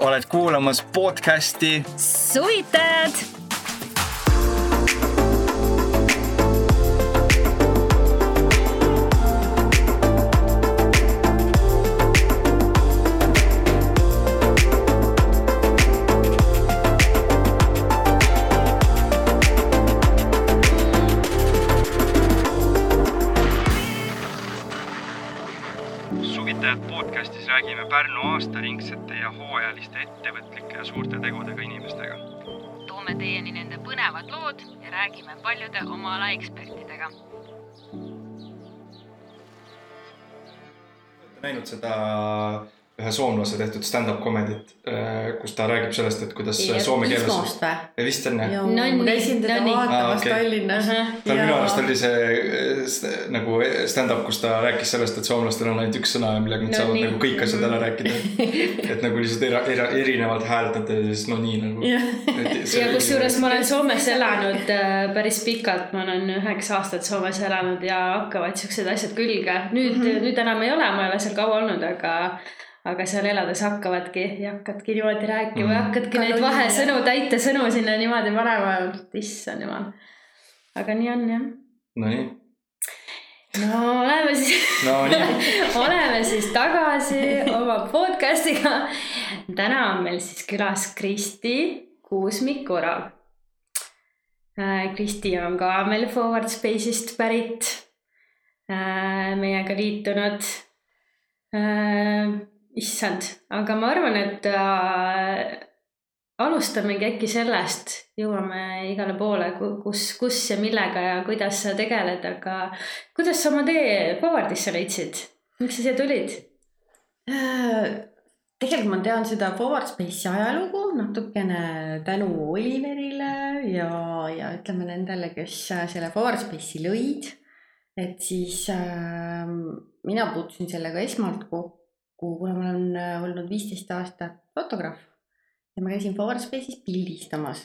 oled kuulamas podcasti. Suvitajad näinud seda ühe soomlase tehtud stand-up comedy't, kus ta räägib sellest, et kuidas soome keeles. Ismost või? vist on jah. ma käisin teda no nii. vaatamas Aa, okei. Tallinnas. tal minu arust oli see eh, nagu stand-up, kus ta rääkis sellest, et soomlastel on ainult üks sõna, millega nad No saavad nii. nagu kõik asjad ära rääkida. et nagu lihtsalt era, era, erinevalt hääldada ja siis no nii nagu. ja kusjuures ma olen Soomes elanud äh, päris pikalt, ma olen üheksa aastat Soomes elanud ja hakkavad siuksed asjad külge. nüüd mm, -hmm. nüüd enam ei ole, ma ei ole seal kaua olnud, aga, aga seal elades hakkavadki ja hakkadki niimoodi rääkima mm. ja hakkadki Ka neid vahesõnu, täitesõnu sinna niimoodi panema. issand jumal. aga nii on jah. Nonii, no oleme siis Nonii. oleme siis tagasi oma podcast'iga. täna on meil siis külas Kristi Kuusmik-Orav. Kristi on ka meil Forward Space'ist pärit. meiega liitunud. Issand, aga ma arvan, et äh, alustamegi äkki sellest, jõuame igale poole, kus, kus ja millega ja kuidas sa tegeled, aga kuidas sa oma tee Forwardisse leidsid? miks sa siia tulid? tegelikult ma tean seda Forward Space'i ajalugu natukene tänu Oliverile ja, ja ütleme nendele, kes selle Forward Space'i lõid. et siis äh, mina puutusin sellega esmalt kokku, kuna ma olen äh, olnud viisteist aastat fotograaf ja ma käisin Forward Space'is pildistamas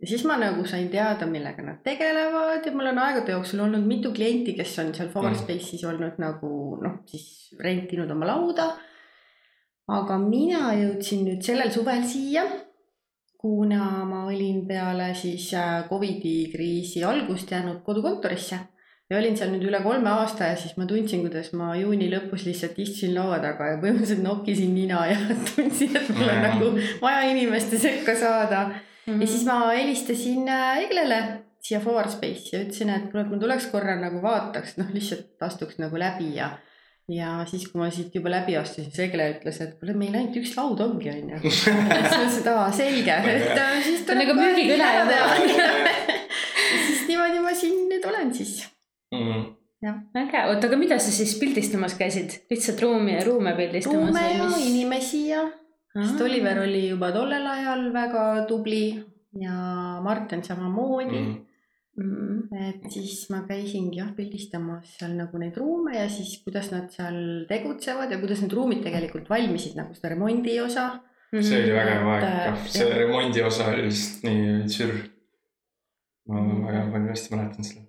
ja siis ma nagu sain teada, millega nad tegelevad ja mul on aegade jooksul olnud mitu klienti, kes on seal Forward Mm. Space'is olnud nagu noh, siis rentinud oma lauda. aga mina jõudsin nüüd sellel suvel siia, kuna ma olin peale siis äh, Covidi kriisi algust jäänud kodukontorisse ja olin seal nüüd üle kolme aasta ja siis ma tundsin, kuidas ma juuni lõpus lihtsalt istusin laua taga ja põhimõtteliselt nokkisin nina ja tundsin, et mul on Mm. nagu vaja inimeste sekka saada Mhm. ja siis ma helistasin äh, Eglele siia Forward Space'i ja ütlesin, et kuule, et ma tuleks korra nagu vaataks, noh, lihtsalt astuks nagu läbi ja. ja siis, kui ma siit juba läbi astusin, siis Egle ütles, et kuule, meil ainult üks laud ongi, onju. siis ma ütlesin, et aa, selge, et äh, siis See on nagu müügikõne kohe juba. teha. ja siis niimoodi ma siin nüüd olen siis. Mm. Äge, oota, aga mida sa siis pildistamas käisid? lihtsalt ruumi ja ruume pildistamas ruume ja mis? inimesi ja, sest. Oliver oli juba tollel ajal väga tubli ja Martin samamoodi Mm. Mm. et siis ma käisingi jah pildistamas seal nagu neid ruume ja siis kuidas nad seal tegutsevad ja kuidas need ruumid tegelikult valmisid nagu seda remondi osa. see oli vägev aeg, noh, see jah. remondi osa oli lihtsalt nii sürr. ma väga palju hästi mäletan seda.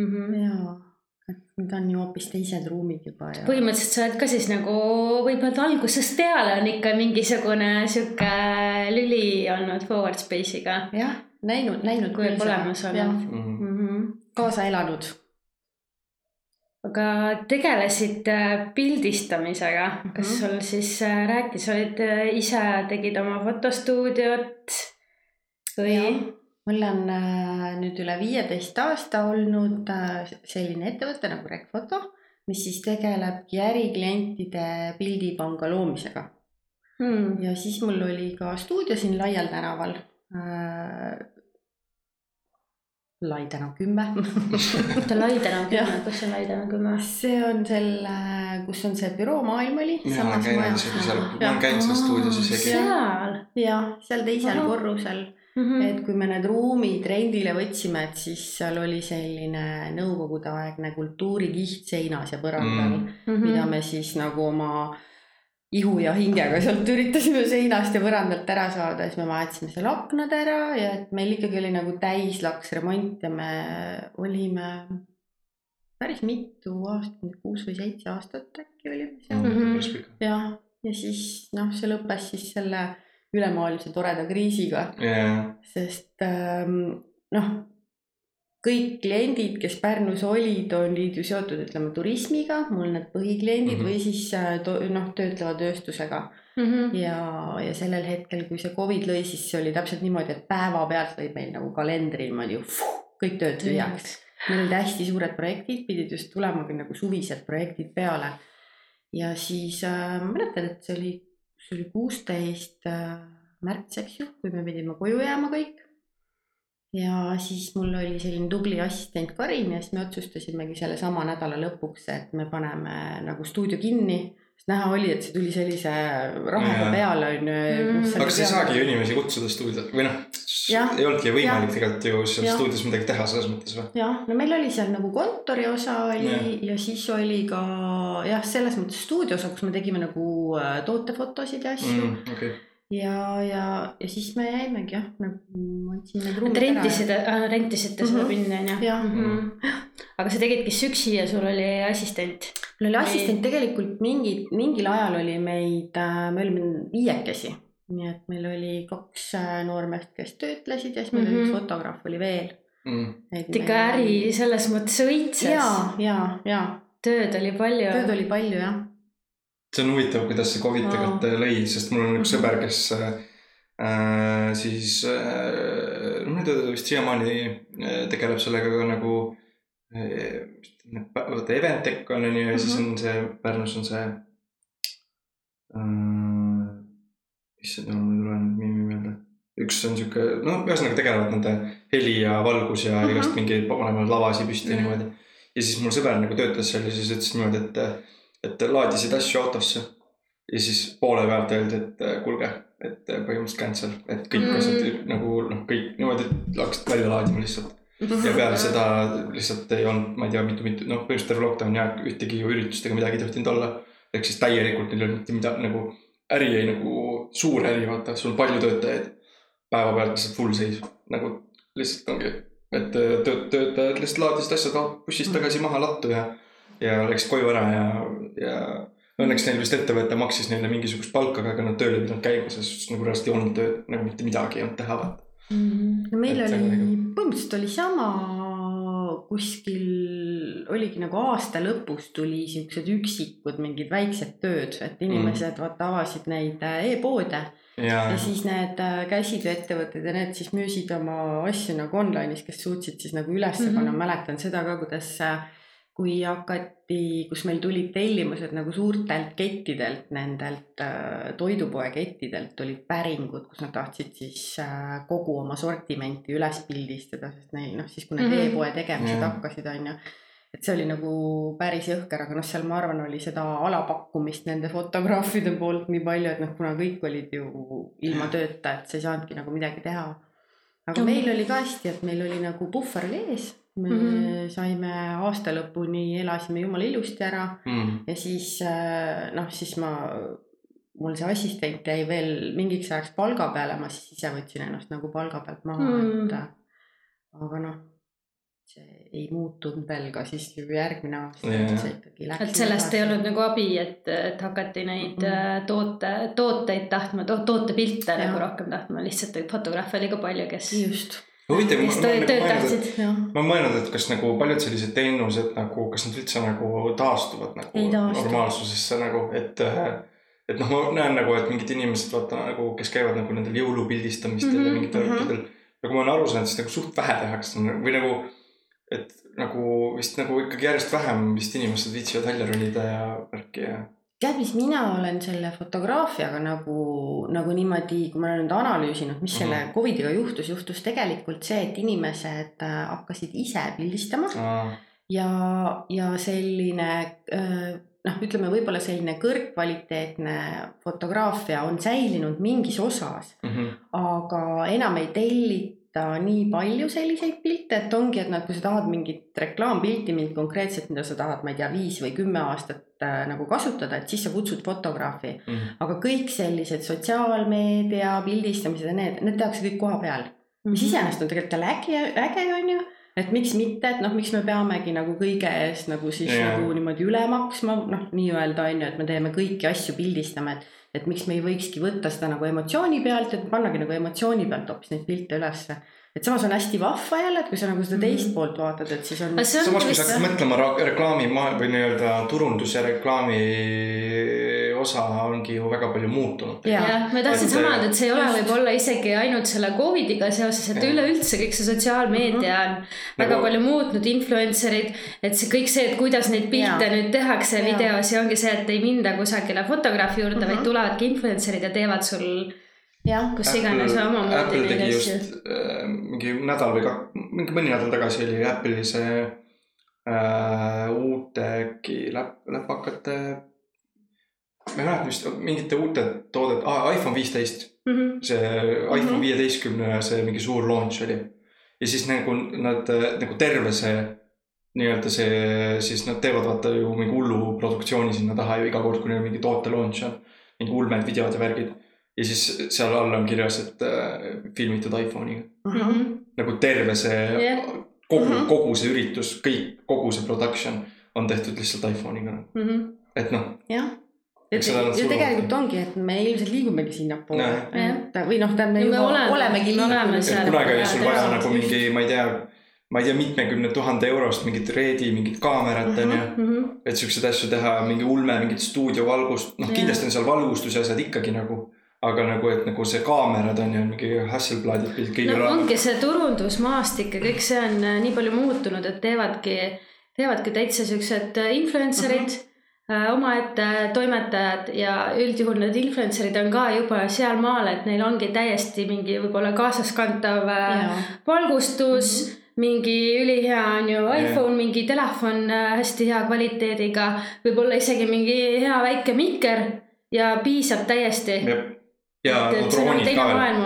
Mhm. ja, et need on ju hoopis teised ruumid juba ja. põhimõtteliselt sa oled ka siis nagu võib-olla algusest peale on ikka mingisugune sihuke lüli olnud Forward Space'iga jah, näinud, näinud Kui seda. olemas olnud. Mm. mm. -hmm. kaasa elanud. aga tegelesid äh, pildistamisega, kas Mhm. sul siis äh, rääkis, olid äh, ise tegid oma fotostuudiot või? Mul on äh, nüüd üle viieteist aasta olnud äh, selline ettevõte nagu Rekfoto, mis siis tegelebki äriklientide pildipanga loomisega. Hmm. ja siis mul oli ka stuudio siin Laial tänaval äh,. Lai tänav kümme oota, Laidena kümme Jah., kus on Laidena kümme? see on selle, kus on see büroo Maailmali. mina olen käinud isegi seal, ma olen käinud seal stuudios isegi. seal jah, seal teisel korrusel mm. -hmm. et kui me need ruumid rendile võtsime, et siis seal oli selline nõukogudeaegne kultuurikiht seinas ja põrandal Mm. mm., mida me siis nagu oma ihu ja hingega sealt üritasime seinast ja põrandalt ära saada, siis me vahetasime seal aknad ära ja et meil ikkagi oli nagu täislaks remont ja me olime päris mitu aastat, kuus või seitse aastat äkki olime seal Mhm. jah, ja siis noh, see lõppes siis selle ülemaailmse toreda kriisiga, jaa, sest ähm, noh, kõik kliendid, kes Pärnus olid, olid ju seotud, ütleme turismiga, mul need põhikliendid mm. -hmm. või siis äh, noh, töötleva tööstusega Mhm. ja, ja sellel hetkel, kui see Covid lõi, siis see oli täpselt niimoodi, et päevapealt lõid meil nagu kalendri niimoodi kõik tööd tühjaks. meil olid hästi suured projektid, pidid just tulemagi nagu suvised projektid peale. ja siis äh, mäletan, et see oli, see oli kuusteist äh, märts, eks ju, kui me pidime koju jääma kõik. ja siis mul oli selline tubli assistent Karin ja siis me otsustasimegi sellesama nädala lõpuks, et me paneme nagu stuudio kinni. sest näha oli, et see tuli sellise rahaga peale on Mm. ju. aga kas ei saagi ju inimesi kutsuda stuudio või noh, Jah. ei olnudki võimalik tegelikult ju seal Jah. stuudios midagi teha selles mõttes või? jah, no meil oli seal nagu kontori osa oli ja, ja siis oli ka jah, selles mõttes stuudiosa, kus me tegime nagu äh, tootefotosid ja asju mm. okei, ja, ja, ja siis me jäimegi jah, nagu andsin need ruumid Te rentisite, rentisite seda Mhm. pinni on ju? jah, aga sa tegidki üksi ja sul oli assistent? mul oli assistent tegelikult mingi, mingil ajal oli meid, me olime viiekesi. Nii et meil oli kaks äh, noormeest, kes töötlesid ja siis meil mm -hmm. oli Mhm. üks fotograaf oli veel. Mm. et ikka äri selles mõttes õitses. ja, ja, ja tööd oli palju. tööd oli palju jah. see on huvitav, kuidas see Covid tegelikult lõi, sest mul on üks Mhm. sõber, kes äh, siis äh, no ta vist siiamaani äh, tegeleb sellega ka nagu äh, vaata Eventec on onju ja siis Mhm. on see Pärnus on see äh, issand jumal, mul ei tule nüüd nimi meelde. üks on sihuke, no ühesõnaga tegelevad nende heli ja valgus ja Mhm. igast mingi panevad lavasid püsti ja Mhm. niimoodi. ja siis mul sõber nagu töötas seal ja siis ütles niimoodi, et, et laadisid asju autosse. ja siis poole pealt öeldi, et kuulge, et põhimõtteliselt cancel, et kõik Mm. asjad nagu noh, kõik niimoodi hakkasid välja laadima lihtsalt. ja peale seda lihtsalt ei olnud, ma ei tea, mitu-mitu, noh, põhimõtteliselt terve lockdown ja ühtegi ju üritust ega midagi ei tohtinud olla. ehk siis täielikult neil ei olnud mitte midagi nagu, äri jäi nagu suur äri, vaata, sul palju töötajaid. päevapealt lihtsalt full seis, nagu lihtsalt ongi, et äh, tööt-, töötajad lihtsalt laadisid asjad bussist tagasi maha lattu ja, ja läksid koju ära ja, ja õnneks neil vist ettevõte maksis neile mingisugust palka, aga nad tööl ei pidanud käima, sest nagu reaalselt ei olnud tööd, nagu mitte midagi ei olnud teha, vaata. no meil Et oli nagu-, põhimõtteliselt oli sama kuskil oligi nagu aasta lõpus tuli siuksed üksikud mingid väiksed tööd, et inimesed mm. vaata avasid neid äh, e-poode ja ja, siis need äh, käsitööettevõtted ja need siis müüsid oma asju nagu online'is, kes suutsid siis nagu üles mm -hmm. panna, mäletan seda ka, kuidas äh, kui hakati, kus meil tulid tellimused nagu suurtelt kettidelt, nendelt äh, toidupoe kettidelt tulid päringud, kus nad tahtsid siis äh, kogu oma sortimenti üles pildistada, sest neil noh, siis kui need mm Mhm. -hmm. e-poe tegemised Jah. hakkasid, on ju et see oli nagu päris jõhker, aga noh, seal ma arvan, oli seda alapakkumist nende fotograafide poolt nii palju, et noh, kuna kõik olid ju ilma tööta, et sa ei saanudki nagu midagi teha. aga Mhm. meil oli ka hästi, et meil oli nagu puhver oli ees, me mm. -hmm. saime aasta lõpuni, elasime jumala ilusti ära mm. ja siis äh, noh, siis ma, mul see assistent jäi veel mingiks ajaks palga peale, ma siis ise võtsin ennast nagu palga pealt maha Mm. mm., et äh, aga noh, see ei muutunud veel ka siis järgmine aasta yeah., see ikkagi läks. et sellest ei olnud nagu abi, et, et hakati neid mm. toote, tooteid tahtma to,, tootepilte nagu rohkem tahtma, lihtsalt neid fotograafe oli ka palju, kes, just, huvitav, ma tööd nagu mõelnud, jah. ma mõelnud, et kas nagu paljud sellised teenused nagu, kas nad üldse nagu taastuvad nagu taastu. normaalsusesse nagu, et. et noh, ma näen nagu, et mingid inimesed vaata nagu, kes käivad nagu nendel jõulupildistamistel mm Mhm, -hmm, ja mingitel mhm. õhtudel. ja kui ma olen aru saanud, siis nagu suht vähe tehakse või nagu, et nagu vist nagu ikkagi järjest vähem vist inimesed viitsivad välja ronida ja värki ja. tead, mis mina olen selle fotograafiaga nagu, nagu niimoodi, kui ma olen nüüd analüüsinud, mis selle Mhm. Covidiga juhtus, juhtus tegelikult see, et inimesed äh, hakkasid ise pildistama ja, ja selline äh, noh, ütleme võib-olla selline kõrgkvaliteetne fotograafia on säilinud mingis osas, Mhm. aga enam ei tellita nii palju selliseid pilte, et ongi, et noh, kui sa tahad mingit reklaampilti, mingit konkreetset, mida sa tahad, ma ei tea, viis või kümme aastat äh, nagu kasutada, et siis sa kutsud fotograafi. aga kõik sellised sotsiaalmeedia pildistamised ja need, need tehakse kõik koha peal. mis iseenesest on tegelikult jälle äge, äge on ju, et miks mitte, et noh, miks me peamegi nagu kõige eest nagu siis Jaa. nagu niimoodi üle maksma, noh, nii-öelda on ju, et me teeme kõiki asju, pildistame, et. Et miks me ei võikski võtta seda nagu emotsiooni pealt, et pannagi nagu emotsiooni pealt hoopis neid pilte ülesse. et samas on hästi vahva jälle, et kui sa nagu seda teist Mhm. poolt vaatad, et siis on. samas, kui sa hakkad mõtlema reklaami või nii-öelda turundus ja reklaami osa ongi ju väga palju muutunud. Jah, ma tahtsin sama öelda, et see ei ole võib-olla isegi ainult selle Covidiga seoses, et üleüldse kõik see sotsiaalmeedia on väga Nagu- palju muutnud, influencer'id, et see kõik see, et kuidas neid pilte Jaa. nüüd tehakse Jaa. videos ja ongi see, et ei minda kusagile fotograafi juurde mm, -hmm. Mhm. vaid tulevadki influencer'id ja teevad sul jah, kus iganes omamoodi Apple tegi asju. just äh, mingi nädal või kak-, mingi mõni nädal tagasi oli Apple'i see äh, uute äkki läp-, läpakate. Ma ei mäleta, mis mingite uute toodet ah,, iPhone viisteist, Mhm. see iPhone Mhm. viieteistkümne see mingi suur launch oli. ja siis nagu nad äh, nagu terve see nii-öelda see, siis nad teevad vaata ju mingi hullu produktsiooni sinna taha ju iga kord, kui neil mingi toote launch on. mingi ulmed videod ja värgid. ja siis seal all on kirjas, et äh, filmitud iPhone'iga. Mhm. nagu terve see Jah. kogu Mhm. kogu see üritus, kõik, kogu see production on tehtud lihtsalt iPhone'iga. Mhm. et noh, jah. Et Eks seda on ja tegelikult ongi, et me ilmselt liigumegi sinnapoole et või noh, tähendab me juba oleme- olemegi seal. kunagi oli sul vaja nagu mingi, ma ei tea, ma ei tea, mitmekümne tuhande eurost mingit reedi, mingit kaamerat Mhm. onju. Mhm. et siukseid asju teha, mingi ulme, mingit stuudiovalgust, noh kindlasti on seal valgustuse asjad ikkagi nagu. aga nagu, et nagu see kaamerad on ju mingi Hasselbladid kõigil no on. ongi see turundusmaastik ja kõik see on äh, nii palju muutunud, et teevadki, teevadki täitsa siuksed äh, influencer'id uh. -huh. Omaette toimetajad ja üldjuhul need influencer'id on ka juba sealmaal, et neil ongi täiesti mingi võib-olla kaasaskantav äh, valgustus mm. -hmm mingi ülihea on ju iPhone, mingi telefon äh, hästi hea kvaliteediga, võib-olla isegi mingi hea väike mikker ja piisab täiesti. Ja on droonid ka veel.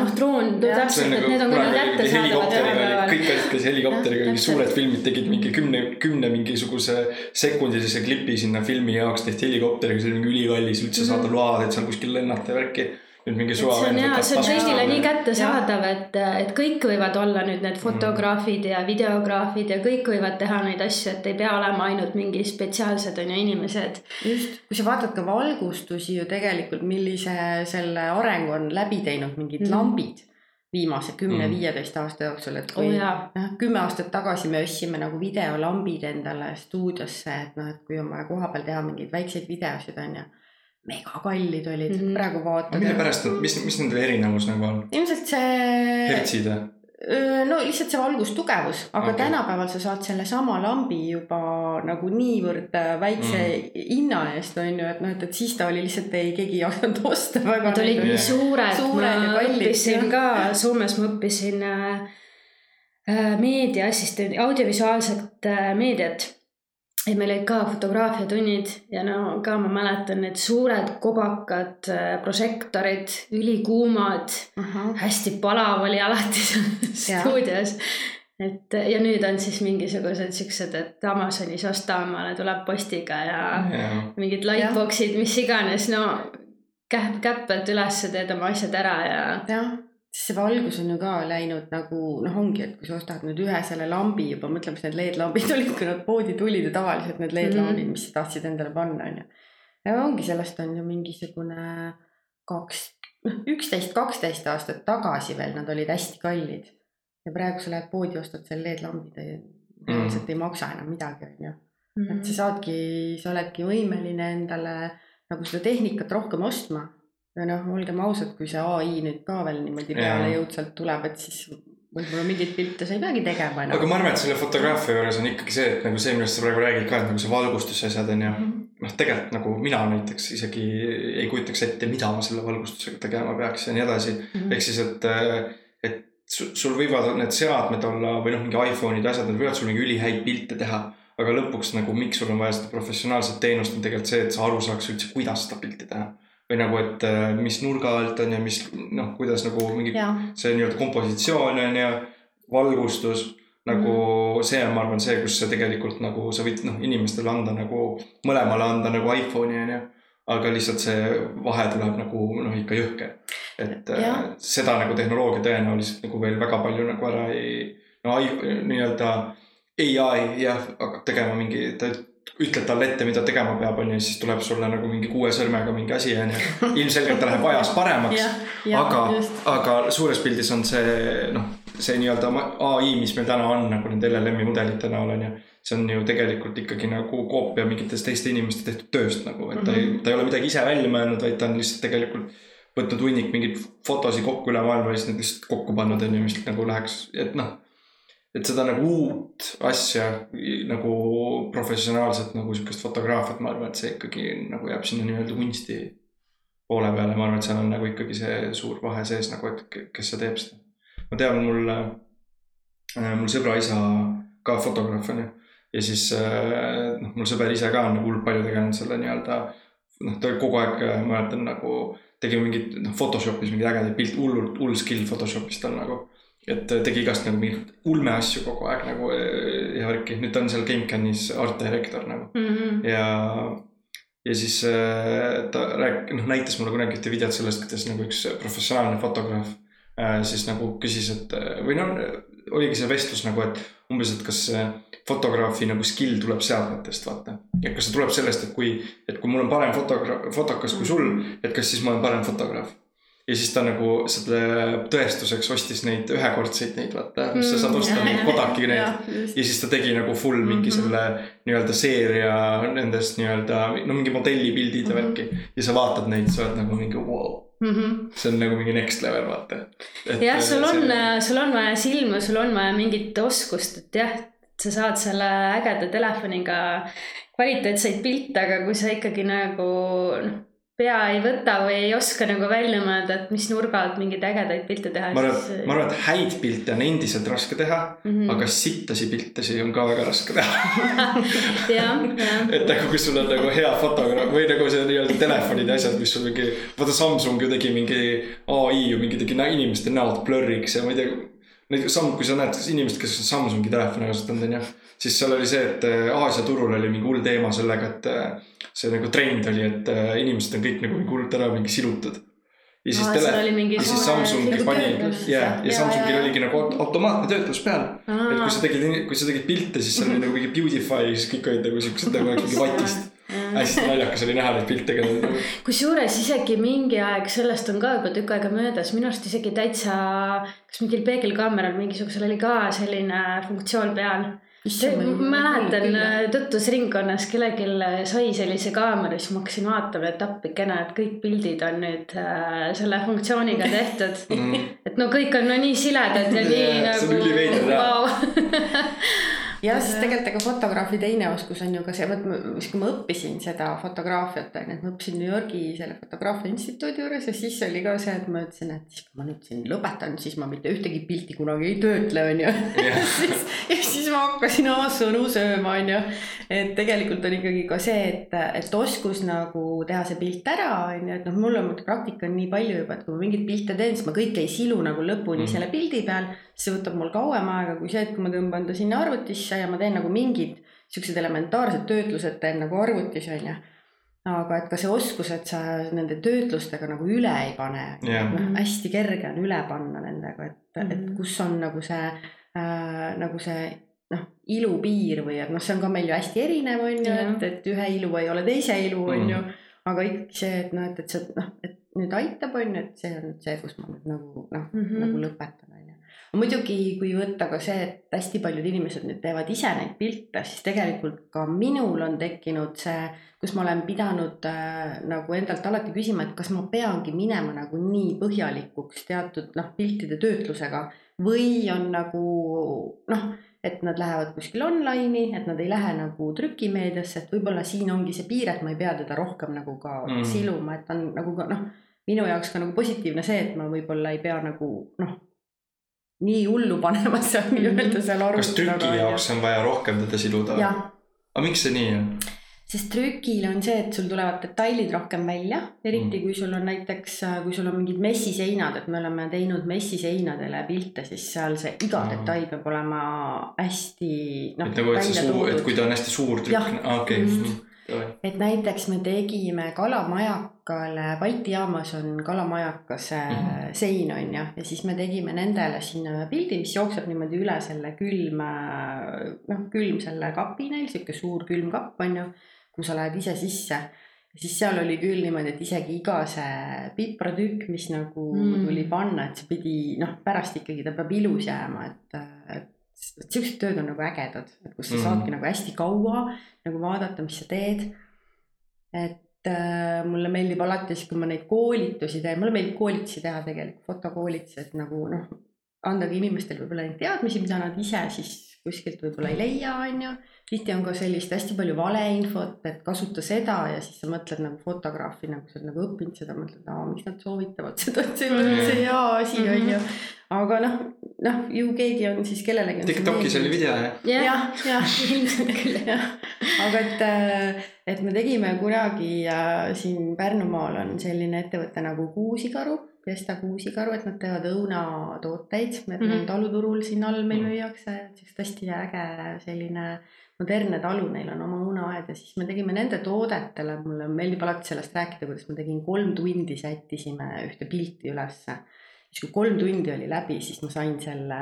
noh droon, täpselt, on et nagu need on ka nii kättesaadavad kõik käis helikopteriga, Jah, mingi suured filmid tegid mingi kümne, kümne mingisuguse sekundilise klipi sinna filmi jaoks tehti helikopteriga, see oli mingi ülikallis üldse saada load, et seal kuskil lennata ja värki. Nüüd mingi et see on hea, see on kõigile tasust nii. kättesaadav, et, et kõik võivad olla nüüd need fotograafid ja videograafid ja kõik võivad teha neid asju, et ei pea olema ainult mingi spetsiaalsed on ju inimesed. just, kui sa vaatad ka valgustusi ju tegelikult, millise selle arengu on läbi teinud mingid mm. lambid viimase kümne-viieteist Mhm. aasta jooksul, et kui oh, noh, kümme aastat tagasi me ostsime nagu videolambid endale stuudiosse, et noh, et kui on vaja kohapeal teha mingeid väikseid videosid on ju. Megakallid olid mm. -hmm. praegu vaatad. mille pärast, mis, mis nende erinevus nagu on? ilmselt see, hertsid või? no lihtsalt see valgustugevus, aga okay. tänapäeval sa saad sellesama lambi juba nagu niivõrd äh, väikse mm. hinna eest on ju, et noh, et, et siis ta oli lihtsalt ei, keegi ei osanud osta väga. Need olid nii suured, Suured ma õppisin ka, Soomes ma õppisin äh, äh, meediaassistendi, audiovisuaalset äh, meediat. Ja meil olid ka fotograafiatunnid ja no ka ma mäletan need suured kobakad äh, prožektorid, ülikuumad, hästi palav oli alati seal stuudios. et ja nüüd on siis mingisugused siuksed, et Amazonis osta omale tuleb postiga ja mingid lightbox'id, mis iganes, no käpp, käppelt ülesse teed oma asjad ära ja siis see valgus on ju ka läinud nagu noh, ongi, et kui sa ostad nüüd ühe selle lambi juba, mõtle, mis need LED-lambid olid, kui nad poodi tulid ja tavaliselt need LED-lambid, mis sa tahtsid endale panna, onju. ja ongi, sellest on ju mingisugune kaks, noh üksteist, kaksteist aastat tagasi veel nad olid hästi kallid. ja praegu sa lähed poodi, ostad selle LED-lambi, ta reaalselt ei maksa enam midagi, onju. Mhm. et sa saadki, sa oledki võimeline endale nagu seda tehnikat rohkem ostma. Ja noh, olgem ausad, kui see ai nüüd ka veel niimoodi peale jõudsalt tuleb, et siis võib-olla mingeid pilte sa ei peagi tegema enam. aga ma arvan, et selle fotograafia juures on ikkagi see, et nagu see, millest sa praegu räägid ka, et nagu see valgustuse asjad on ju. noh, tegelikult nagu mina näiteks isegi ei kujutaks ette, mida ma selle valgustusega tegema peaks ja nii edasi. Mhm. ehk siis, et, et su- sul võivad need seadmed olla või noh, mingi iPhone'id ja asjad, need võivad sul mingi ülihäid pilte teha. aga lõpuks nagu, miks sul on vaja seda professionaalset teenust, on tegelikult see, et sa aru saaks üldse, kuidas seda pilti teha. Või nagu, et äh, mis nurga alt on ja mis noh, kuidas nagu mingi jah, see nii-öelda kompositsioon on ju, valgustus. nagu Mhm. see on, ma arvan, see, kus sa tegelikult nagu sa võid noh, inimestele anda nagu, mõlemale anda nagu iPhone'i on ju. aga lihtsalt see vahe tuleb nagu noh, ikka jõhker. et äh, Jah. seda nagu tehnoloogia tõenäoliselt nagu veel väga palju nagu ära ei, no nii-öelda ai jah, hakkab tegema mingi, ta ütled talle ette, mida tegema peab, on ju, siis tuleb sulle nagu mingi kuue sõrmega mingi asi, on ju. ilmselgelt ta läheb ajas paremaks, aga, aga suures pildis on see noh, see nii-öelda ai, mis meil täna on nagu nende LLM-i mudelite näol on ju. see on ju tegelikult ikkagi nagu koopia mingitest teiste inimeste tehtud tööst nagu, et ta ei, ta ei ole midagi ise välja mõelnud, vaid ta on lihtsalt tegelikult võtnud hunnik mingeid fotosid kokku üle maailma ja siis need lihtsalt kokku pannud on ju, mis nagu läheks, et noh. Et seda nagu uut asja nagu professionaalset nagu sihukest fotograafiat, ma arvan, et see ikkagi nagu jääb sinna nii-öelda kunsti poole peale, ma arvan, et seal on nagu ikkagi see suur vahe sees nagu, et ke- kes see teeb seda. ma tean, mul, mul sõbra isa ka fotograaf on ju. ja siis äh, noh, mul sõber ise ka on nagu hullult palju tegelenud selle nii-öelda noh, ta kogu aeg, ma mäletan nagu tegi mingit noh, Photoshopis mingeid ägedaid pilte, hullult hull skill Photoshopis tal nagu. Et tegi igast nagu mingeid ulme asju kogu aeg nagu äh, ja värki, nüüd ta on seal GameCanis art director nagu Mhm. ja, ja siis äh, ta rääk-, noh näitas mulle kunagi ühte videot sellest, kuidas nagu üks professionaalne fotograaf äh, siis nagu küsis, et äh, või noh, oligi see vestlus nagu, et umbes, et kas fotograafi nagu skill tuleb seadmetest, vaata. et kas see tuleb sellest, et kui, et kui mul on parem fotograaf, fotokas kui sul, et kas siis ma olen parem fotograaf. Ja siis ta nagu selle tõestuseks ostis neid ühekordseid neid, vaata, mis sa saad osta Mm, neid jah, Kodaki neid just. ja siis ta tegi nagu full mingi Mhm. selle nii-öelda seeria nendest nii-öelda no mingi modellipildid ja Mhm. värki ja sa vaatad neid, sa oled nagu mingi wow., Mhm. see on nagu mingi next level, vaata. jah, sul on, sul on vaja silma, sul on vaja mingit oskust, et jah, sa saad selle ägeda telefoniga kvaliteetseid pilte, aga kui sa ikkagi nagu noh, pea ei võta või ei oska nagu välja mõelda, et mis nurga alt mingeid ägedaid pilte teha, ma arvan, siis ma arvan, et häid pilte on endiselt raske teha mm. -hmm. aga sittasi piltesi on ka väga raske teha. et nagu, kui sul on nagu hea fotograaf või nagu see nii-öelda telefonid ja asjad, mis sul mingi, vaata Samsung ju tegi mingi ai ju mingi tegi inimeste näod blurriks ja ma ei tea. Neid samm, kui sa näed inimest, kes on Samsungi telefoni kasutanud, onju, siis seal oli see, et äh, Aasia turul oli mingi hull teema sellega, et äh, see nagu trend oli, et äh, inimesed on kõik nagu mingi hullult ära mingi silutud. ja siis tele ja siis Samsungi pani töötlus. ja, Samsungil oligi nagu aut- automaatne töötlus peal. et kui sa tegid, kui sa tegid pilte, siis seal oli nagu mingi beautify siis kõik olid nagu siuksed nagu mingi vatist. hästi naljakas oli näha neid pilte, kellel nagu kusjuures isegi mingi aeg, sellest on ka juba tükk aega möödas, minu arust isegi täitsa, kas mingil peegelkaameral mingisugusel oli ka selline funktsioon peal. Ma mäletan äh, tutvusringkonnas kellelgi sai sellise kaamera, siis ma hakkasin vaatama, et appikene, et kõik pildid on nüüd äh, selle funktsiooniga tehtud. mm, et no kõik on no nii siledad ja nii Jaa, see on nagu üliveider, jah. ja siis tegelikult ega fotograafi teine oskus on ju ka see, vot siis kui ma õppisin seda fotograafiat on ju, et ma õppisin New Yorgi selle fotograafia instituudi juures ja siis oli ka see, et ma ütlesin, et siis kui ma nüüd siin lõpetan, siis ma mitte ühtegi pilti kunagi ei töötle, on ju. ja siis, ja siis ma hakkasin oma sõnu sööma, on ju. et tegelikult on ikkagi ka see, et, et oskus nagu teha see pilt ära, on ju, et noh, mul on praktika on nii palju juba, et kui ma mingeid pilte teen, siis ma kõike ei silu nagu lõpuni mm. selle pildi peal see võtab mul kauem aega kui see, et kui ma tõmban ta sinna arvutisse ja ma teen nagu mingid siuksed elementaarsed töötlused teen nagu arvutis on ju. aga et ka see oskus, et sa nende töötlustega nagu üle ei pane Jah. noh, hästi kerge on üle panna nendega, et mm, -hmm. et Mhm. kus on nagu see äh, nagu see noh, ilupiir või et noh, see on ka meil ju hästi erinev on ju, Jah. et, et ühe ilu ei ole teise ilu on Mhm. ju. aga ikkagi see, et noh, et, et see noh, et nüüd aitab, on ju, et see on see, kus ma nüüd nagu noh mm, Mhm. -hmm. nagu lõpetan. muidugi, kui võtta ka see, et hästi paljud inimesed nüüd teevad ise neid pilte, siis tegelikult ka minul on tekkinud see, kus ma olen pidanud äh, nagu endalt alati küsima, et kas ma peangi minema nagu nii põhjalikuks teatud noh, piltide töötlusega või on nagu noh, et nad lähevad kuskil online'i, et nad ei lähe nagu trükimeediasse, et võib-olla siin ongi see piir, et ma ei pea teda rohkem nagu ka Mm. siluma, et on nagu ka noh, minu jaoks ka nagu positiivne see, et ma võib-olla ei pea nagu noh, nii hullu panema seal nii-öelda seal kas arvuti trüki jaoks on vaja rohkem teda siluda? aga miks see nii on? sest trükil on see, et sul tulevad detailid rohkem välja, eriti Mm. kui sul on näiteks, kui sul on mingid messiseinad, et me oleme teinud messiseinadele pilte, siis seal see iga Mm. detail peab olema hästi noh et nagu, et see suur, et kui ta on hästi suur trükk, okei. Et näiteks me tegime Kalamajakale, Balti jaamas on Kalamajakas mm. -hmm. sein on ju, ja siis me tegime nendele sinna ühe pildi, mis jookseb niimoodi üle selle külma, noh külm selle kapi neil, sihuke suur külmkapp on ju, kuhu sa lähed ise sisse. siis seal oli küll niimoodi, et isegi iga see pipratükk, mis nagu Mm. tuli panna, et see pidi noh, pärast ikkagi ta peab ilus jääma, et, et et siuksed tööd on nagu ägedad, et kus sa mm. saadki nagu hästi kaua nagu vaadata, mis sa teed. et äh, mulle meeldib alati siis, kui ma neid koolitusi teen, mulle meeldib koolitusi teha tegelikult, fotokoolitusi, et nagu noh, andagi inimestele võib-olla neid teadmisi, mida nad ise siis kuskilt võib-olla ei leia, on ju. tihti on ka sellist hästi palju valeinfot, et kasuta seda ja siis sa mõtled nagu fotograafi, nagu sa oled nagu õppinud seda, mõtled, aa, miks nad soovitavad seda, et see ei ole üldse hea asi, on ju. aga noh, noh ju keegi on siis kellelegi. Tiktokis oli video jah? jah, jah, ilmselt küll jah. aga et, et me tegime kunagi äh, siin Pärnumaal on selline ettevõte nagu Kuusikaru, Pesta Kuusikaru, et nad teevad õunatooteid, need mm. -hmm. taluturul siin all meil Mhm. müüakse, siukest hästi äge selline modernne talu, neil on oma õunaaed ja siis me tegime nende toodetele, mulle meeldib alati sellest rääkida, kuidas ma tegin kolm tundi sättisime ühte pilti ülesse. siis kui kolm tundi oli läbi, siis ma sain selle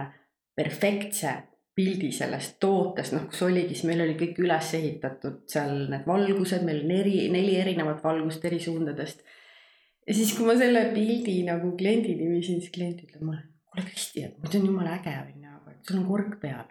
perfektse pildi sellest tootest, noh, kus oligi, siis meil oli kõik üles ehitatud seal need valgused, meil on eri, neli erinevat valgust eri suundadest. Ja siis, kui ma selle pildi nagu kliendini viisin, siis klient ütleb mulle, kuule Kristi, et see on jumala äge on ju, aga et sul on kork peal.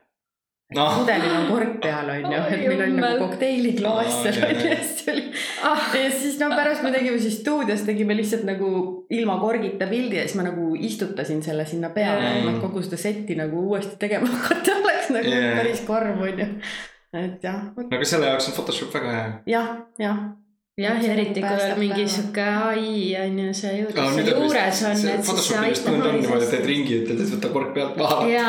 No. pudelil on kork peal on ju, et meil oli nagu kokteiliklaas Aa, seal jah, on ju, jah. siis oli ah, ja siis no pärast me tegime siis stuudios tegime lihtsalt nagu ilma korgita pildi ja siis ma nagu istutasin selle sinna peale Mm. et noh, kogu seda setti nagu uuesti tegema hakata oleks nagu Yeah. yeah. päris karm onju. et jah, no aga selle jaoks on Photoshop väga hea. jah, jah. jah, ja eriti kui on mingi sihuke ai on ju see juures on juures on, see Photoshopi just aitab nüüd on niimoodi, teed ringi, ütled, et võta kork pealt maha. ja,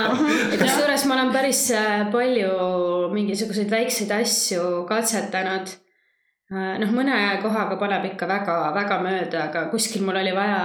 kusjuures ma olen päris äh, palju mingisuguseid väikseid asju katsetanud. noh, mõne kohaga paneb ikka väga-väga mööda, aga kuskil mul oli vaja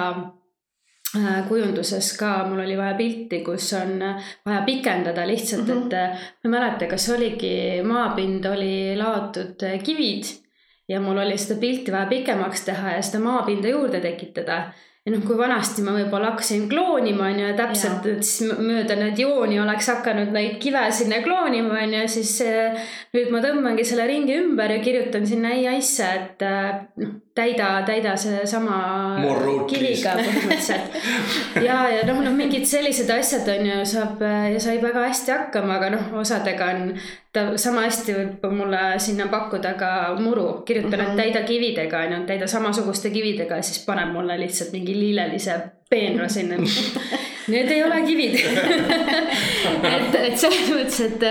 äh, kujunduses ka, mul oli vaja pilti, kus on äh, vaja pikendada lihtsalt mm. -hmm. et äh, ma ei mäleta, kas oligi maapind oli laotud äh, kivid ja mul oli seda pilti vaja pikemaks teha ja seda maapinda juurde tekitada. Ja noh, kui vanasti ma võib-olla hakkasin kloonima on ju ja täpselt, et siis mö- mööda neid jooni oleks hakanud neid kive sinna kloonima on ju, siis eh, nüüd ma tõmbangi selle ringi ümber ja kirjutan sinna ai-aisse, et eh, noh, täida, täida seesama please. põhimõtteliselt. ja, ja noh, noh mingid sellised asjad on ju, saab ja sai väga hästi hakkama, aga noh, osadega on ta sama hästi võib mulle sinna pakkuda ka muru, kirjutan mm, -hmm. Et täida kividega on ju, täida samasuguste kividega ja siis paneb mulle lihtsalt mingi lillelise peenra sinna. Need ei ole kivid et, et selles mõttes, et,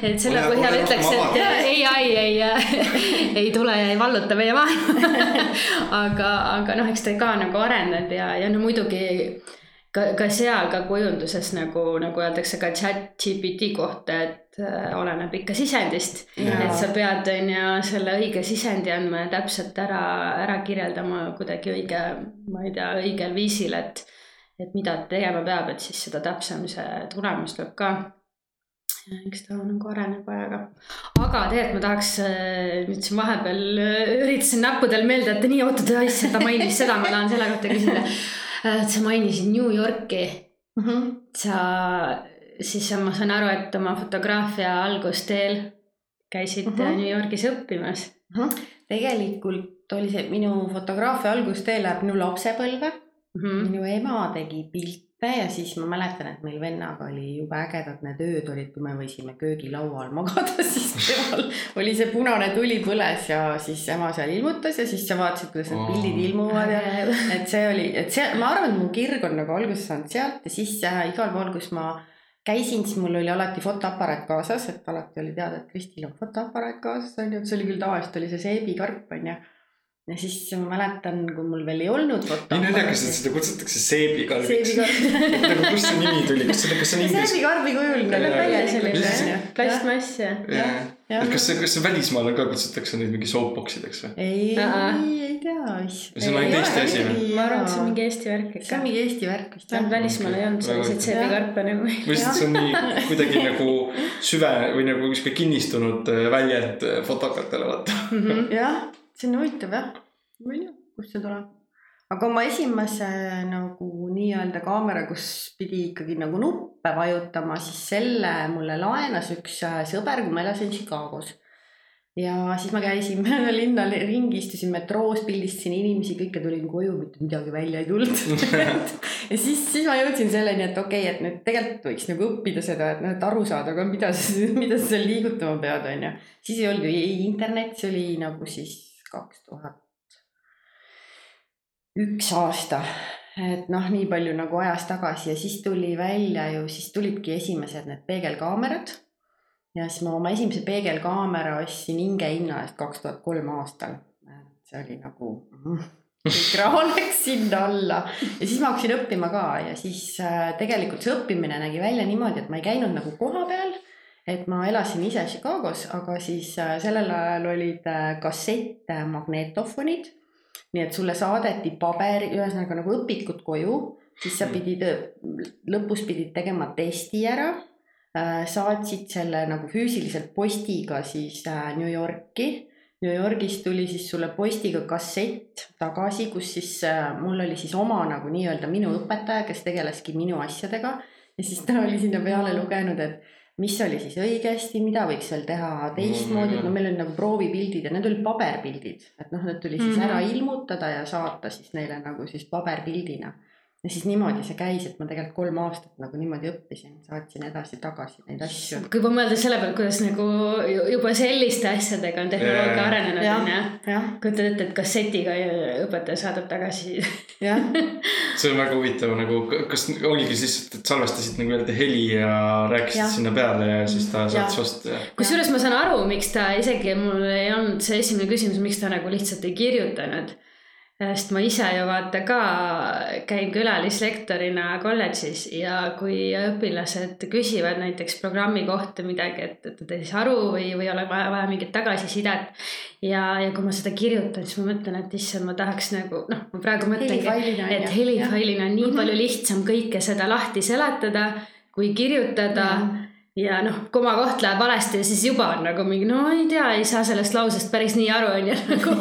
et selle põhjal ole ütleks, et ei, ei, ei, ei tule ja ei valluta meie maailma. aga, aga noh, eks ta ka nagu areneb ja, ja no muidugi ka, ka seal ka kujunduses nagu, nagu öeldakse ka chat GPT kohta, et oleneb ikka sisendist. Et sa pead, on ju, selle õige sisendi andma ja täpselt ära, ära kirjeldama kuidagi õige, ma ei tea, õigel viisil, et et mida tegema peab, et siis seda täpsem see tulemus tuleb ka. eks ta nagu areneb ajaga. aga tegelikult ma tahaks äh, nüüd siin vahepeal äh, üritasin näppudel meelde jätta, nii oota, ta issand, ta mainis seda, ma tahan selle kohta küsida. et sa mainisid New Yorki, sa siis ma saan aru, et oma fotograafia algusteel käisid uh Mhm. -huh. New Yorgis õppimas. tegelikult oli see minu fotograafia algustee läheb minu lapsepõlve Mhm. minu ema tegi pilte ja siis ma mäletan, et meil vennaga oli jube ägedad need ööd olid, kui me võisime köögilaual magada, siis temal oli see punane tuli põles ja siis ema seal ilmutas ja siis sa vaatasid, kuidas need pildid ilmuvad ja et see oli, et see, ma arvan, et mu kirg on nagu alguse saanud sealt ja siis äh, igal pool, kus ma käisin, siis mul oli alati fotoaparaat kaasas, et alati oli teada, et Kristil on fotoaparaat kaasas on ju, see oli küll tavaliselt oli see seebikarp on ju. Ja siis ma mäletan, kui mul veel ei olnud nii naljakas, et seda kutsutakse seebikalviks. seebikarp. nagu kust see nimi tuli, kas see, kas see on inglise? seebikarbi kujul Jaa, välja selline on ju. plastmass ja. jah. kas see, kas see välismaal ka kutsutakse neid mingi soapbox ideks või? ei, ei, tea, mis. See on ainult Eesti asi või? ma arvan, et see on mingi Eesti värk see on ikka. mingi Eesti värk vist jah. välismaal ei olnud selliseid seebikarpe nagu. või lihtsalt see on nii kuidagi nagu süve või nagu sihuke kinnistunud äh, väljend äh, fotokatele, vaata. jah, see on huvitav jah, ma ei tea, kust see tuleb. aga oma esimese nagu nii-öelda kaamera, kus pidi ikkagi nagu nuppe vajutama, siis selle mulle laenas üks äh, sõber, kui ma elasin Chicagos. ja siis ma käisin mööda linna ringi, istusin metroos, pildistasin inimesi, kõike tulin koju, mitte midagi välja ei tulnud ja siis, siis ma jõudsin selleni, et okei okay,, et nüüd tegelikult võiks nagu õppida seda, et noh, et aru saada ka, mida mida sa seal liigutama pead, onju. siis ei olnud ju internet, see oli nagu siis kaks tuhat üks aasta, et noh, nii palju nagu ajas tagasi ja siis tuli välja ju, siis tulidki esimesed need peegelkaamerad. ja siis ma oma esimese peegelkaamera ostsin hingehinna eest kaks tuhat kolm aastal. see oli nagu mm, kõik raha läks sinna alla ja siis ma hakkasin õppima ka ja siis äh, tegelikult see õppimine nägi välja niimoodi, et ma ei käinud nagu kohapeal. Et ma elasin ise Chicagos, aga siis äh, sellel ajal olid äh, kassettmagnetofonid. nii et sulle saadeti paber, ühesõnaga nagu õpikud koju, siis sa pidid, lõpus pidid tegema testi ära. saatsid selle nagu füüsiliselt postiga siis äh, New Yorki New Yorgis tuli siis sulle postiga kassett tagasi, kus siis äh, mul oli siis oma nagu nii-öelda minu õpetaja, kes tegeleski minu asjadega. ja siis ta oli sinna peale lugenud, et mis oli siis õigesti, mida võiks veel teha teistmoodi, et no meil olid nagu proovipildid ja need olid paberpildid, et noh, need tuli siis Mhm. ära ilmutada ja saata siis neile nagu siis paberpildina. Ja siis niimoodi see käis, et ma tegelikult kolm aastat nagu niimoodi õppisin, saatsin edasi-tagasi neid asju. kui juba mõelda selle peale, kuidas nagu ju- juba selliste asjadega on tehnoloogia Jaa. arenenud, onju. jah, kujutad ette, et kassetiga õpetaja saadab tagasi. jah see on väga huvitav nagu, kas oligi siis, et salvestasid nagu nii-öelda heli ja rääkisid Jah. sinna peale ja siis ta saatis Jah. vastu ja. kusjuures ma saan aru, miks ta isegi mul ei olnud see esimene küsimus, miks ta nagu lihtsalt ei kirjutanud. Sest ma ise ju vaata ka käin külalislektorina kolledžis ja kui õpilased küsivad näiteks programmi kohta midagi, et, et nad ei saa aru või, või ole vaja, vaja mingit tagasisidet. ja, ja kui ma seda kirjutan, siis ma mõtlen, et issand, ma tahaks nagu noh, ma praegu mõtlengi, et helifailina on nii Mhm. palju lihtsam kõike seda lahti seletada, kui kirjutada ja noh, komakoht läheb valesti ja siis juba on nagu mingi, no ei tea, ei saa sellest lausest päris nii aru, on ju, nagu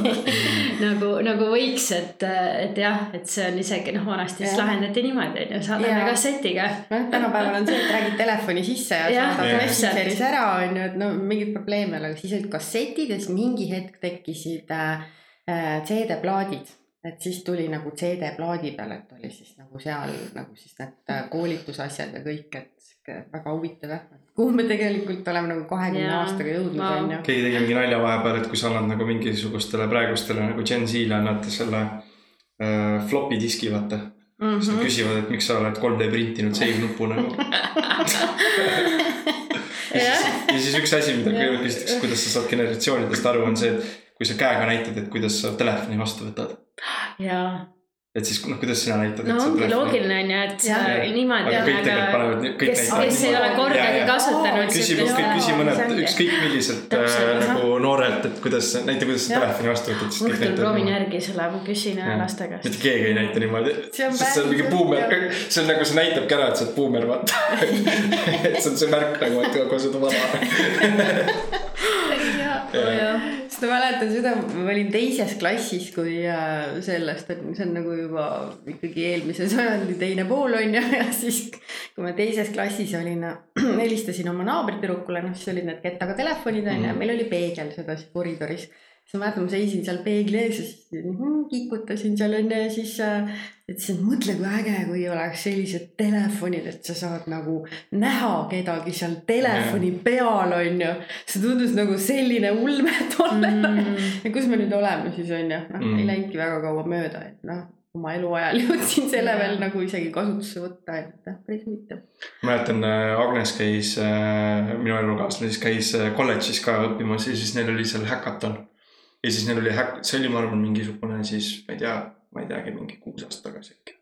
nagu, nagu võiks, et, et jah, et see on isegi noh, vanasti siis lahendati niimoodi, on ju, saadame kassetiga. noh, tänapäeval on see, et räägid telefoni sisse ja Jah, saadad. Messengeris ära, on ju, et no mingit probleemi ei ole, aga siis olid kassetid ja siis mingi hetk tekkisid äh, äh, CD-plaadid. et siis tuli nagu CD-plaadi peal, et oli siis nagu seal nagu siis need äh, koolitusasjad ja kõik, et sihuke väga huvitav jah. Kuhu me tegelikult oleme nagu kahekümne Jaa. aastaga jõudnud, Vau. on ju. keegi tegi mingi nalja vahepeal, et kui sa annad nagu mingisugustele praegustele nagu Gen Z-le annad selle äh, floppy diski, vaata. Mhm. siis nad küsivad, et miks sa oled 3D printinud save nupu nagu. ja siis, üks asi, mida kõigepealt küsitakse, kuidas sa saad generatsioonidest aru, on see, et kui sa käega näitad, et kuidas sa telefoni vastu võtad. ja et siis noh, kuidas sina näitad. no ongi loogiline on ju, et sa Jah. niimoodi aga kõik tegelikult panevad, kõik kes, näitavad kes ei ole kordagi kasutanud. küsi, küsi mõned ükskõik milliselt äh, nagu noorelt, et kuidas, näita, kuidas sa telefoni vastu võtad, õhtul proovin järgi selle, ma küsin laste käest. Mitte. keegi ei näita niimoodi, See on sest see on mingi päris buumer see on nagu, see näitabki ära, et sa oled buumer, vaata. et see on see märk nagu, et kogu aeg oled vana. sest ma mäletan seda, ma olin teises klassis, kui sellest on, see on nagu juba ikkagi eelmise sajandi teine pool on ju, ja siis kui ma teises klassis olin, helistasin oma naabritüdrukule, noh siis olid need kettaga telefonid on ju, Mhm. meil oli peegel sedasi koridoris. Siis ma mäletan, ma seisin seal peegli ees ja siis mm, kikutasin seal onju ja siis äh, ütlesin, et mõtle, kui äge, kui oleks sellised telefonid, et sa saad nagu näha kedagi seal telefoni peal onju. see tundus nagu selline ulme tollel ajal Mm. ja kus me nüüd oleme siis on ju, noh Mm. ei läinudki väga kaua mööda, et noh, oma eluajal jõudsin selle veel nagu isegi kasutusse võtta, et noh, päris huvitav. mäletan, Agnes käis, minu elukaaslane siis käis äh, kolledžis ka õppimas ja siis neil oli seal häkaton. Ja siis neil oli häk-, see oli, ma arvan, mingisugune siis, ma ei tea, ma ei teagi, mingi kuus aastat tagasi äkki.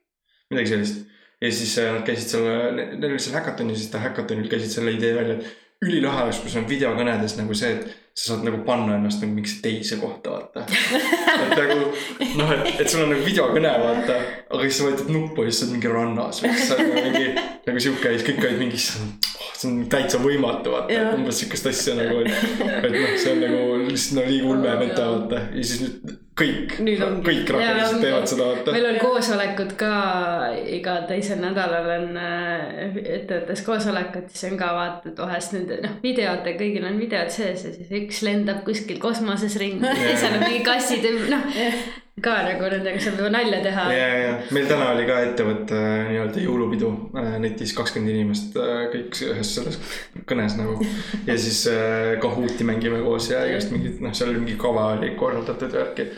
midagi sellist. ja siis äh, nad käisid seal, neil oli seal häkaton ja siis ta häkatonil käisid selle idee välja, et ülilahe oleks, kui sul on videokõnedes nagu see, et sa saad nagu panna ennast nagu mingisse teise kohta, vaata. et nagu noh, et, et sul on nagu videokõne, vaata, aga siis sa vajutad nuppu ja siis sa oled mingi rannas või siis sa oled nagu mingi nagu sihuke, siis kõik olid mingi, issand, see on täitsa võimatu, vaata, umbes sihukest asja nagu, et noh, see on nagu lihtsalt no liiga ulme mõte, vaata. Ja siis nüüd kõik. Kõik rakendused teevad seda, vaata. meil on koosolekud ka iga teisel nädalal on äh, ettevõttes koosolekud, siis on ka vaatad vahest nüüd noh, videod ja kõigil on videod sees ja siis üks lendab kuskil kosmoses ringi, teisel on mingi kassid, noh ka nagu nendega saab juba nalja teha. ja, ja meil täna oli ka ettevõtte äh, nii-öelda jõulupidu äh, netis kakskümmend inimest äh, kõik ühes selles kõnes nagu. ja siis Kahooti mängime koos ja igast mingid noh, seal oli mingi kava oli korraldatud värki.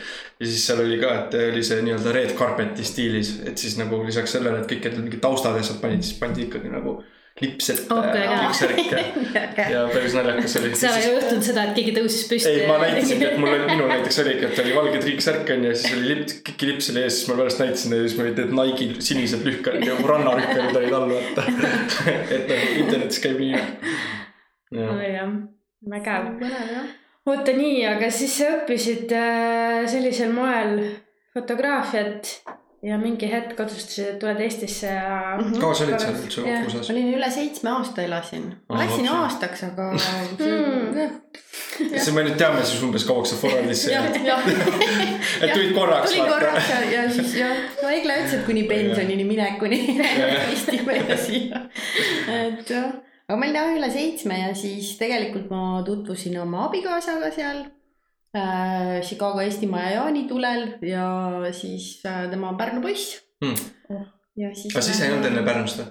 ja siis seal oli ka, et oli see nii-öelda red carpet'i stiilis, et siis nagu lisaks sellele, et kõik need mingid taustad ja asjad panid, siis pandi ikkagi nagu lips ette Okei, ja päris naljakas oli. seal ei juhtunud seda, et keegi tõusis püsti. ei, ma näitasingi, et mul, minul näiteks oligi, et oli valge triiksärk onju ja siis oli lips, kiki lips oli ees, siis ma pärast näitasin ja siis mul olid need Nike'i sinised lühkarid ja rannarühkarid olid all, vaata. et noh, internetis käib nii. jah, vägev. oota nii, aga siis sa õppisid äh, sellisel moel fotograafiat ja mingi hetk otsustasid, et tuled Eestisse ja Mhm. kaua sa olid seal üldse. USA-s? olin üle seitsme aasta elasin. Läksin lapsi. aastaks, aga Hmm. siis me nüüd teame siis umbes kauaks sa Forwardisse jah, jäid. et tulid korraks tulin korraks ja, ja siis jah, no Egle ütles, et kuni pensionini minekuni istime ja siia. et jah, aga ma olin jah üle seitsme ja siis tegelikult ma tutvusin oma abikaasaga seal. Chicago Eestimaa ja jaanitulel ja siis äh, tema on Pärnu poiss Hmm. ja siis. aga siis ei olnud enne Pärnust või?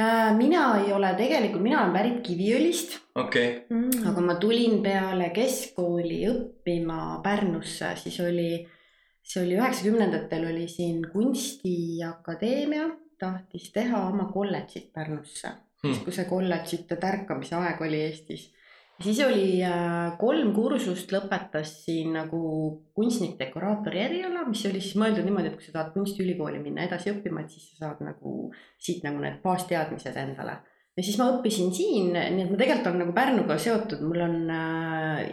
äh,? mina ei ole tegelikult, mina olen pärit Kiviõlist okei, Mm. aga ma tulin peale keskkooli õppima Pärnusse, siis oli, see oli üheksakümnendatel oli siin Kunstiakadeemia tahtis teha oma kolledžit Pärnusse Hmm. hmm., kui see kolledžite tärkamise aeg oli Eestis. Siis oli äh, kolm kursust lõpetas siin nagu kunstnik-dekoraatori eriala, mis oli siis mõeldud niimoodi, et kui sa tahad kunstiülikooli minna edasi õppima, et siis sa saad nagu siit nagu need baasteadmised endale ja siis ma õppisin siin, nii et ma tegelikult olen nagu Pärnuga seotud, mul on äh,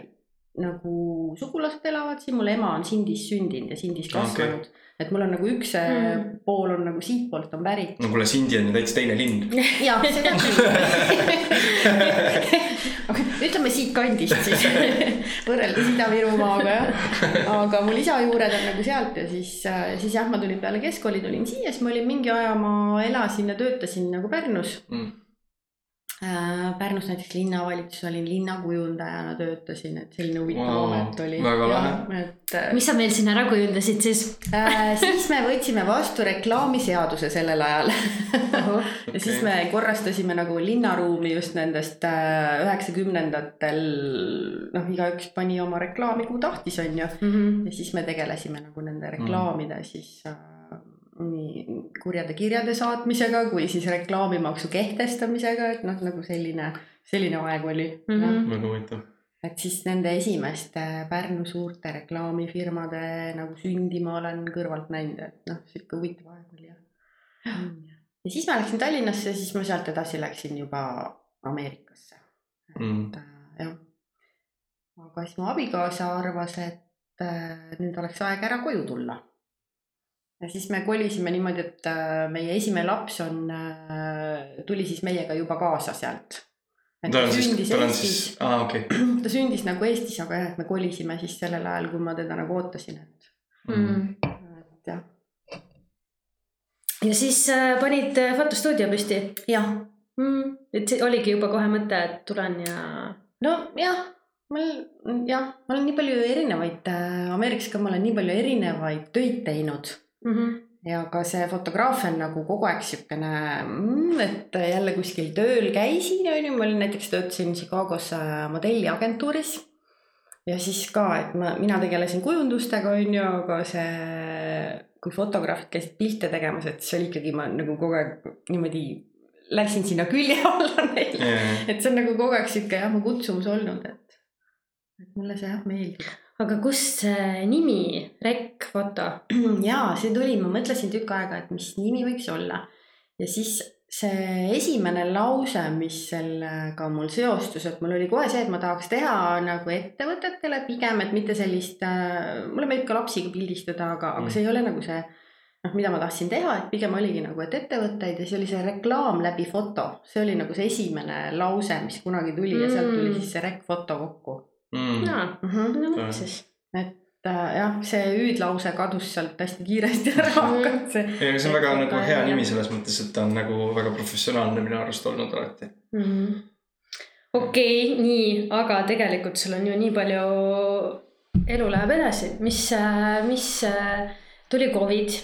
nagu sugulased elavad siin, mul ema on Sindis sündinud ja Sindis kasvanud okay.. Et mul on nagu üks Mm. pool on nagu siitpoolt on pärit. no kuule, Sindi on ju täitsa teine linn. jaa, seda küll. aga ütleme siitkandist siis, võrreldes Ida-Virumaaga jah. aga mul isa juured on nagu sealt ja siis, siis jah, ma tulin peale keskkooli, tulin siia, siis ma olin mingi aja, ma elasin ja töötasin nagu Pärnus. Mm. Pärnus näiteks linnavalitsuses olin linnakujundajana töötasin, et selline huvitav Vau, amet oli. väga lahe. et äh, mis sa meil siin ära kujundasid siis? äh, siis me võtsime vastu reklaamiseaduse sellel ajal ja siis me korrastasime nagu linnaruumi just nendest äh, üheksakümnendatel, noh, igaüks pani oma reklaami kuhu tahtis, onju. Mhm. ja siis me tegelesime nagu nende reklaamide mm. siis äh, nii kurjade kirjade saatmisega kui siis reklaamimaksu kehtestamisega, et noh, nagu selline, selline aeg oli mm. -hmm. väga huvitav. et siis nende esimeste Pärnu suurte reklaamifirmade nagu sündi ma olen kõrvalt näinud, et noh, sihuke huvitav aeg oli jah. ja siis ma läksin Tallinnasse, siis ma sealt edasi läksin juba Ameerikasse Mm. et äh, jah. aga siis mu abikaasa arvas, et äh, nüüd oleks aeg ära koju tulla. Ja siis me kolisime niimoodi, et äh, meie esimene laps on, tuli siis meiega juba kaasa sealt. ta on siis, tal on siis, aa okei. ta sündis nagu Eestis, aga jah, et me kolisime siis sellel ajal, kui ma teda nagu ootasin, et, Mm. et jah. ja siis äh, panid äh, fotostuudio püsti jah, mm.. et see oligi juba kohe mõte, et tulen ja. nojah, mul jah, ma olen nii palju erinevaid äh,, Ameerikas ka ma olen nii palju erinevaid töid teinud Mm -hmm. ja ka see fotograafia on nagu kogu aeg siukene mm,, et jälle kuskil tööl käisin, onju, ma olin näiteks töötasin Chicagos modelliagentuuris. ja siis ka, et ma, mina tegelesin kujundustega, onju, aga see, kui fotograafid käisid pilte tegemas, et siis oli ikkagi ma nagu kogu aeg niimoodi läksin sinna külje alla neil. et see on nagu kogu aeg sihuke jah, mu kutsumus olnud, et, et mulle see jah meeldib. Aga kust see nimi, Rekk Foto? ja see tuli, ma mõtlesin tükk aega, et mis nimi võiks olla ja siis see esimene lause, mis sellega mul seostus, et mul oli kohe see, et ma tahaks teha nagu ettevõtetele pigem, et mitte sellist äh,, mulle meeldib ka lapsi pildistada, aga mm., aga see ei ole nagu see noh, mida ma tahtsin teha, et pigem oligi nagu, et ettevõtteid ja see oli see reklaam läbi foto, see oli nagu see esimene lause, mis kunagi tuli ja sealt tuli Mm. siis see rekk-foto kokku mm.. jaa, mm. -hmm. no vot siis. et äh, jah, see hüüdlause kadus sealt hästi kiiresti ära, aga see ei, aga see on väga nagu hea nimi selles mõttes, et ta on nagu väga professionaalne minu arust olnud alati. mm. -hmm. okei okay,, nii, aga tegelikult sul on ju nii palju, elu läheb edasi, mis, mis äh, tuli Covid,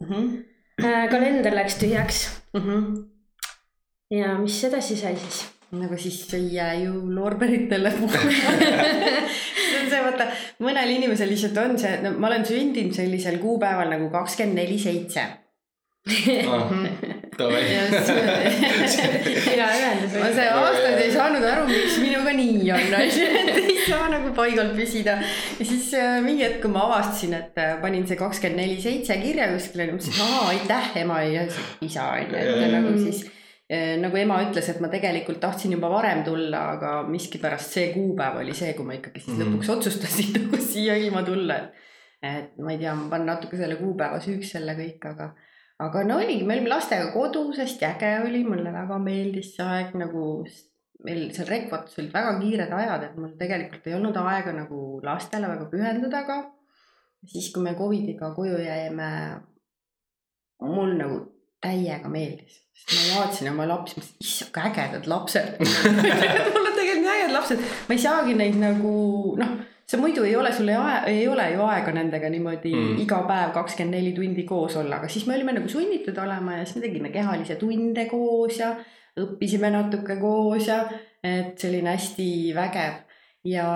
Mm -hmm. kalender läks tühjaks Mm -hmm. ja mis edasi sai siis? Nagu siis ei jää ju loorberitele puhkama see on see, vaata, mõnel inimesel lihtsalt on see, no ma olen sündinud sellisel kuupäeval nagu kakskümmend neli seitse. Davai. hea ühendus ma see aastaid ei saanud aru, miks minuga nii on, onju, et ei saa nagu paigal püsida. ja siis äh, mingi hetk, kui ma avastasin, et äh, panin see kakskümmend neli seitse kirja kuskile, mõtlesin, aa aitäh, ema ja isa onju, et nagu siis nagu ema ütles, et ma tegelikult tahtsin juba varem tulla, aga miskipärast see kuupäev oli see, kui ma ikkagi siis Mhm. lõpuks otsustasin nagu siia ilma tulla, et et ma ei tea, ma panen natuke selle kuupäeva süüks selle kõik, aga aga no oligi, me olime lastega kodus, hästi äge oli, mulle väga meeldis see aeg nagu, meil seal Rekvatus olid väga kiired ajad, et mul tegelikult ei olnud aega nagu lastele väga pühenduda ka. siis, kui me Covidiga koju jäime, mul nagu täiega meeldis, sest ma vaatasin oma lapsi, mõtlesin, issand, kui ägedad lapsed. mul on tegelikult nii ägedad lapsed, ma ei saagi neid nagu noh sa muidu ei ole, sul ei, ei ole ju aega nendega niimoodi mm. iga päev kakskümmend neli tundi koos olla, aga siis me olime nagu sunnitud olema ja siis me tegime kehalisi tunde koos ja õppisime natuke koos ja et selline hästi vägev. ja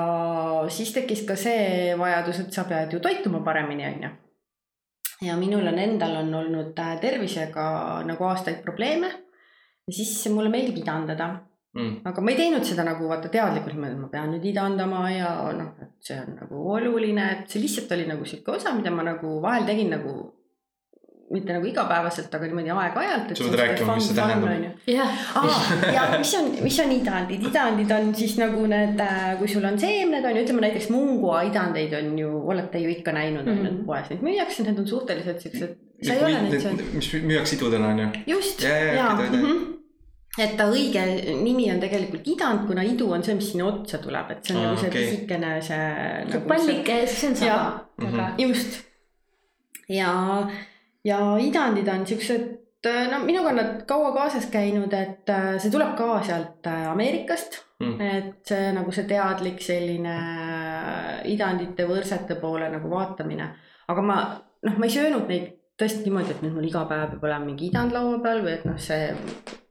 siis tekkis ka see vajadus, et sa pead ju toituma paremini, onju. Ja minul on endal on olnud äh, tervisega nagu aastaid probleeme ja siis mulle meeldib idandada Mm. aga ma ei teinud seda nagu vaata teadlikult, et ma pean nüüd idandama ja noh, et see on nagu oluline, et see lihtsalt oli nagu sihuke osa, mida ma nagu vahel tegin nagu mitte nagu igapäevaselt, aga niimoodi aeg-ajalt. Sa pead rääkima, mis see tähendab. jah, ja mis on, mis on idandid, idandid on siis nagu need, kui sul on seemned on ju, ütleme näiteks mungua idandeid on ju, olete ju ikka näinud on Mhm. need poes, neid müüakse, need on suhteliselt siuksed, sa ei ole neid söönud. mis müüakse idudena onju. just, Jaa, toida. et ta õige nimi on tegelikult idand, kuna idu on see, mis sinna otsa tuleb, et see on Aa, nagu see okei. pisikene see nagu pallike, see on aga Mhm. just. ja, ja idandid on siuksed, no minuga on nad kaua kaasas käinud, et äh, see tuleb ka sealt äh, Ameerikast Mm. et see nagu see teadlik selline idandite võrsete poole nagu vaatamine, aga ma noh, ma ei söönud neid tõesti niimoodi, et nüüd mul iga päev peab olema mingi idand laua peal või et noh, see,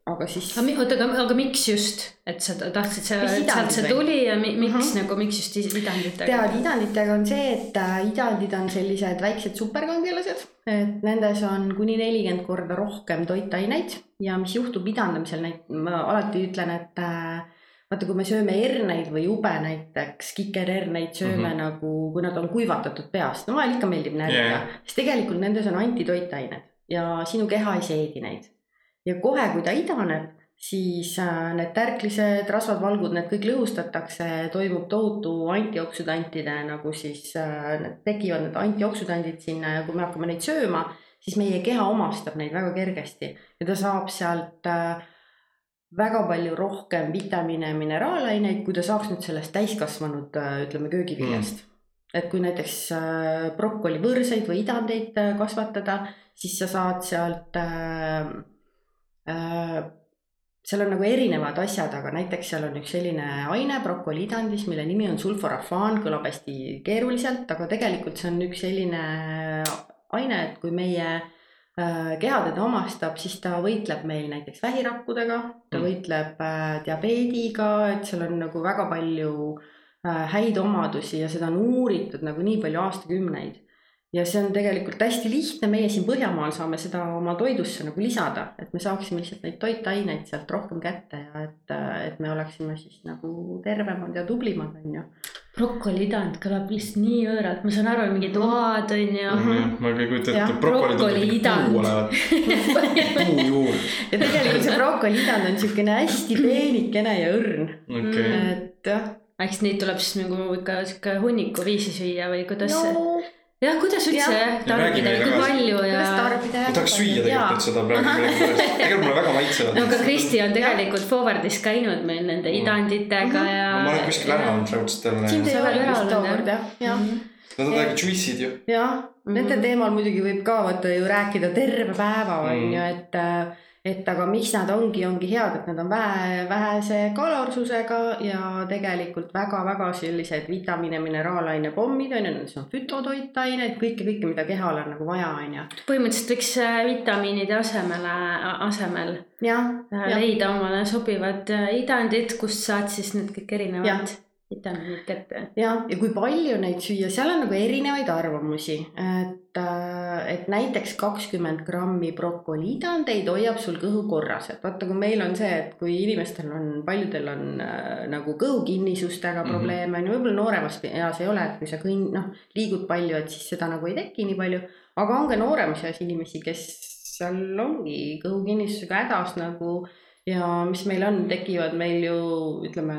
aga siis. oota, aga, aga miks just, et sa tahtsid sealt see tuli ja mi, miks mm. -hmm. nagu, miks just idanditega? tead, idanditega on see, et äh, idandid on sellised väiksed superkangelased, et nendes on kuni nelikümmend korda rohkem toitaineid ja mis juhtub idandamisel, ma alati ütlen, et äh, vaata, kui me sööme herneid või jube näiteks, kikerherneid sööme mm. -hmm. nagu, kui nad on kuivatatud peast, no vahel ikka meeldib närida yeah. siis tegelikult nendes on antitoitained ja sinu keha ei seedi neid. Ja kohe, kui ta idaneb, siis äh, need tärklised, rasvad, valgud, need kõik lõhustatakse, toimub tohutu antioksüdantide nagu siis äh,, need tekivad need antioksüdandid sinna ja kui me hakkame neid sööma, siis meie keha omastab neid väga kergesti ja ta saab sealt äh, väga palju rohkem vitamiine ja mineraalaineid, kui ta saaks nüüd sellest täiskasvanud, ütleme köögiviljast mm.. et kui näiteks äh, brokolivõrseid või idandeid kasvatada, siis sa saad sealt seal on nagu erinevad asjad, aga näiteks seal on üks selline aine brokoliidandis, mille nimi on sulforafaan, kõlab hästi keeruliselt, aga tegelikult see on üks selline aine, et kui meie äh, keha teda omastab, siis ta võitleb meil näiteks vähirakkudega, ta Mm. võitleb äh, diabeediga, et seal on nagu väga palju äh, häid omadusi ja seda on uuritud nagu nii palju aastakümneid ja see on tegelikult hästi lihtne, meie siin Põhjamaal saame seda oma toidusse nagu lisada, et me saaksime lihtsalt neid toitaineid sealt rohkem kätte ja et, et me oleksime siis nagu tervemad ja tublimad, on ju. brokoliidand kõlab lihtsalt nii õõralt, ma saan aru, mingid oad on ju. ma ei kujuta ette, brokoli brokoliidand. puu olevat, puu juur, ja tegelikult see brokoliidand on siukene hästi peenikene ja õrn, okei. et jah. eks neid tuleb siis nagu ikka sihuke hunniku viisi süüa või kuidas see no jah, kuidas üldse Jah. jah, tarbida ja kui palju ja ma tahaks süüa tegelikult seda praegu tegelikult mulle väga maitsevad. no aga Kristi on tegelikult Forwardis käinud meil nende idanditega ja. ma olen kuskil ära olnud raudselt siin jälle. te ei Sa ole oled ära olnud, jah, jah, Nad on täiega juicy'd ju. jah, nende Mhm. teemal muidugi võib ka vaata ju rääkida terve päeva on Mhm. ju, et et aga miks nad ongi, ongi head, et nad on vähe, vähese kalorsusega ja tegelikult väga-väga sellised vitamiine, mineraalaine pommid on ju, need on fütotoitained, kõike, kõike, mida kehal on nagu vaja, on ju. põhimõtteliselt võiks äh, vitamiinide asemele, asemel jah, äh, leida omale sobivad äh, idandid, kust saad siis need kõik Jah. erinevad vitamiinid kätte. jah, ja kui palju neid süüa, seal on nagu erinevaid arvamusi, et, et näiteks kakskümmend grammi brokoliidandeid hoiab sul kõhu korras, et vaata, kui meil on see, et kui inimestel on, paljudel on äh, nagu kõhukinnisustega Mhm. probleeme on ju, võib-olla nooremas eas ei ole, et kui sa kõnn-, noh, liigud palju, et siis seda nagu ei teki nii palju, aga on ka nooremas eas inimesi, kes seal ongi kõhukinnistusega hädas nagu ja mis meil on, tekivad meil ju ütleme,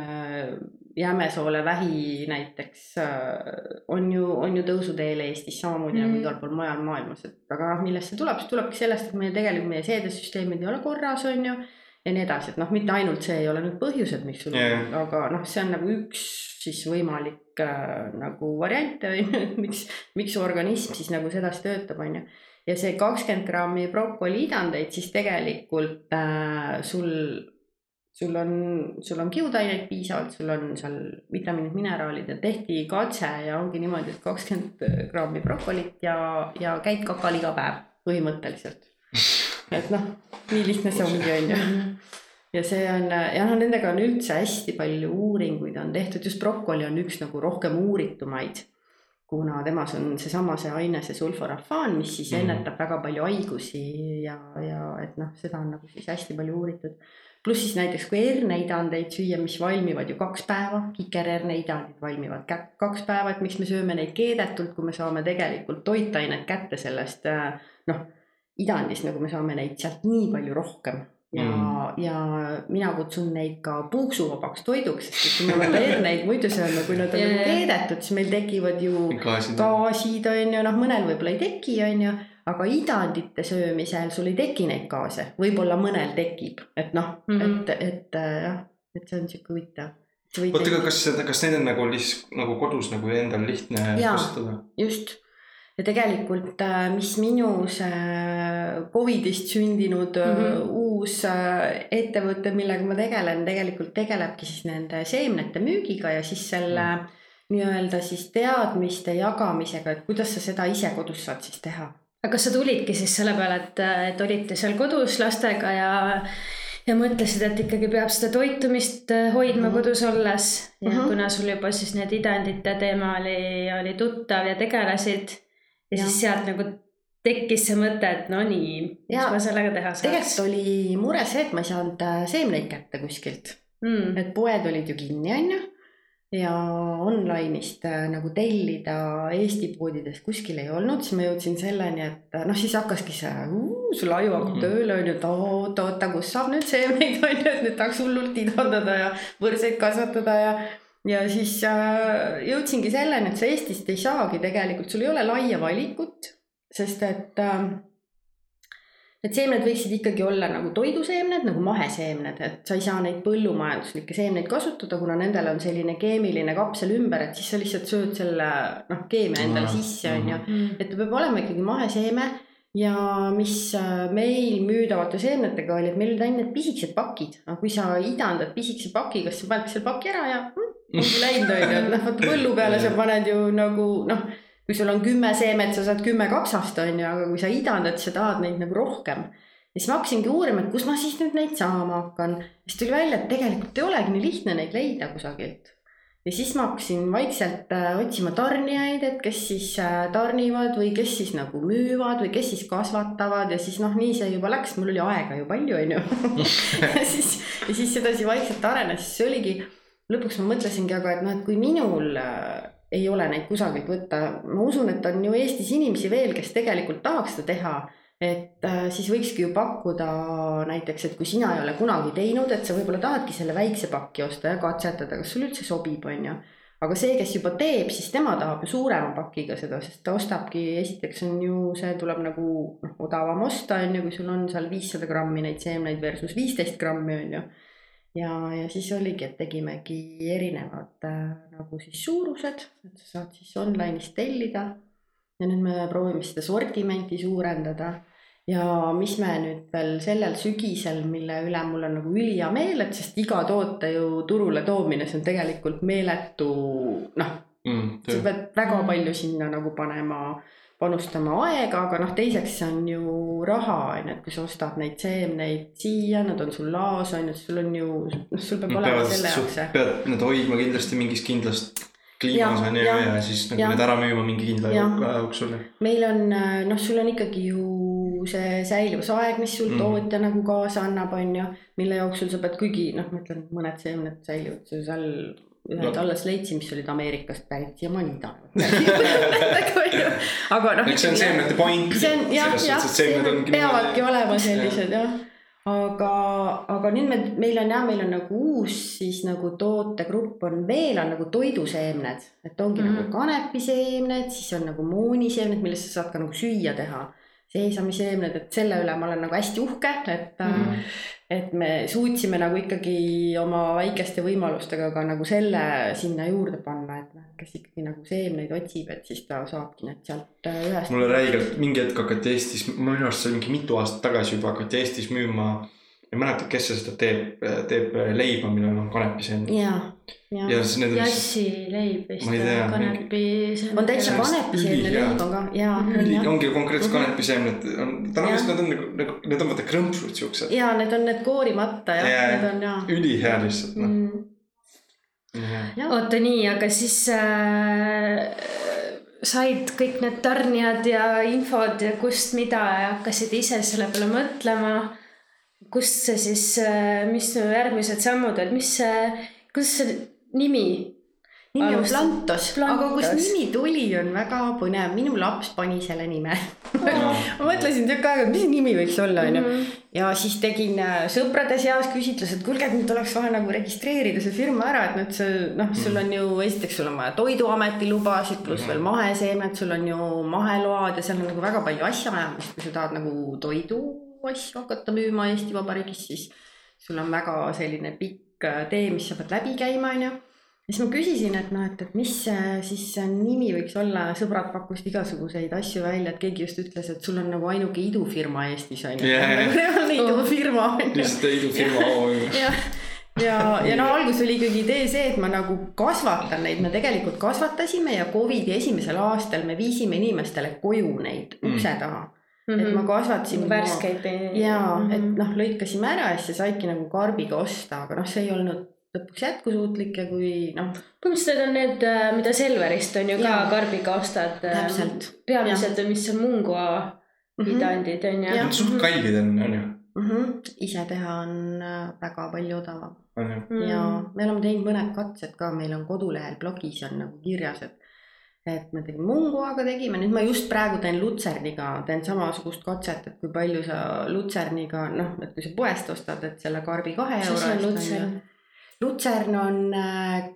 Jämesoole vähi näiteks äh, on ju, on ju tõusuteel Eestis samamoodi mm. nagu Mm. igal pool mujal maailmas, et aga noh, millest see tuleb, see tulebki sellest, et meie tegelikult meie seedesüsteemid ei ole korras, on ju. ja nii edasi, et noh, mitte ainult see ei ole nüüd põhjused, miks sul yeah., aga noh, see on nagu üks siis võimalik äh, nagu variante on ju, et miks, miks su organism siis nagu sedasi töötab, on ju ja see kakskümmend grammi brokoliidandeid siis tegelikult äh, sul, sul on, sul on kiudaineid piisavalt, sul on seal vitamiinid, mineraalid ja tehti katse ja ongi niimoodi, et kakskümmend grammi brokolit ja, ja käid kakal iga päev põhimõtteliselt. et noh, nii lihtne see ongi, on ju ja see on ja noh, nendega on üldse hästi palju uuringuid on tehtud, just brokoli on üks nagu rohkem uuritumaid. kuna temas on seesama see aine, see sulforafaan, mis siis Mhm. ennetab väga palju haigusi ja, ja et noh, seda on nagu siis hästi palju uuritud. Pluss siis näiteks kui herneidandeid süüa, mis valmivad ju kaks päeva, kikerherneidandid valmivad kaks päeva, et miks me sööme neid keedetult, kui me saame tegelikult toitainet kätte sellest äh, noh, idandist, nagu me saame neid sealt nii palju rohkem ja Mm. ja mina kutsun neid ka puuksuvabaks toiduks, sest kui me oleme herneid muidu sööme, kui nad on Jaa, nagu keedetud, siis meil tekivad ju gaasid. gaasid on ju, noh, mõnel võib-olla ei teki, on ju, aga idandite söömisel sul ei teki neid gaase, võib-olla mõnel tekib, et noh mm. -hmm. et, et äh, jah, et see on sihuke huvitav. oota, aga kas kas neid on nagu lihtsalt nagu kodus nagu endal lihtne kasutada? just ja tegelikult, mis minu see Covidist sündinud mm. -hmm. uus äh, ettevõte, millega ma tegelen, tegelikult tegelebki siis nende seemnete müügiga ja siis selle mm. nii-öelda siis teadmiste jagamisega, et kuidas sa seda ise kodus saad siis teha aga kas sa tulidki siis selle peale, et, et olite seal kodus lastega ja ja mõtlesid, et ikkagi peab seda toitumist äh, hoidma Mhm. kodus olles ja Mhm. kuna sul juba siis need idandite teema oli, oli tuttav ja tegelesid ja Jah. siis sealt nagu tekkis see mõte, et no nii, mis Jaa. ma sellega teha tegelikult saaks. oli mure see, et ma ei saanud äh, seemneid kätte kuskilt, Mm. et poed olid ju kinni, on ju. Ja online'ist äh, nagu tellida Eesti poodidest kuskil ei olnud, siis ma jõudsin selleni, et äh, noh, siis hakkaski see, sul aju hakkab Mhm. tööle on ju, et oot, oota, kus saab nüüd seemneid on ju, et nüüd tahaks hullult idandada ja võrseid kasvatada ja ja siis äh, jõudsingi selleni, et sa Eestist ei saagi tegelikult, sul ei ole laia valikut, sest et äh, Need seemned võiksid ikkagi olla nagu toiduseemned, nagu maheseemned, et sa ei saa neid põllumajanduslikke seemneid kasutada, kuna nendel on selline keemiline kapsel ümber, et siis sa lihtsalt sööd selle noh, keemia endale sisse, on ju. Mm. et ta peab olema ikkagi maheseeme ja mis äh, meil müüdavate seemnetega oli, et meil olid ainult need pisikesed pakid, aga kui sa idandad pisikese pakiga, siis sa panedki selle paki ära ja mm, läinud, on ju, et noh, vaata põllu peale sa paned ju nagu noh, kui sul on kümme seemet, sa saad kümme kapsast, on ju, aga kui sa idandad, sa tahad neid nagu rohkem. ja siis ma hakkasingi uurima, et kus ma siis nüüd neid saama hakkan. siis tuli välja, et tegelikult ei olegi nii lihtne neid leida kusagilt. ja siis ma hakkasin vaikselt äh, otsima tarnijaid, et kes siis äh, tarnivad või kes siis nagu müüvad või kes siis kasvatavad ja siis noh, nii see juba läks, mul oli aega ju palju, on ju. ja siis, ja siis sedasi vaikselt arenes, siis oligi lõpuks ma mõtlesingi, aga et noh, et kui minul äh, ei ole neid kusagilt võtta, ma usun, et on ju Eestis inimesi veel, kes tegelikult tahaks seda teha et äh, siis võikski ju pakkuda näiteks, et kui sina ei ole kunagi teinud, et sa võib-olla tahadki selle väikse paki osta ja katsetada, kas sulle üldse sobib, on ju. aga see, kes juba teeb, siis tema tahab ju suurema pakiga seda, sest ta ostabki, esiteks on ju, see tuleb nagu noh, odavam osta, on ju, kui sul on seal viissada grammi neid seemneid versus viisteist grammi, on ju. Ja, ja siis oligi, et tegimegi erinevad äh, nagu siis suurused, et sa saad siis online'is tellida. Ja nüüd me proovime seda sortimenti suurendada. Ja mis me nüüd veel sellel sügisel, mille üle mul on nagu ülihea meel, et sest iga toote ju turule toomine, see on tegelikult meeletu noh mm,, sa pead väga palju sinna nagu panema, panustama aega, aga noh, teiseks on ju raha, on ju, et kui sa ostad neid seemneid siia, nad on sul laos, on ju, sul on ju, noh, sul peab no, olema selle jaoks. pead need hoidma kindlasti mingis kindlas kliimas on ju ja, ja, ja siis nagu ja. need ära müüma mingi kindla aja jooksul. meil on noh, sul on ikkagi ju see säiluvusaeg, mis sul mm. tootja nagu kaasa annab, on ju, mille jooksul sa pead, kuigi noh, ma ütlen, mõned seemned säilivad sul seal ühed no. alles leidsin, mis olid Ameerikast pärit, siiamaani tahavad aga noh. eks see on seemnete point. see on jah, jah, peavadki olema sellised jah aga, aga nüüd me, meil on jah, meil on nagu uus siis nagu tootegrupp on veel on nagu toiduseemned, et ongi mm -hmm. nagu kanepiseemned, siis on nagu mooniseemned, millest sa saad ka nagu süüa teha seesamiseemned, et selle üle ma olen nagu hästi uhke, et mm, et me suutsime nagu ikkagi oma väikeste võimalustega ka nagu selle sinna juurde panna, et noh, kes ikkagi nagu seemneid otsib, et siis ta saabki need sealt äh, ühest. mulle räigelt mingi hetk hakati Eestis, minu arust see mingi mitu aastat tagasi juba hakati Eestis müüma ei mäleta, kes see seda teeb, teeb leiba, millel on kanepiseemned. ja, ja. ja siis need on. jassileib vist. kanepi. on täitsa kanepiseemne leib on ka ja. üli, ongi konkreetselt mhm. kanepiseemned on, täna vist nad on nagu, nagu, need on vaata krõmpsud siuksed. ja need on need koorimata jah ja,, need on ja. ülihea lihtsalt noh mm.. oota nii, aga siis äh, said kõik need tarnijad ja infod ja kust mida ja hakkasid ise selle peale mõtlema kust see siis, äh, mis järgmised sammud olid, mis see, kuidas see nimi? nimi on Plantos, aga kust nimi tuli, on väga põnev, minu laps pani selle nime. Ma mõtlesin tükk aega, mis nimi võiks olla, onju. Mhm. ja siis tegin äh, sõprade seas küsitluse, et kuulge, et nüüd oleks vaja nagu registreerida see firma ära, et nüüd see noh, sul on ju esiteks sul on vaja toiduameti lubasid, pluss veel maheseemned, sul on ju maheload ja seal on nagu väga palju asjaajamist, kui sa tahad nagu toidu asju hakata müüma Eesti Vabariigis, siis sul on väga selline pikk äh, tee, mis sa pead läbi käima, onju. ja siis ma küsisin, et noh, et, et mis see siis see nimi võiks olla, sõbrad pakkusid igasuguseid asju välja, et keegi just ütles, et sul on nagu ainuke idufirma Eestis onju. Yeah.. nagu reaalne idufirma onju. lihtsalt idufirma OÜ ja, ja, ja no alguses oli ikkagi idee see, et ma nagu kasvatan neid, me tegelikult kasvatasime ja Covidi esimesel aastal me viisime inimestele koju neid ukse taha. mm mm, -hmm. et ma kasvatasin. värskeid. jaa mm, -hmm. et noh, lõikasime ära ja siis saidki nagu karbiga osta, aga noh, see ei olnud lõpuks jätkusuutlik ja kui noh. põhimõtteliselt on need, äh, mida Selverist on ju ka ja. karbiga ostad. Äh, täpselt. peamiselt, mis on Mungua mm -hmm. idandid on ju. Need suht kallid on, on ju mm. -hmm. ise teha on äh, väga palju odavam. ja me oleme teinud mõned katsed ka, meil on kodulehel blogis on nagu kirjas, et et me tegime munguaga tegime, nüüd ma just praegu teen lutserniga, teen samasugust katset, et kui palju sa lutserniga noh, et kui sa poest ostad, et selle karbi kahe euro eest on ju. lutsern? On, äh,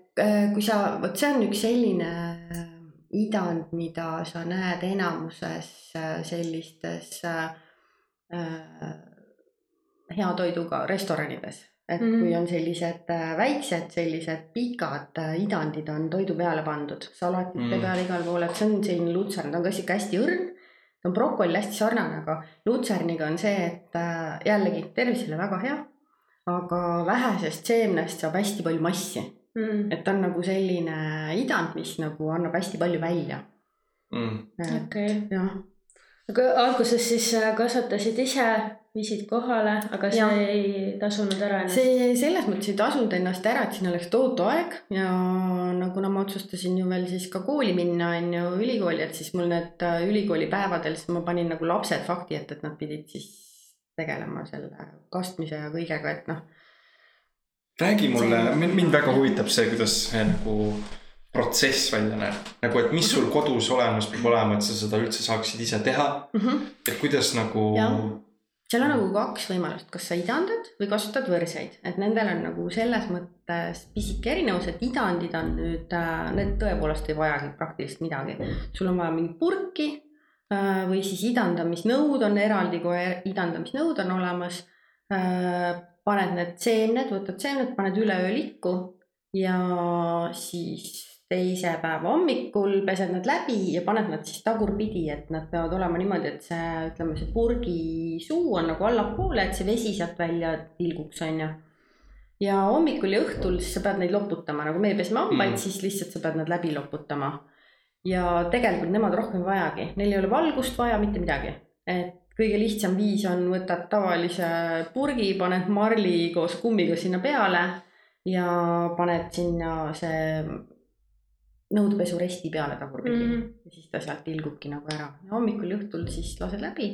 kui sa, vot see on üks selline äh, idand, mida sa näed enamuses äh, sellistes äh, hea toiduga restoranides et mm -hmm. kui on sellised äh, väiksed, sellised pikad äh, idandid on toidu peale pandud, salatite mm -hmm. peale igal pool, et see on selline lutsern, ta on ka sihuke hästi õrn. ta on brokolile hästi sarnane, aga lutserniga on see, et äh, jällegi tervisele väga hea. aga vähesest seemnest saab hästi palju massi mm. -hmm. et ta on nagu selline idand, mis nagu annab hästi palju välja mm.. okei okay., jah. aga alguses siis kasvatasid ise viisid kohale, aga see ja. ei tasunud ära ennast? see selles mõttes ei tasunud ennast ära, et siin oleks tohutu aeg ja no kuna ma otsustasin ju veel siis ka kooli minna, on ju, ülikooli, et siis mul need äh, ülikooli päevadel, siis ma panin nagu lapsed fakti ette, et nad pidid siis tegelema selle kastmise ja kõigega, et noh räägi mulle, mind väga huvitab see, kuidas see nagu protsess välja näeb. nagu, et mis sul kodus olemas peab olema, et sa seda üldse saaksid ise teha. et kuidas nagu. Jah. Seal on nagu kaks võimalust, kas sa idandad või kasutad võrseid, et nendel on nagu selles mõttes pisike erinevus, et idandid on nüüd, need tõepoolest ei vajagi praktiliselt midagi. sul on vaja mingit purki äh, või siis idandamisnõud on eraldi, kui idandamisnõud on olemas. paned need seemned, võtad seemned, paned üleöö likku ja siis teise päeva hommikul pesed nad läbi ja paned nad siis tagurpidi, et nad peavad olema niimoodi, et see, ütleme, see purgisuu on nagu allapoole, et see vesi sealt välja tilguks, onju. ja hommikul ja õhtul siis sa pead neid loputama, nagu meie peseme hambaid mm., siis lihtsalt sa pead nad läbi loputama. ja tegelikult nemad rohkem ei vajagi, neil ei ole valgust vaja, mitte midagi. et kõige lihtsam viis on, võtad tavalise purgi, paned marli koos kummiga sinna peale ja paned sinna see nõudepesuresti peale tagurpidi mm. -hmm. ja siis ta sealt tilgubki nagu ära ja hommikul ja õhtul siis lased läbi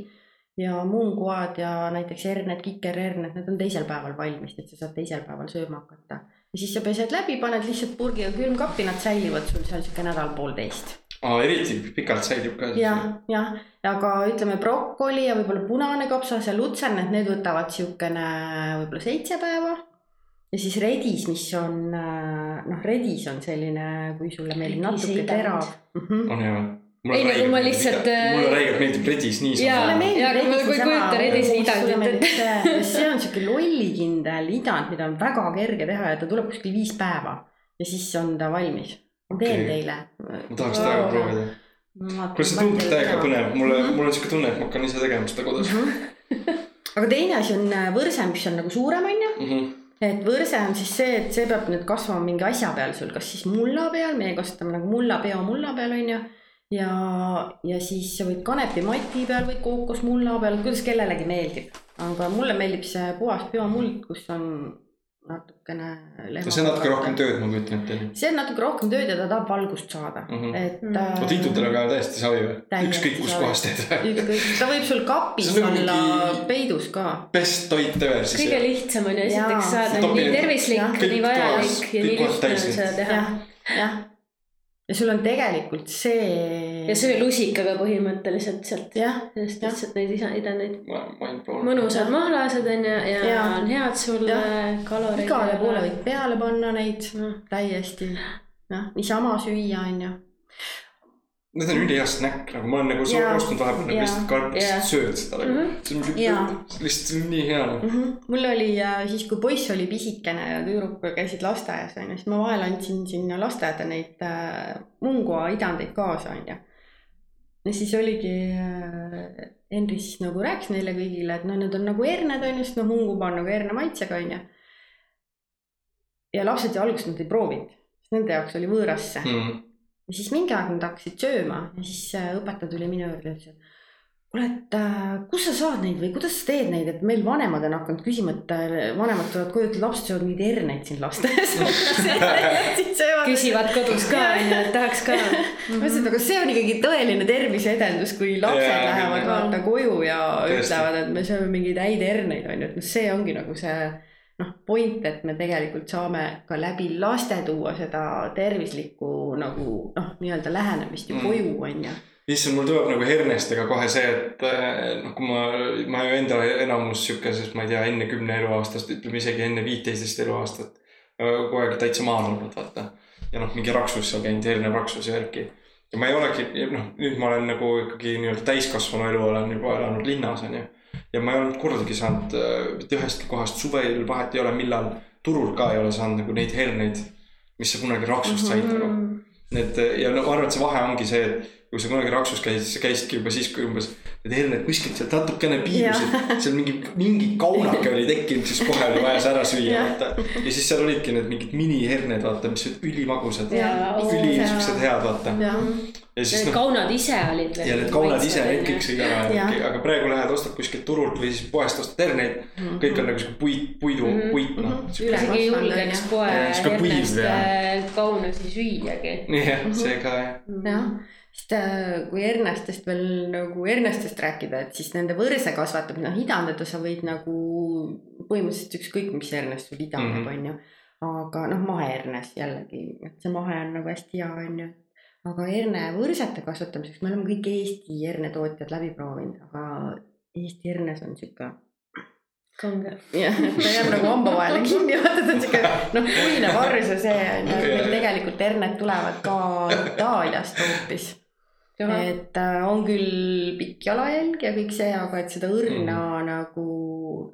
ja munguad ja näiteks herned, kikerherned, need on teisel päeval valmis, et sa saad teisel päeval sööma hakata. ja siis sa pesed läbi, paned lihtsalt purgiga külmkappi, nad säilivad sul seal sihuke nädal-poolteist. aa, eriti pikalt säilib ka. jah, jah, aga ütleme brokoli ja võib-olla punane kapsas ja lutsernet, need võtavad siukene võib-olla seitse päeva. Ja siis redis, mis on äh, noh, redis on selline, kui sulle meeldib natuke terav. -hmm. on hea. Ei, nagu ma lihtsalt, äh, mulle räigelt meeldib redis niisama see, on siuke lollikindel idand, mida on väga kerge teha ja ta tuleb kuskil viis päeva ja siis on ta valmis. ma teen teile. ma tahaks täiega proovida. kuule, see tundub täiega põnev, mulle, mul on siuke tunne, et ma hakkan ise tegema seda kodus. Mhm. aga teine asi on äh, võrse, mis on nagu suurem, onju. Et võrse on siis see, et see peab nüüd kasvama mingi asja peal sul, kas siis mulla peal, meie kasutame nagu mullapeo mulla peal onju. ja, ja siis sa võid kanepimati peal või kookosmulla peal, kuidas kellelegi meeldib. aga mulle meeldib see puhas biomuld, kus on natukene. see on natuke rohkem. tööd, ma kujutan ette. see on natuke rohkem tööd ja ta tahab valgust saada mm. -hmm. et Mhm. äh,. vot idudel on ka täiesti savi või? Ükskõik kus savi. kohas teed. ükskõik, ta võib sul kapis nagu olla mingi- peidus ka. best toit ever siis. kõige lihtsam on ju esiteks saada nii tervislik nii vajalik ja nii lihtne on seda teha. jah. ja sul on tegelikult see. Ja söö lusikaga põhimõtteliselt sealt, jah, sest lihtsalt neid isa- idandeid. mind blown. mõnusad mahlased on ju ja Jaa. on head sulle kaloreid. igale poole võib peale panna neid Noh. täiesti, jah, niisama süüa on ju. Need on ülihea snäkk, nagu ma olen nagu ostnud vahepeal nagu lihtsalt karbist Jaa. sööd seda nagu Mhm.. see on lihtsalt nii hea nagu. Mhm. mul oli äh, siis, kui poiss oli pisikene ja tüdruk käisid lasteaias onju, siis ma vahel andsin sinna lasteaeda neid äh, mungua idandeid kaasa onju. Ja siis oligi äh, Henri siis nagu rääkis neile kõigile, et noh, need on nagu herned onju, sest noh, mungupa on nagu herne maitsega onju. ja lapsed ju alguses nad ei proovinud, sest nende jaoks oli võõras see Mhm. ja siis mingi aeg nad hakkasid sööma ja siis äh, õpetaja tuli minu juurde ja ütles, et kuule, et äh, kus sa saad neid või kuidas sa teed neid, et meil vanemad on hakanud küsima, et äh, vanemad tulevad koju, et lapsed söövad mingeid herneid siin lasteaias. küsivad kodus ka onju, et tahaks ka. ma ütlesin, et aga see on ikkagi tõeline terviseedendus, kui lapsed Jaa, lähevad vaata koju ja Tõesti. ütlevad, et me sööme mingeid häid herneid onju, et noh, see ongi nagu see noh, point, et me tegelikult saame ka läbi laste tuua seda tervislikku nagu noh, nii-öelda lähenemist ju Mm. koju onju. issand, mul tuleb nagu hernestega kohe see, et eh, noh, kui ma, ma ju enda enamus sihukeses, ma ei tea, enne kümne eluaastast, ütleme isegi enne viiteist eluaastat. kogu aeg täitsa maal olnud, vaata. ja noh, mingi raksus seal käinud, hernepraksus ja värki. ja ma ei olegi, noh, nüüd ma olen nagu ikkagi nii-öelda täiskasvanu elu olen juba elanud linnas, onju. ja ma ei olnud kordagi saanud mitte ühestki kohast suvel, vahet ei ole, millal, turul ka ei ole saanud nagu neid herneid, mis sa kunagi raksust said Mhm. nagu. Need ja no ma arvan, et see vahe ongi see, et kui sa kunagi raksus käisid, sa käisidki juba siis, kui umbes need herned kuskilt sealt natukene piibusid, seal mingi, mingi kaunake oli tekkinud, siis kohe oli vaja see ära süüa, vaata. ja siis seal olidki need mingid miniherned, vaata, mis olid ülimagusad, üli siuksed head, vaata. ja siis Need noh, kaunad ise olid ja need kaunad ise, need kõik sõid ära aga praegu lähed ostad kuskilt turult või siis poest ostad herneid, kõik on nagu sihuke puit, puidu Mhm., puit noh Mhm.. isegi ei julgeks poe hernest äh, kaunasi süüagi. jah, see ka jah. jah, sest äh, kui hernestest veel nagu hernestest rääkida, et siis nende võrse kasvatamine, noh idandada sa võid nagu põhimõtteliselt ükskõik mis hernest sul idaneb, Mhm. onju. aga noh, mahehernes jällegi, et see mahe on nagu hästi hea, onju. aga hernevõrsete kasvatamiseks me oleme kõik Eesti hernetootjad läbi proovinud, aga Eesti hernes on sihuke kange. jah, et ta jääb nagu hamba vahele kinni, vaata ta on siuke noh, puine varus ja see on ju, et meil tegelikult herned tulevad ka Itaaliast hoopis. Et äh, on küll pikk jalajälg ja kõik see, aga et seda õrna mm. nagu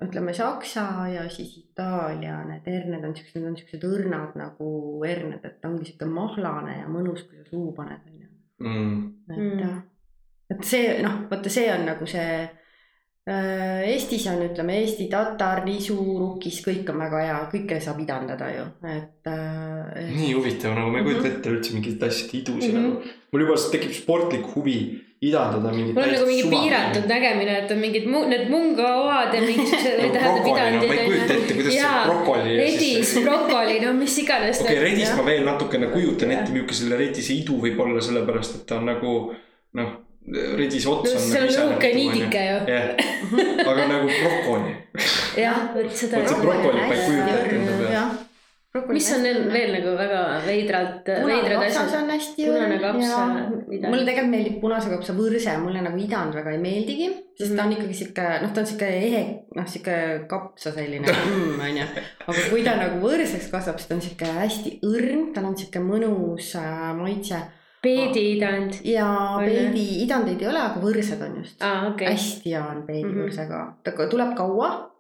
ütleme, Saksa ja siis Itaalia need herned on siuksed, need on siuksed õrnad nagu herned, et ta ongi siuke mahlane ja mõnus, kui sa suhu paned, onju. mm.. et Mm. mm., et see noh, vaata, see on nagu see äh, Eestis on, ütleme Eesti tatar, nisu, rukis, kõik on väga hea, kõike saab idandada ju, et, äh, et. nii huvitav, nagu ma ei kujuta ette üldse mingeid asjade idusid Mhm. nagu. mul juba tekib sportlik huvi idandada mingit. mul on nagu mingi piiratud nägemine, et on mingid mu-, need mungaoad ja mingisugused Nagu brokoli, no ma ei kujuta ette, kuidas see brokoli ja redis siis-, brokoli, no mis iganes. okei okay,, redist ma veel natukene kujutan ette, milline selle redise idu võib olla, sellepärast et ta on nagu noh, redise ots no on. see on õhuke niidike ju. jah, aga nagu brokoli. jah, vot seda Vot see brokoli ma ei kujuta ette enda peale. mis on veel, veel nagu väga veidralt, veidrad asjad. on hästi punane õrn kaps ja mida- mulle tegelikult meeldib punase kapsa võrse, mulle nagu idand väga ei meeldigi, sest ta on Mhm. ikkagi sihuke, noh, ta on sihuke ehe, noh, sihuke kapsa selline mm, onju. aga kui ta nagu võrseks kasvab, siis ta on sihuke hästi õrn, tal on sihuke mõnus äh, maitse peediidand. ja On, beebi idandeid ei ole, aga võrsed on just aa, okei. hästi hea on beebivõrsega Mhm. mm, -hmm. ta tuleb kaua.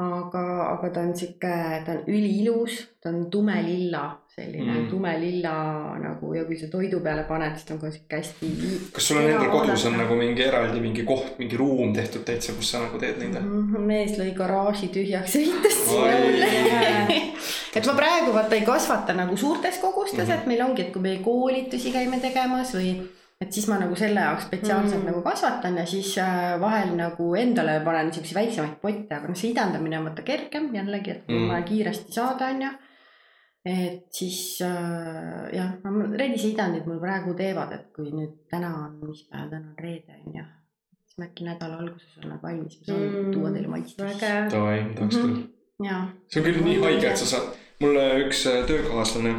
aga, aga ta on sihuke, ta on üliilus, ta on tumelilla, selline Mhm. mm. tumelilla nagu ja kui sa toidu peale paned, siis ta on ka sihuke hästi. kas sul on endal kodus on nagu mingi eraldi mingi koht, mingi ruum tehtud täitsa, kus sa nagu teed neid või? Mhm, mees lõi garaaži tühjaks ja ehitas mulle. et ma praegu vaata ei kasvata nagu suurtes kogustes mm, Mhm. -hmm. et meil ongi, et kui me koolitusi käime tegemas või et siis ma nagu selle jaoks spetsiaalselt Mhm. mm. nagu kasvatan ja siis äh, vahel nagu endale panen siukseid väiksemaid potte, aga noh, see idandamine on vaata kergem jällegi, et Mhm. on vaja kiiresti saada, onju. Et siis äh, jah, redise idandid mul praegu teevad, et kui nüüd täna on, mis päev täna on reede onju, siis ma äkki nädala alguses olen nad valmis, ma saan Mm, mm, tuua teile maitsta. väga. Davai, tahaks Mhm. küll. jaa, see on küll nii haige, et sa saad, mulle üks äh, töökaaslane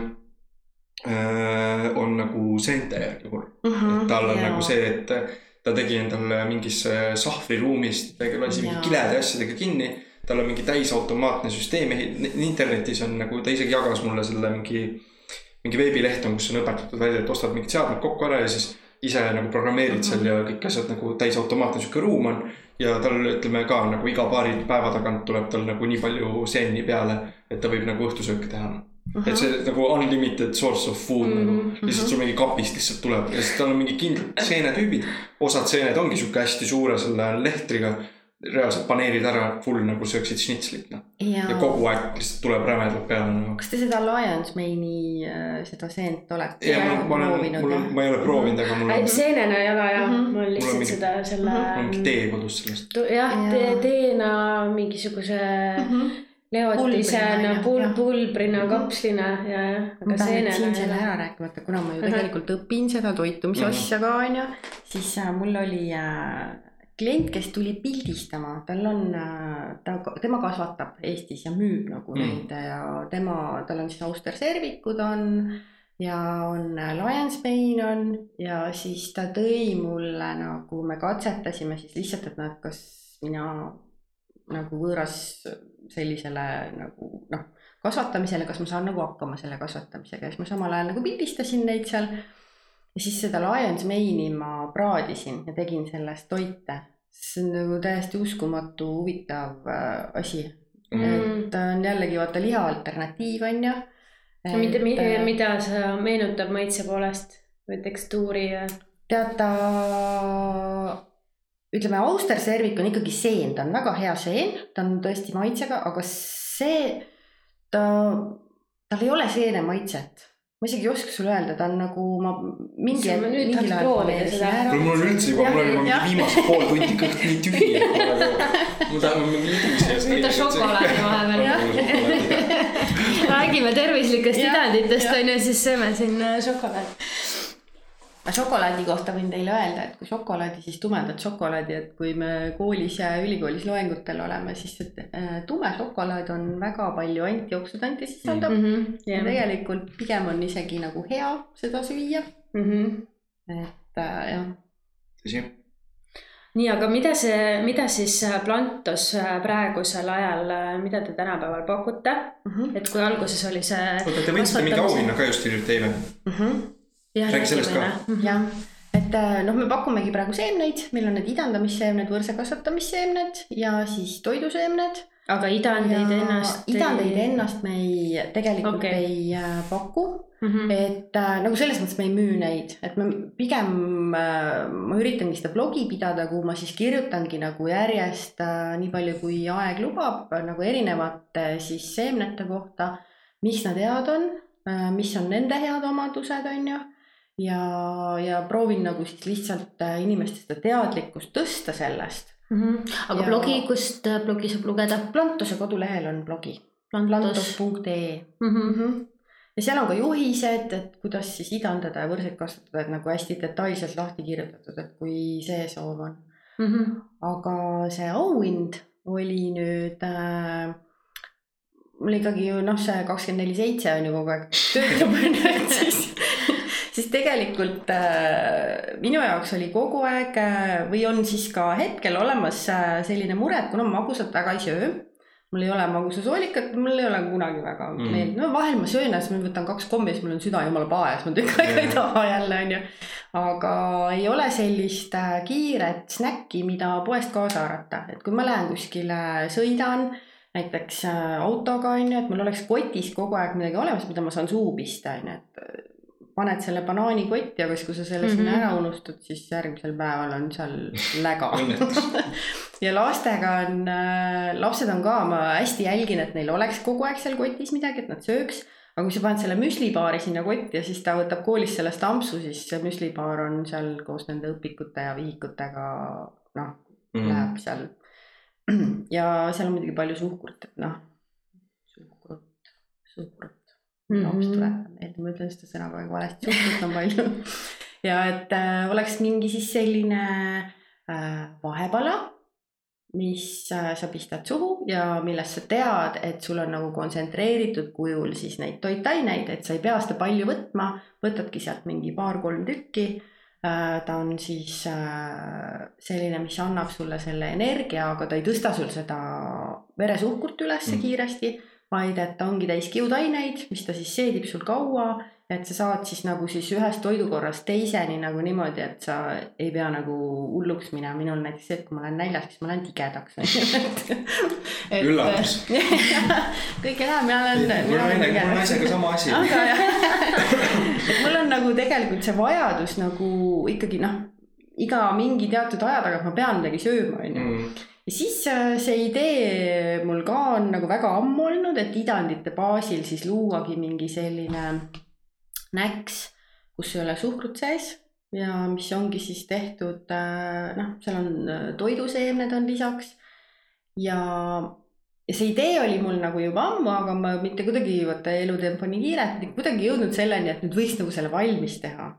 äh, on nagu seente järgi hull. et tal on nagu see, et ta tegi endale mingisse sahvriruumis, ta lasi mingi Jaa. kilede asjadega kinni. Tal on mingi täisautomaatne süsteem, internetis on nagu, ta isegi jagas mulle selle mingi, mingi veebileht on, kus on õpetatud välja, et ostad mingid seadmed kokku ära ja siis ise nagu programmeerid seal ja kõik asjad nagu täisautomaatne sihuke ruum on. ja tal ütleme ka nagu iga paari päeva tagant tuleb tal nagu nii palju seeni peale, et ta võib nagu õhtusööke teha. et see nagu unlimited source of food mm -hmm. nagu lihtsalt sul mingi kapist lihtsalt tuleb ja siis tal on mingi kindlad seenetüübid. osad seened ongi sihuke hästi suure selle lehtriga, reaalselt paneerid ära full nagu sööksid šnitslit noh. ja ja kogu aeg lihtsalt tuleb rämedalt peale nagu. kas te seda Lions Mane'i äh, seda seent olete ja ma, ma olen, mul on, ma ei ole proovinud, aga mul on, seenena ei ole jah, Mhm. mul on Mul on lihtsalt mingi- seda, selle Mhm. mul on mingi tee kodus sellest. Jah Jaa. te,, teena mingisuguse Mhm. leotisena Pulbrina,, pul- jah., pulbrina, Mhm. kapslina ja, ja, ma aga pean nüüd siin selle ära rääkima, et kuna ma ju tegelikult õpin seda toitumise Mhm. asja ka onju, siis äh, mul oli äh, klient, kes tuli pildistama, tal on, ta, tema kasvatab Eestis ja müüb nagu Mm. neid ja tema, tal on siis austerservikud on ja on äh, Lionsbane on ja siis ta tõi mulle nagu me katsetasime siis lihtsalt, et noh, et kas mina nagu võõras sellisele nagu noh, kasvatamisele, kas ma saan nagu hakkama selle kasvatamisega ja siis ma samal ajal nagu pildistasin neid seal. Ja siis seda Lions Mane'i ma praadisin ja tegin sellest toite. see on nagu täiesti uskumatu huvitav äh, asi mm., et ta on jällegi vaata liha alternatiiv on ju. mida, mida, mida sa meenutab maitse poolest või tekstuuri ja? tead ta, ütleme, austerservik on ikkagi seen, ta on väga hea seen, ta on tõesti maitsega, aga see, ta, tal ei ole seene maitset. Ma isegi ei oska sulle öelda, ta on nagu ma mingi kuule, mul on üldse juba, mul on mingi viimased pool tundi kõht nii tühi, et ma nagu, ma tahan mingi see. võta šokolaadi vahepeal. räägime tervislikest idanditest jah. onju, siis sööme siin äh, šokolaadi. Šokolaadi kohta võin teile öelda, et kui šokolaadi, siis tumedat šokolaadi, et kui me koolis ja ülikoolis loengutel oleme, siis äh, tume šokolaad on väga palju antioksüdante sisaldab mm. Mhm, ja tegelikult pigem on isegi nagu hea seda süüa, Mhm. et äh, jah tõsi. nii, aga mida see, mida siis äh, Plantos äh, praegusel ajal, mida te tänapäeval pakute, mm -hmm. et kui alguses oli see. oota, te võitsite mingi auhinna ka just hiljuti eile. mm. -hmm. Räägi sellest ka. jah, et äh, noh, me pakumegi praegu seemneid, meil on need idandamisseemned, võrse kasvatamisseemned ja siis toiduseemned. aga idandeid ennast. idandeid ennast me ei, tegelikult okay. ei äh, paku mm. et äh, nagu selles mõttes me ei müü neid, et me pigem äh,, ma üritangi seda blogi pidada, kuhu ma siis kirjutangi nagu järjest äh, nii palju, kui aeg lubab äh, nagu erinevate siis seemnete kohta, mis nad head on äh,, mis on nende head omadused, on ju. ja, ja proovin nagu siis lihtsalt äh, inimeste seda teadlikkust tõsta sellest. aga Ja- blogi, kust äh, blogi saab lugeda? Plantuse kodulehel on blogi, plantus.ee Mhm. Mhm. ja seal on ka juhised, et kuidas siis idandada ja võrseid kasvatada, et nagu hästi detailselt lahti kirjutatud, et kui see soov on. Mhm. aga see auhind oli nüüd äh, mul ikkagi ju noh, see kakskümmend neli seitse on ju kogu aeg töötab on ju, et siis, siis tegelikult äh, minu jaoks oli kogu aeg äh, või on siis ka hetkel olemas äh, selline mure, et kuna ma magusat väga ei söö, mul ei ole magusasoolikat, mul ei ole kunagi väga Mm. meeldinud, no vahel ma söön ja siis ma võtan kaks kommi ja siis mul on süda jumala pae, siis ma tükk aega ei Jaa. taha jälle onju. aga ei ole sellist äh, kiiret snäkki, mida poest kaasa haarata, et kui ma lähen kuskile, sõidan näiteks autoga onju, et mul oleks kotis kogu aeg midagi olemas, mida ma saan suhu pista onju, et paned selle banaani kotti, aga siis, kui sa selle mm -hmm. Mhm. sinna ära unustad, siis järgmisel päeval on seal läga ja lastega on, lapsed on ka, ma hästi jälgin, et neil oleks kogu aeg seal kotis midagi, et nad sööks. aga kui sa paned selle müslibaari sinna kotti ja siis ta võtab koolist sellest ampsu, siis see müslibaar on seal koos nende õpikute ja vihikutega, noh, Mm. läheb seal. ja seal on muidugi palju suhkrut, et noh, suhkrut, suhkrut. Laps Mhm. tuletab meelde, ma ütlen seda sõna aeg valesti, on palju. ja et äh, oleks mingi siis selline äh, vahepala, mis äh, sa pistad suhu ja millest sa tead, et sul on nagu kontsentreeritud kujul siis neid toitaineid, et sa ei pea seda palju võtma, võtadki sealt mingi paar-kolm tükki äh, ta on siis äh, selline, mis annab sulle selle energia, aga ta ei tõsta sul seda veresuhkurt üles Mm. mm. kiiresti, vaid et ta ongi täis kiudaineid, mis ta siis seedib sul kaua, et sa saad siis nagu siis ühest toidukorrast teiseni nagu niimoodi, et sa ei pea nagu hulluks minema, minul näiteks see, et kui ma olen näljas, siis ma lähen tigedaks. Üllatus. kõik enam, mina olen. mul on naine, mul on naisega sama asi. aga jah, et mul on nagu tegelikult see vajadus nagu ikkagi noh, iga mingi teatud aja tagant ma pean midagi sööma, onju. Ja siis äh, see idee mul ka on nagu väga ammu olnud, et idandite baasil siis luuagi mingi selline näks, kus ei ole suhkrut sees ja mis ongi siis tehtud, noh, seal on äh, toiduseemned on lisaks ja ja see idee oli mul nagu juba ammu, aga ma mitte kuidagi vaata elutempo nii kiire, et kuidagi jõudnud selleni, et nüüd võiks nagu selle valmis teha.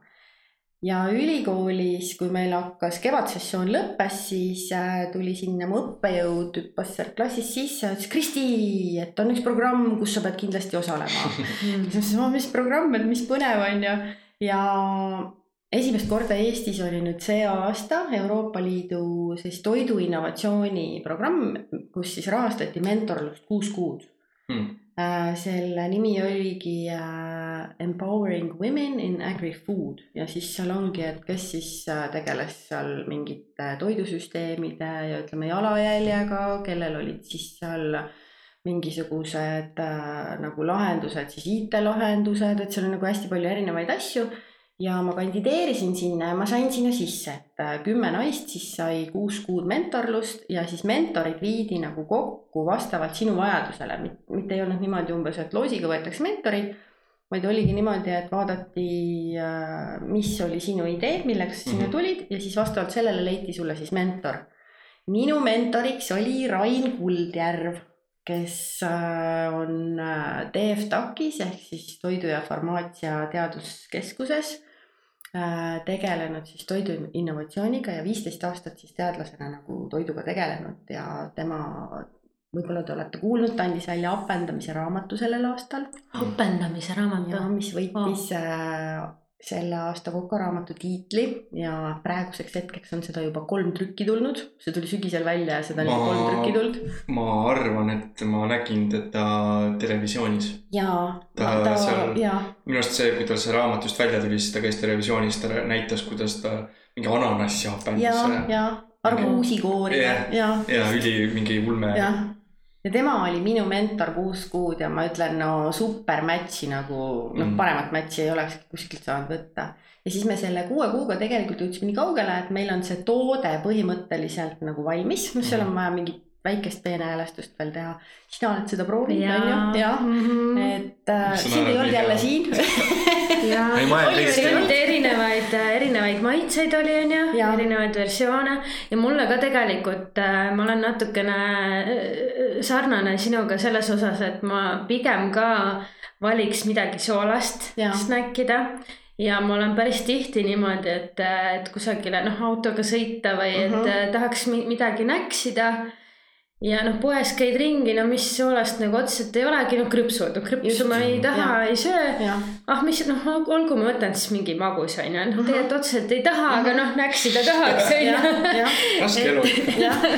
Ja ülikoolis, kui meil hakkas kevadsessioon lõppes, siis äh, tuli sinna mu õppejõud, hüppas sealt klassist sisse, ütles Kristi, et on üks programm, kus sa pead kindlasti osalema. siis ma mõtlesin, mis programm, et mis põnev on ju. ja esimest korda Eestis oli nüüd see aasta Euroopa Liidu siis toidu innovatsiooni programm, kus siis rahastati mentorlust kuus kuud Mm. Äh, selle nimi oligi äh, Empowering Women in Agri-Food ja siis seal ongi, et kes siis äh, tegeles seal mingite toidusüsteemide ja ütleme jalajäljega, kellel olid siis seal mingisugused nagu lahendused, siis IT-lahendused, et seal on nagu hästi palju erinevaid asju ja ma kandideerisin sinna ja ma sain sinna sisse, et äh, kümme naist siis sai kuus kuud mentorlust ja siis mentorid viidi nagu kokku vastavalt sinu vajadusele, mitte ei olnud niimoodi umbes, et loosiga võetakse mentorid, vaid oligi niimoodi, et vaadati, mis oli sinu idee, milleks sa sinna Mhm. tulid ja siis vastavalt sellele leiti sulle siis mentor. minu mentoriks oli Rain Kuldjärv, kes äh, on äh, TF TAK-is ehk siis Toidu ja Farmaatsia Teaduskeskuses äh, tegelenud siis toidu innovatsiooniga ja viisteist aastat siis teadlasena nagu toiduga tegelenud ja tema võib-olla te olete kuulnud, ta andis välja Apendamise raamatu sellel aastal. Apendamise raamatu. ja mis võitis oh. Selle aasta Koka raamatu tiitli ja praeguseks hetkeks on seda juba kolm trükki tulnud. see tuli sügisel välja ja seda on juba kolm trükki tulnud. ma arvan, et ma nägin teda televisioonis. jaa. ta, ta, seal, minu arust see, kui tal see raamat just välja tuli, siis ta käis televisioonis, ta näitas, kuidas ta mingi ananassi apendas. ja, ja arbuusikoori ja, ja. ja üli mingi ulme ja tema oli minu mentor kuus kuud ja ma ütlen, no super match'i nagu noh mm., paremat match'i ei olekski kuskilt saanud võtta. ja siis me selle kuue kuuga tegelikult jõudsime nii kaugele, et meil on see toode põhimõtteliselt nagu valmis, noh, seal on vaja mingit väikest peenehäälestust veel teha. sina oled seda proovinud, on ju, jah -hmm. et äh, sind ei olnud jälle siin ja oli erinevaid, äh, erinevaid maitseid oli, on ju, erinevaid versioone. Ja mulle ka tegelikult äh,, ma olen natukene äh, sarnane sinuga selles osas, et ma pigem ka valiks midagi soolast snäkkida ja ma olen päris tihti niimoodi, et, et kusagile noh, autoga sõita või et uh -huh. tahaks midagi näksida ja noh, poes käid ringi, no mis soolast nagu otseselt ei olegi, noh krõpsud, no krõpsu ma ei taha, ei söö. ah, mis noh, olgu, ma võtan siis mingi magus on ju, noh tegelikult otseselt ei taha, aga noh, näksida tahaks on ju. raske elu.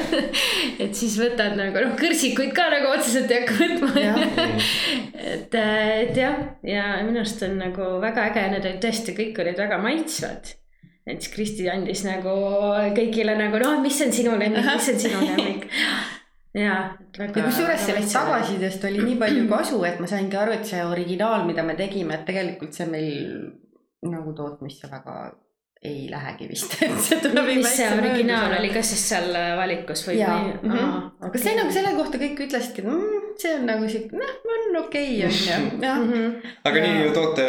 et siis võtad nagu noh, kõrsikuid ka nagu otseselt ei hakka võtma. et, et jah, ja minu arust on nagu väga äge, need olid tõesti, kõik olid väga maitsvad. Näiteks Kristi andis nagu kõigile nagu noh, mis on sinu lemmik, mis on sinu lemmik ja, ja kusjuures sellest tagasisidest oli nii palju kasu, et ma saingi aru, et see originaal, mida me tegime, et tegelikult see meil nagu tootmisse väga ei lähegi vist, et see tuleb. mis see originaal oli, kas siis seal valikus või? jaa, aga see nagu selle kohta kõik ütlesidki, et mm, see on nagu sihuke, noh, on okei okay, on ju, jah. Mhm. aga nii ju toote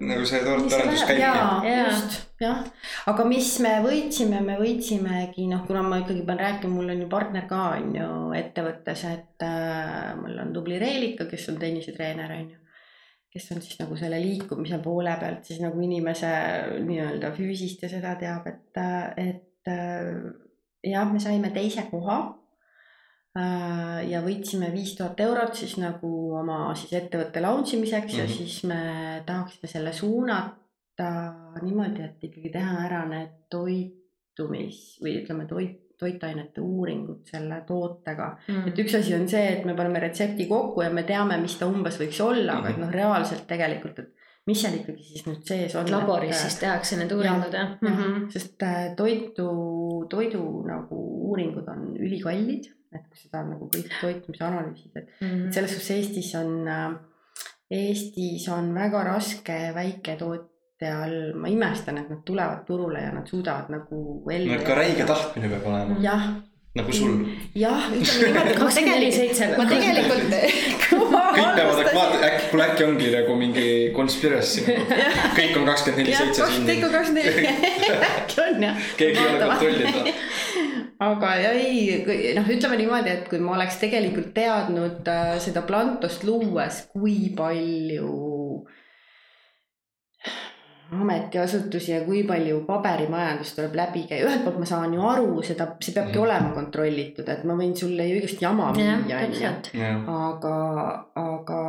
nagu see tootearendus käibki. jaa, just, jah. aga mis me võitsime, me võitsimegi noh, kuna ma ikkagi pean rääkima, mul on ju partner ka on ju ettevõttes, et äh, mul on tubli Reelika, kes on tennisetreener on ju kes on siis nagu selle liikumise poole pealt siis nagu inimese nii-öelda füüsist ja seda teab, et, et äh, jah, me saime teise koha Äh, ja võitsime viis tuhat eurot siis nagu oma siis ettevõtte launch imiseks mm -hmm. ja mhm. siis me tahaksime selle suunata niimoodi, et ikkagi teha ära need toitumis või ütleme, toit, toitainete uuringud selle tootega mm. -hmm. et üks asi on see, et me paneme retsepti kokku ja me teame, mis ta umbes võiks olla mm, -hmm. aga et mhm. noh, reaalselt tegelikult, et mis seal ikkagi siis nüüd sees on. laboris et, siis tehakse need uuringud jah ja, mm? -hmm. sest äh, toitu, toidu nagu uuringud on ülikallid et kui seda nagu kõik toitumise analüüsid, et mm -hmm. selles suhtes Eestis on, äh, Eestis on väga raske väiketootja all, ma imestan, et nad tulevad turule ja nad suudavad nagu ellu. no ikka räige tahtmine peab olema. jah nagu sul. jah, ütleme niimoodi, et ma tegelikult, ma tegelikult kõik peavad vaata, äkki, kuule äkki ongi nagu mingi conspiracy kõik on kakskümmend neli seitse kõik on kakskümmend neli, äkki on jah. keegi ei ole kontrollida aga ei, noh, ütleme niimoodi, et kui ma oleks tegelikult teadnud äh, seda Plantost luues, kui palju ametiasutusi ja kui palju paberimajandust tuleb läbi käia, ühelt poolt ma saan ju aru seda, see peabki mm. olema kontrollitud, et ma võin sulle ju igast jama müüa, onju. aga, aga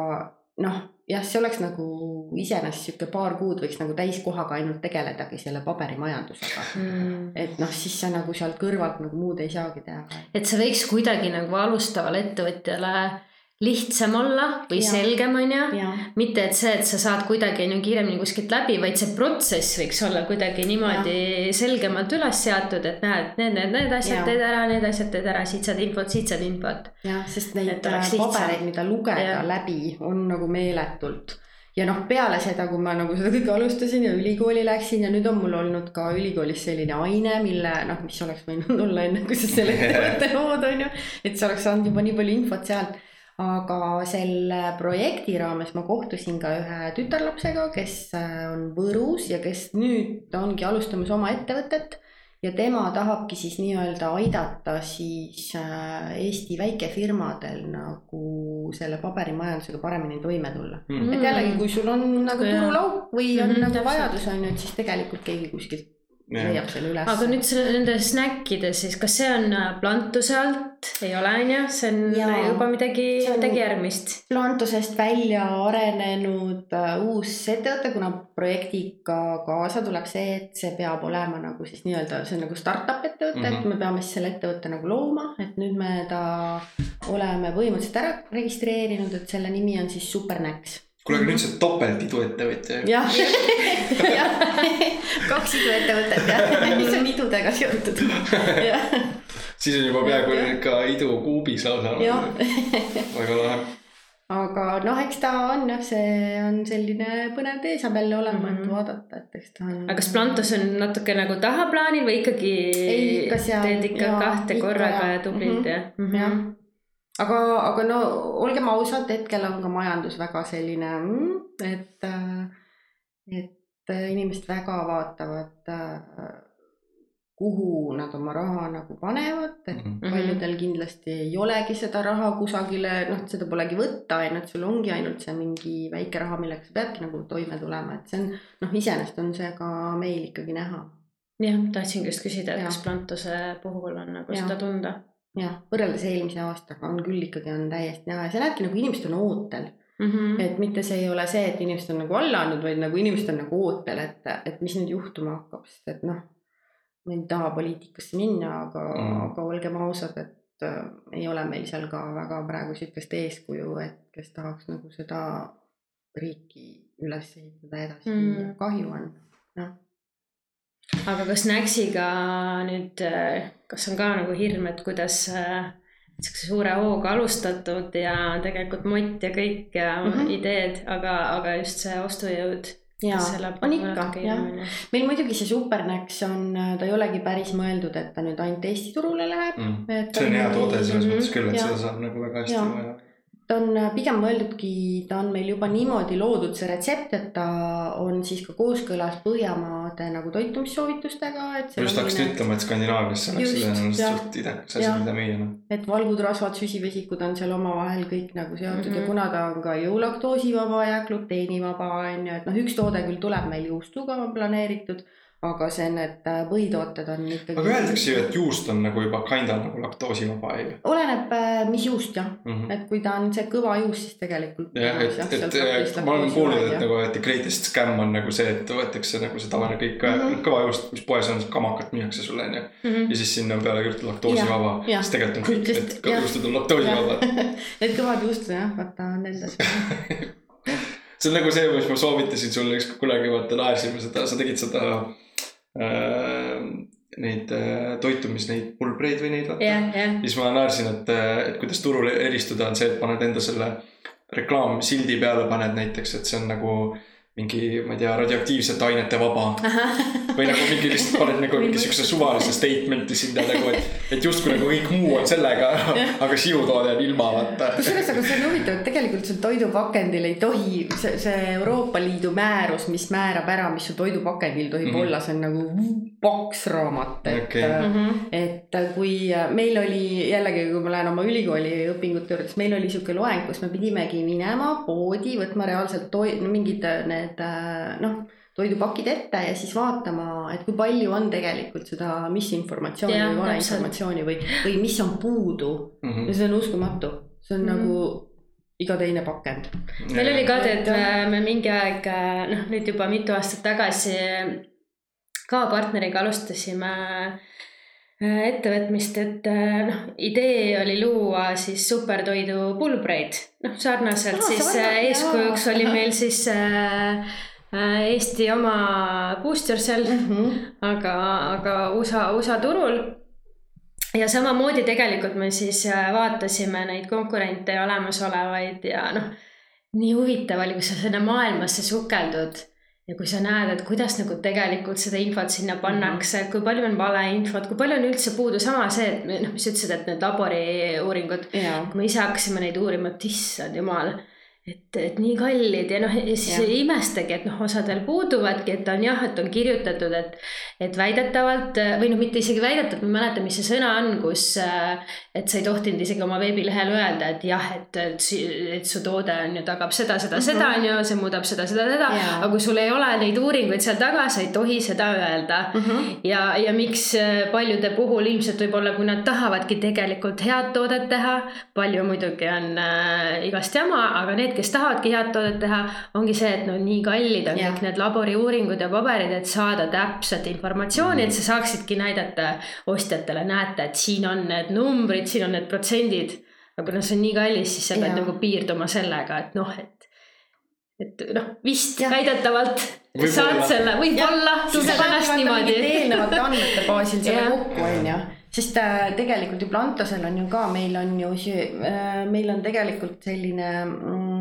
noh jah, see oleks nagu iseenesest sihuke paar kuud võiks nagu täiskohaga ainult tegeledagi selle paberimajandusega mm.. et noh, siis sa nagu sealt kõrvalt nagu muud ei saagi teha. et see võiks kuidagi nagu alustavale ettevõtjale lihtsam olla või ja. selgem, on ju. mitte, et see, et sa saad kuidagi on ju kiiremini kuskilt läbi, vaid see protsess võiks olla kuidagi niimoodi ja. selgemalt üles seatud, et näed, need, need, need asjad teed ära, need asjad teed ära, siit saad infot, siit saad infot. jah, sest neid pabereid, mida lugeda ja. läbi, on nagu meeletult ja noh, peale seda, kui ma nagu seda kõike alustasin ja ülikooli läksin ja nüüd on mul olnud ka ülikoolis selline aine, mille noh, mis oleks võinud olla enne, kui sa selle ettevõtte lood, on ju. et sa oleks saanud juba nii palju infot sealt aga selle projekti raames ma kohtusin ka ühe tütarlapsega, kes äh, on Võrus ja kes nüüd ongi alustamas oma ettevõtet ja tema tahabki siis nii-öelda aidata siis äh, Eesti väikefirmadel nagu selle paberimajandusega paremini toime tulla Mm. mm.. et jällegi, kui sul on nagu turulauk või on mm -hmm, nagu vajadus on ju, et siis tegelikult keegi kuskilt leiab selle üles. aga nüüd see nende snäkkide siis, kas see on äh, plantuse alt, ei ole, on ju, see on Jaa. juba midagi midagi järgmist. Plantusest välja arenenud äh, uus ettevõte, kuna projektiga kaasa tuleb see, et see peab olema nagu siis nii-öelda, see on nagu startup ettevõte mm, -hmm. Mhm. et me peame siis selle ettevõtte nagu looma, et nüüd me ta oleme põhimõtteliselt ära registreerinud, et selle nimi on siis Supernäks. kuule, aga nüüd sa oled topelt iduettevõtja ju. jah, kaks iduettevõtet jah, mis on idudega seotud. siis on juba peaaegu ikka idukuubis lausa. jah, väga lahe. aga noh, eks ta on jah, see on selline põnev tee saab jälle olema, et Mhm. vaadata, et eks ta on. aga kas plantus on natuke nagu tahaplaanil või ikkagi teed ikka jaa, kahte ikka korraga jaa. ja tublilt Mhm. ja mm? jah -hmm., aga, aga no olgem ausad, hetkel on ka majandus väga selline, et, et inimesed väga vaatavad, kuhu nad oma raha nagu panevad, et Mhm. paljudel kindlasti ei olegi seda raha kusagile, noh, seda polegi võtta, on ju, et sul ongi ainult see mingi väike raha, millega sa peadki nagu toime tulema, et see on noh, iseenesest on see ka meil ikkagi näha jah, tahtsingi just küsida, et kas plantuse puhul on nagu Jaa. seda tunda jah, võrreldes eelmise aastaga on küll ikkagi on täiesti näha ja sa näedki nagu inimesed on ootel, mm. -hmm. et mitte see ei ole see, et inimesed on nagu alla andnud, vaid nagu inimesed on nagu ootel, et, et mis nüüd juhtuma hakkab, sest et noh. ma ei taha poliitikasse minna, aga Mm. mm., aga olgem ausad, et äh, ei ole meil seal ka väga praegu sihukest eeskuju, et kes tahaks nagu seda riiki üles ehitada edasi Mm. mm., kahju on, noh. Aga kas Näksiga nüüd, kas on ka nagu hirm, et kuidas äh, siukse suure hooga alustatud ja tegelikult mott ja kõik ja mm Mhm. -hmm. ideed, aga, aga just see ostujõud. ja on ikka jah, meil muidugi see Supernäks on, ta ei olegi päris mõeldud, et ta nüüd ainult Eesti turule läheb. Mm. See on hea toode selles Mhm, mõttes küll, et jaa. seda saab nagu väga hästi Jaa. Ta on äh, pigem mõeldudki, ta on meil juba niimoodi loodud, see retsept, et ta on siis ka kooskõlas Põhjamaade nagu toitumissoovitustega, et. ma just hakkasin ütlema, et Skandinaavias oleks Just, tõenäoliselt jah. suht idekas asi, mida müüa noh. et valgud, rasvad, süsivesikud on seal omavahel kõik nagu seotud mm -hmm. Mhm. ja kuna ta on ka ju laktoosivaba ja gluteenivaba on ju, et noh, üks toode küll tuleb meil juustuga planeeritud, aga see, need äh, põhitooted on ikkagi. aga öeldakse ju, et juust on nagu juba kinda nagu laktoosivaba ju oleneb, mis juust jah, mm. -hmm. et kui ta on see kõva juust, siis tegelikult. jah, et, et ma olen kuulnud, et nagu, et the greatest scam on nagu see, et võetakse nagu see tavaline kõik mm Mhm. -hmm. kõva juust, mis poes on, kamakat müüakse sulle onju. ja siis sinna on peale kirjutatud laktoosivaba siis tegelikult on kõik need jah. juustud on laktoosivabad. Need kõvad juustud jah, vaata nendes. see on nagu see, mis ma soovitasin sulle ükskord kunagi, vaata naersime seda, sa tegid seda äh,. Neid äh, toitumis, neid pulbreid või neid vaata. Jah, jah, siis ma naersin, et, et kuidas turul eristuda on see, et paned enda selle reklaamsildi peale paned näiteks, et see on nagu mingi, ma ei tea, radioaktiivsete ainete vaba. või nagu mingi lihtsalt paned nagu mingi siukse suvalise statement'i sinna nagu, et, et justkui nagu kõik muu on sellega, aga sinu toode on ilma, vaata. kusjuures, aga see on huvitav, et tegelikult sul toidupakendil ei tohi, see, see Euroopa Liidu määrus, mis määrab ära, mis su toidupakendil tohib mm. -hmm. olla, see on nagu paks raamat, et okay. Mhm. et kui meil oli jällegi, kui ma lähen oma ülikooli õpingute juurde, siis meil oli sihuke loeng, kus me pidimegi minema poodi, võtma reaalselt toi-, mingid need äh, noh, toidupakid ette ja siis vaatama, et kui palju on tegelikult seda misinformatsiooni Jah, või valeinformatsiooni või, või mis on puudu Mhm. ja see on uskumatu, see on mm. -hmm. nagu iga teine pakend. meil oli ka tead, Et jah. me mingi aeg, noh nüüd juba mitu aastat tagasi ka partneriga alustasime äh, ettevõtmist, et äh, noh, idee oli luua siis supertoidu pulbreid, noh sarnaselt Aa, siis sarnane, äh, eeskujuks jaa. oli meil siis äh, äh, Eesti oma Boost Yourself Mm -hmm. aga, aga USA, USA turul. ja samamoodi tegelikult me siis äh, vaatasime neid konkurente ja olemasolevaid ja noh, nii huvitav oli, kui sa sinna maailmasse sukeldud ja kui sa näed, et kuidas nagu tegelikult seda infot sinna pannakse, kui palju on valeinfot, kui palju on üldse puudu, sama see, et noh, mis sa ütlesid, et need laboriuuringud, ja, kui me ise hakkasime neid uurima, et issand jumal, et, et nii kallid ja noh, ja siis Jah. ei imestagi, et noh, osadel puuduvadki, et on jah, et on kirjutatud, et, et väidetavalt või noh, mitte isegi väidetavalt, ma ei mäleta, mis see sõna on, kus, et sa ei tohtinud isegi oma veebilehel öelda, et jah, et, et, et su toode on ju tagab seda, seda, seda on ju, see muudab seda, seda, seda, aga kui sul ei ole neid uuringuid seal taga, sa ei tohi seda öelda. Ja, ja miks äh, paljude puhul ilmselt võib-olla, kui nad tahavadki tegelikult head toodet teha, palju muidugi on äh, igast jama, aga need, kes tahavadki head toodet teha, ongi see, et no nii kallid on Jah. kõik need laboriuuringud ja paberid, et saada täpset informatsiooni, et sa saaksidki näidata ostjatele, näete, et siin on need numbrid, siin on need protsendid. aga kuna see on nii kallis, siis sa pead Jaa. nagu piirduma sellega, et noh, et, et noh, vist Jah. väidetavalt Võib-olla. saad selle, võib-olla tunned ennast niimoodi. eelnevate andmete baasil selle kokku on ju, sest äh, tegelikult ju Plantosel on ju ka, meil on ju see äh,, meil on tegelikult selline mm,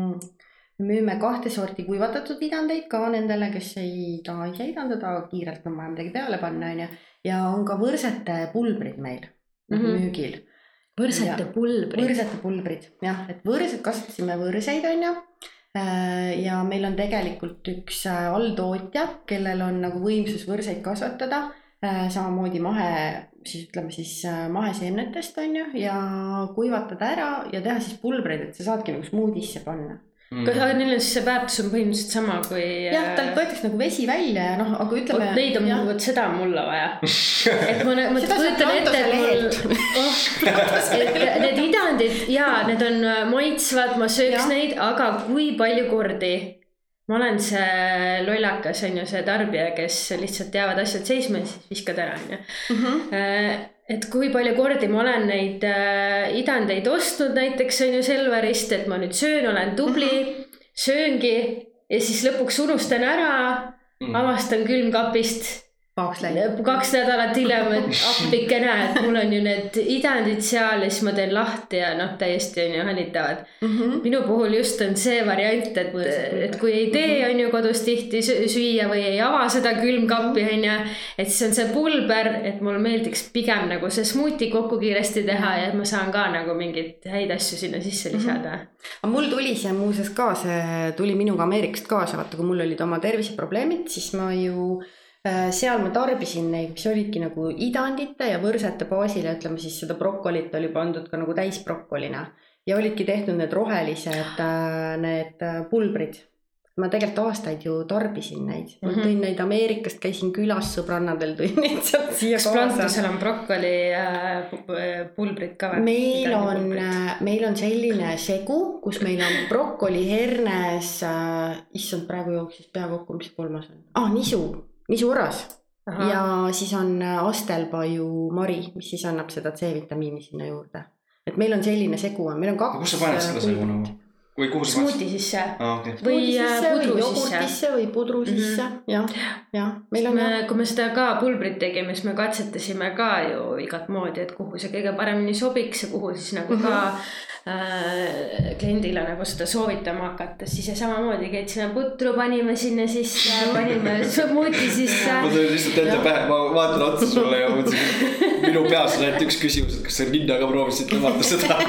müüme kahte sorti kuivatatud idandeid ka nendele, kes ei taha ise idandada, kiirelt on vaja midagi peale panna, on ju. ja on ka võrsete pulbrid meil mm. -hmm. müügil. võrsete pulbrid. võrsete pulbrid jah, et võrsed, kasutasime võrseid, on ju. ja meil on tegelikult üks äh, alltootja, kellel on nagu võimsus võrseid kasvatada. samamoodi mahe, siis ütleme siis äh, maheseemnetest on ju ja kuivatada ära ja teha siis pulbreid, et sa saadki nagu smuudisse panna. Kas aga neil on siis see väärtus on põhimõtteliselt sama kui. jah, talt võetakse nagu vesi välja ja noh, aga ütleme. neid on, vot seda on mulle vaja. et ma, ma kujutan ette, et mul, oh, et need idandid ja need on äh, maitsvad, ma sööks Jah. neid, aga kui palju kordi ma olen see lollakas, on ju, see tarbija, kes lihtsalt jäävad asjad seisma ja siis viskad ära, on ju. Et kui palju kordi ma olen neid äh, idandeid ostnud näiteks on ju Selverist, et ma nüüd söön, olen tubli mm, -hmm. sööngi ja siis lõpuks unustan ära, Mm. avastan külmkapist pahaks läinud. kaks nädalat hiljem, et appike näe, et mul on ju need idandid seal ja siis ma teen lahti ja noh, täiesti on ju hävitavad. Mhm. minu puhul just on see variant, et, et kui ei tee, on ju kodus tihti sü- süüa või ei ava seda külmkappi, on ju. et siis on see pulber, et mulle meeldiks pigem nagu see smuuti kokku kiiresti teha ja et ma saan ka nagu mingeid häid asju sinna sisse lisada. aga mul tuli see muuseas ka, see tuli minuga Ameerikast kaasa, vaata kui mul olid oma terviseprobleemid, siis ma ju seal ma tarbisin neid, mis olidki nagu idandite ja võrsete baasil ja ütleme siis seda brokolit oli pandud ka nagu täisbrokolina ja olidki tehtud need rohelised äh, need äh, pulbrid. ma tegelikult aastaid ju tarbisin neid mm, Mhm. -hmm. tõin neid Ameerikast, käisin külas sõbrannadel, tõin neid sealt siia kas kaasa. Plantusel on brokoli äh, pu- pulbrid ka või? meil on, meil on selline segu, kus meil on brokoli, hernes äh,, issand, praegu jooksis pea kokku, mis kolmas on ah,, nisu, nisuoras Aha. ja siis on äh, astelpaiu mari, mis siis annab seda C-vitamiini sinna juurde. et meil on selline segu on, meil on kaks. kus sa paned selle segu nagu? või kuhu sa paned? smuuti sisse okei. või äh, pudru sisse. või pudru sisse mm -hmm. jah, jah, meil on kui me seda ka pulbrit tegime, siis me katsetasime ka ju igat moodi, et kuhu see kõige paremini sobiks ja kuhu siis nagu ka äh, kliendile nagu seda soovitama hakata, siis samamoodi käitsime putru, panime sinna sisse, panime smuuti sisse. ma tulin lihtsalt ette pähe, ma vaatan otsa sulle ja mõtlesin, minu peas on ainult üks küsimus, et kas sa ninnaga proovisid tõmmata seda.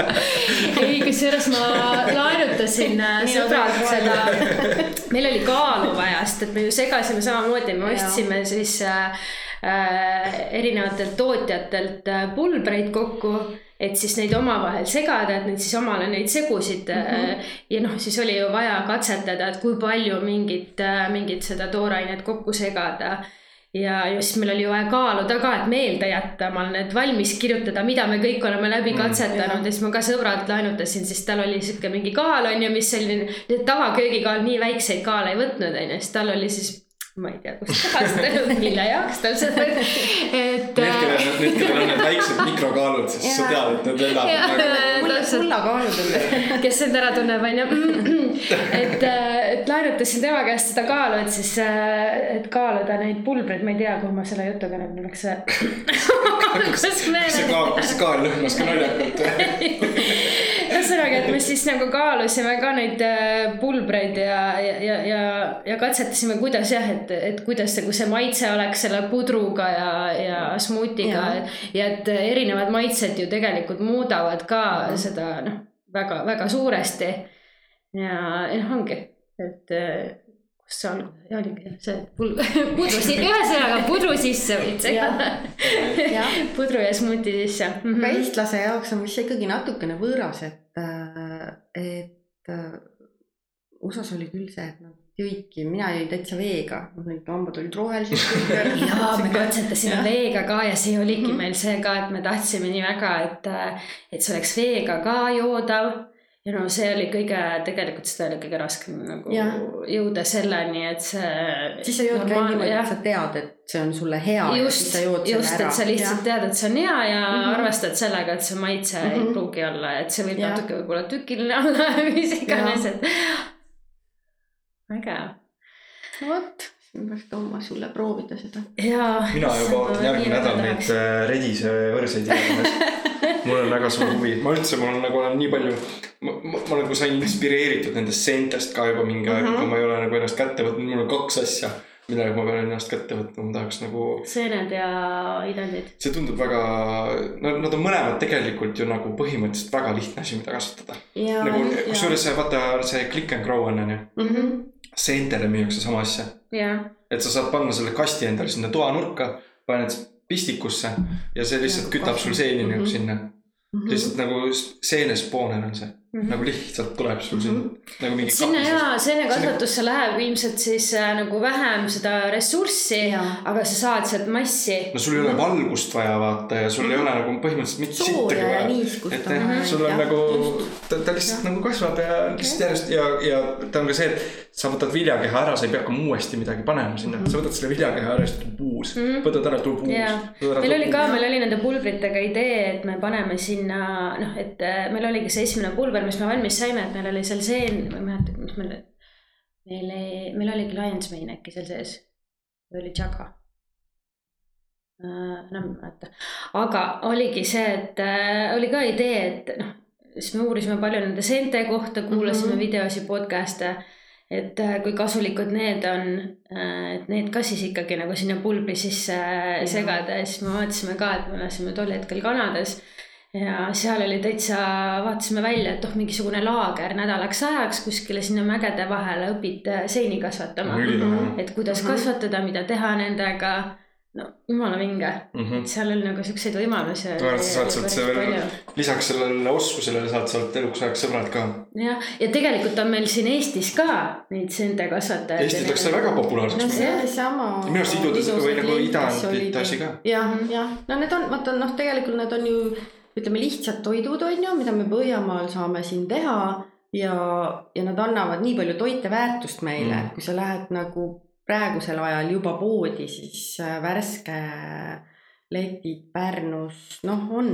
ei, kusjuures ma laenutasin äh, sõbralt seda, meil oli kaalu vaja, sest et me ju segasime samamoodi, me ostsime siis äh, äh, erinevatelt tootjatelt äh, pulbreid kokku et siis neid omavahel segada, et neid siis omale neid segusid mm. -hmm. ja noh, siis oli ju vaja katsetada, et kui palju mingit, mingit seda toorainet kokku segada ja just meil oli vaja kaaluda ka, et meelde jätta omal need valmis kirjutada, mida me kõik oleme läbi katsetanud ja siis ma ka sõbralt laenutasin, siis tal oli sihuke mingi kaal on ju, mis selline, tavaköögikaal nii väikseid kaale ei võtnud on ju, siis tal oli siis ma ei tea, kust kohast, mille jaoks tal see, et. Need, kellel on, need, kellel on need väiksed mikrokaalud, siis sa tead, et need elavad mulle kullakaalud on. kes end ära tunneb, onju. et, et laenutasin tema käest seda kaalu, et siis, et kaaluda neid pulbreid, ma ei tea, kuhu ma selle jutuga nüüd kus kas see kaal, kas see kaal lõhnas ka naljakalt? ühesõnaga, et me siis nagu kaalusime ka neid äh, pulbreid ja, ja, ja, ja, ja katsetasime, kuidas jah, et, et kuidas kui see maitse oleks selle pudruga ja, ja smuutiga. Ja. ja et erinevad maitsed ju tegelikult muudavad ka seda noh, väga-väga suuresti. Ja noh, ongi, et äh, kus see alguses oligi, see pul- pudru, ühesõnaga pudru sisse võid segada. pudru ja smuuti sisse mm. aga -hmm. eestlase jaoks on vist see ikkagi natukene võõras, et, et äh, USA-s oli küll see, et nad jõidki, mina jõin täitsa veega, need hambad olid rohelised. ja me katsetasime Jah. veega ka ja see oligi mm. -hmm. meil see ka, et me tahtsime nii väga, et, et see oleks veega ka joodav. Ja no see oli kõige, tegelikult seda oli kõige raskem nagu Jah. jõuda selleni, et see. siis sa joodki ainult niimoodi, et sa tead, et see on sulle hea ja just jood, just, et sa lihtsalt tead, et see on hea ja mm. -hmm. arvestad sellega, et see maitse mm -hmm. ei Mhm. pruugi olla, et see võib Jah. natuke võib-olla tükiline olla või mis iganes, et. äge. no vot, siis ma peaks tooma sulle proovida seda. ja. mina juba ootan järgmine nädal neid äh, redise võrseid jäämas. mul on väga suur huvi, ma üldse, mul on nagu olen nii palju, ma, ma, ma nagu sain inspireeritud nendest seentest ka juba mingi aeg mm. -hmm. kui ma ei ole nagu ennast kätte võtnud, mul on kaks asja, millega ma pean ennast kätte võtma, ma tahaks nagu. seened ja idendid. see tundub väga, no nad on mõlemad tegelikult ju nagu põhimõtteliselt väga lihtne asi, mida kasutada. nagu kusjuures see vaata see click and grow on onju, Mhm. seentele müüakse sama asja et sa saad panna selle kasti endale sinna toanurka, paned pistikusse ja see lihtsalt Nagu kütab sul seeni nagu Mhm. sinna. lihtsalt nagu seenespooner on see, Mhm. nagu lihtsalt tuleb sul sinna nagu mingi. sinna ja seenekasvatusse läheb ilmselt siis äh, nagu vähem seda ressurssi, Jaa. aga sa saad sealt massi. no sul ei ole valgust vaja vaata ja sul ei ole nagu põhimõtteliselt mitte sittagi Mhm. ja vaja. et on eh, vaja, sul on jah, nagu ta, ta lihtsalt nagu kasvab ja lihtsalt järjest ja, ja ta on ka see, et sa võtad viljakeha ära, sa ei pea hakkama uuesti midagi panema sinna mm, -hmm. sa võtad selle viljakeha ära ja siis tuleb uus mm, Mhm. -hmm. võtad ära, tuleb uus Jaa.. meil oli ka, meil oli nende pulbritega idee, et me paneme sinna noh, et äh, meil oligi see esimene pulber, mis me valmis saime, et meil oli seal seen, ma ei mäleta, mis meil, meil ei, meil oligi Lions Mane äkki seal sees või oli Jaga. enam ei mäleta, aga oligi see, et äh, oli ka idee, et noh, siis me uurisime palju nende seente kohta, kuulasime mm. -hmm. videosid, podcast'e et äh, kui kasulikud need on, et need ka siis ikkagi nagu sinna pulbri sisse segada ja siis me vaatasime ka, et me elasime tol hetkel Kanadas. Ja seal oli täitsa, vaatasime välja, et oh, mingisugune laager nädalaks ajaks kuskile sinna mägede vahele õpid äh, seeni kasvatama. ülilahe. et kuidas Mhm. kasvatada, mida teha nendega. no jumala vinge, Mhm. seal oli nagu siukseid võimalusi. et sa saad sealt selle, lisaks sellele oskusele saad sealt eluks ajaks sõbrad ka. jah, ja tegelikult on meil siin Eestis ka neid seente kasvatajaid. Eestis läks see väga populaarseks no no,. see oli sama. minu arust idudes või nagu idandite asi ka. jah, jah, no need on, vaata noh, tegelikult need on ju ütleme lihtsad toidud on ju, mida me Põhjamaal saame siin teha ja, ja nad annavad nii palju toiteväärtust meile Mm. mm., kui sa lähed nagu praegusel ajal juba poodi, siis äh, värske letid Pärnus, noh, on,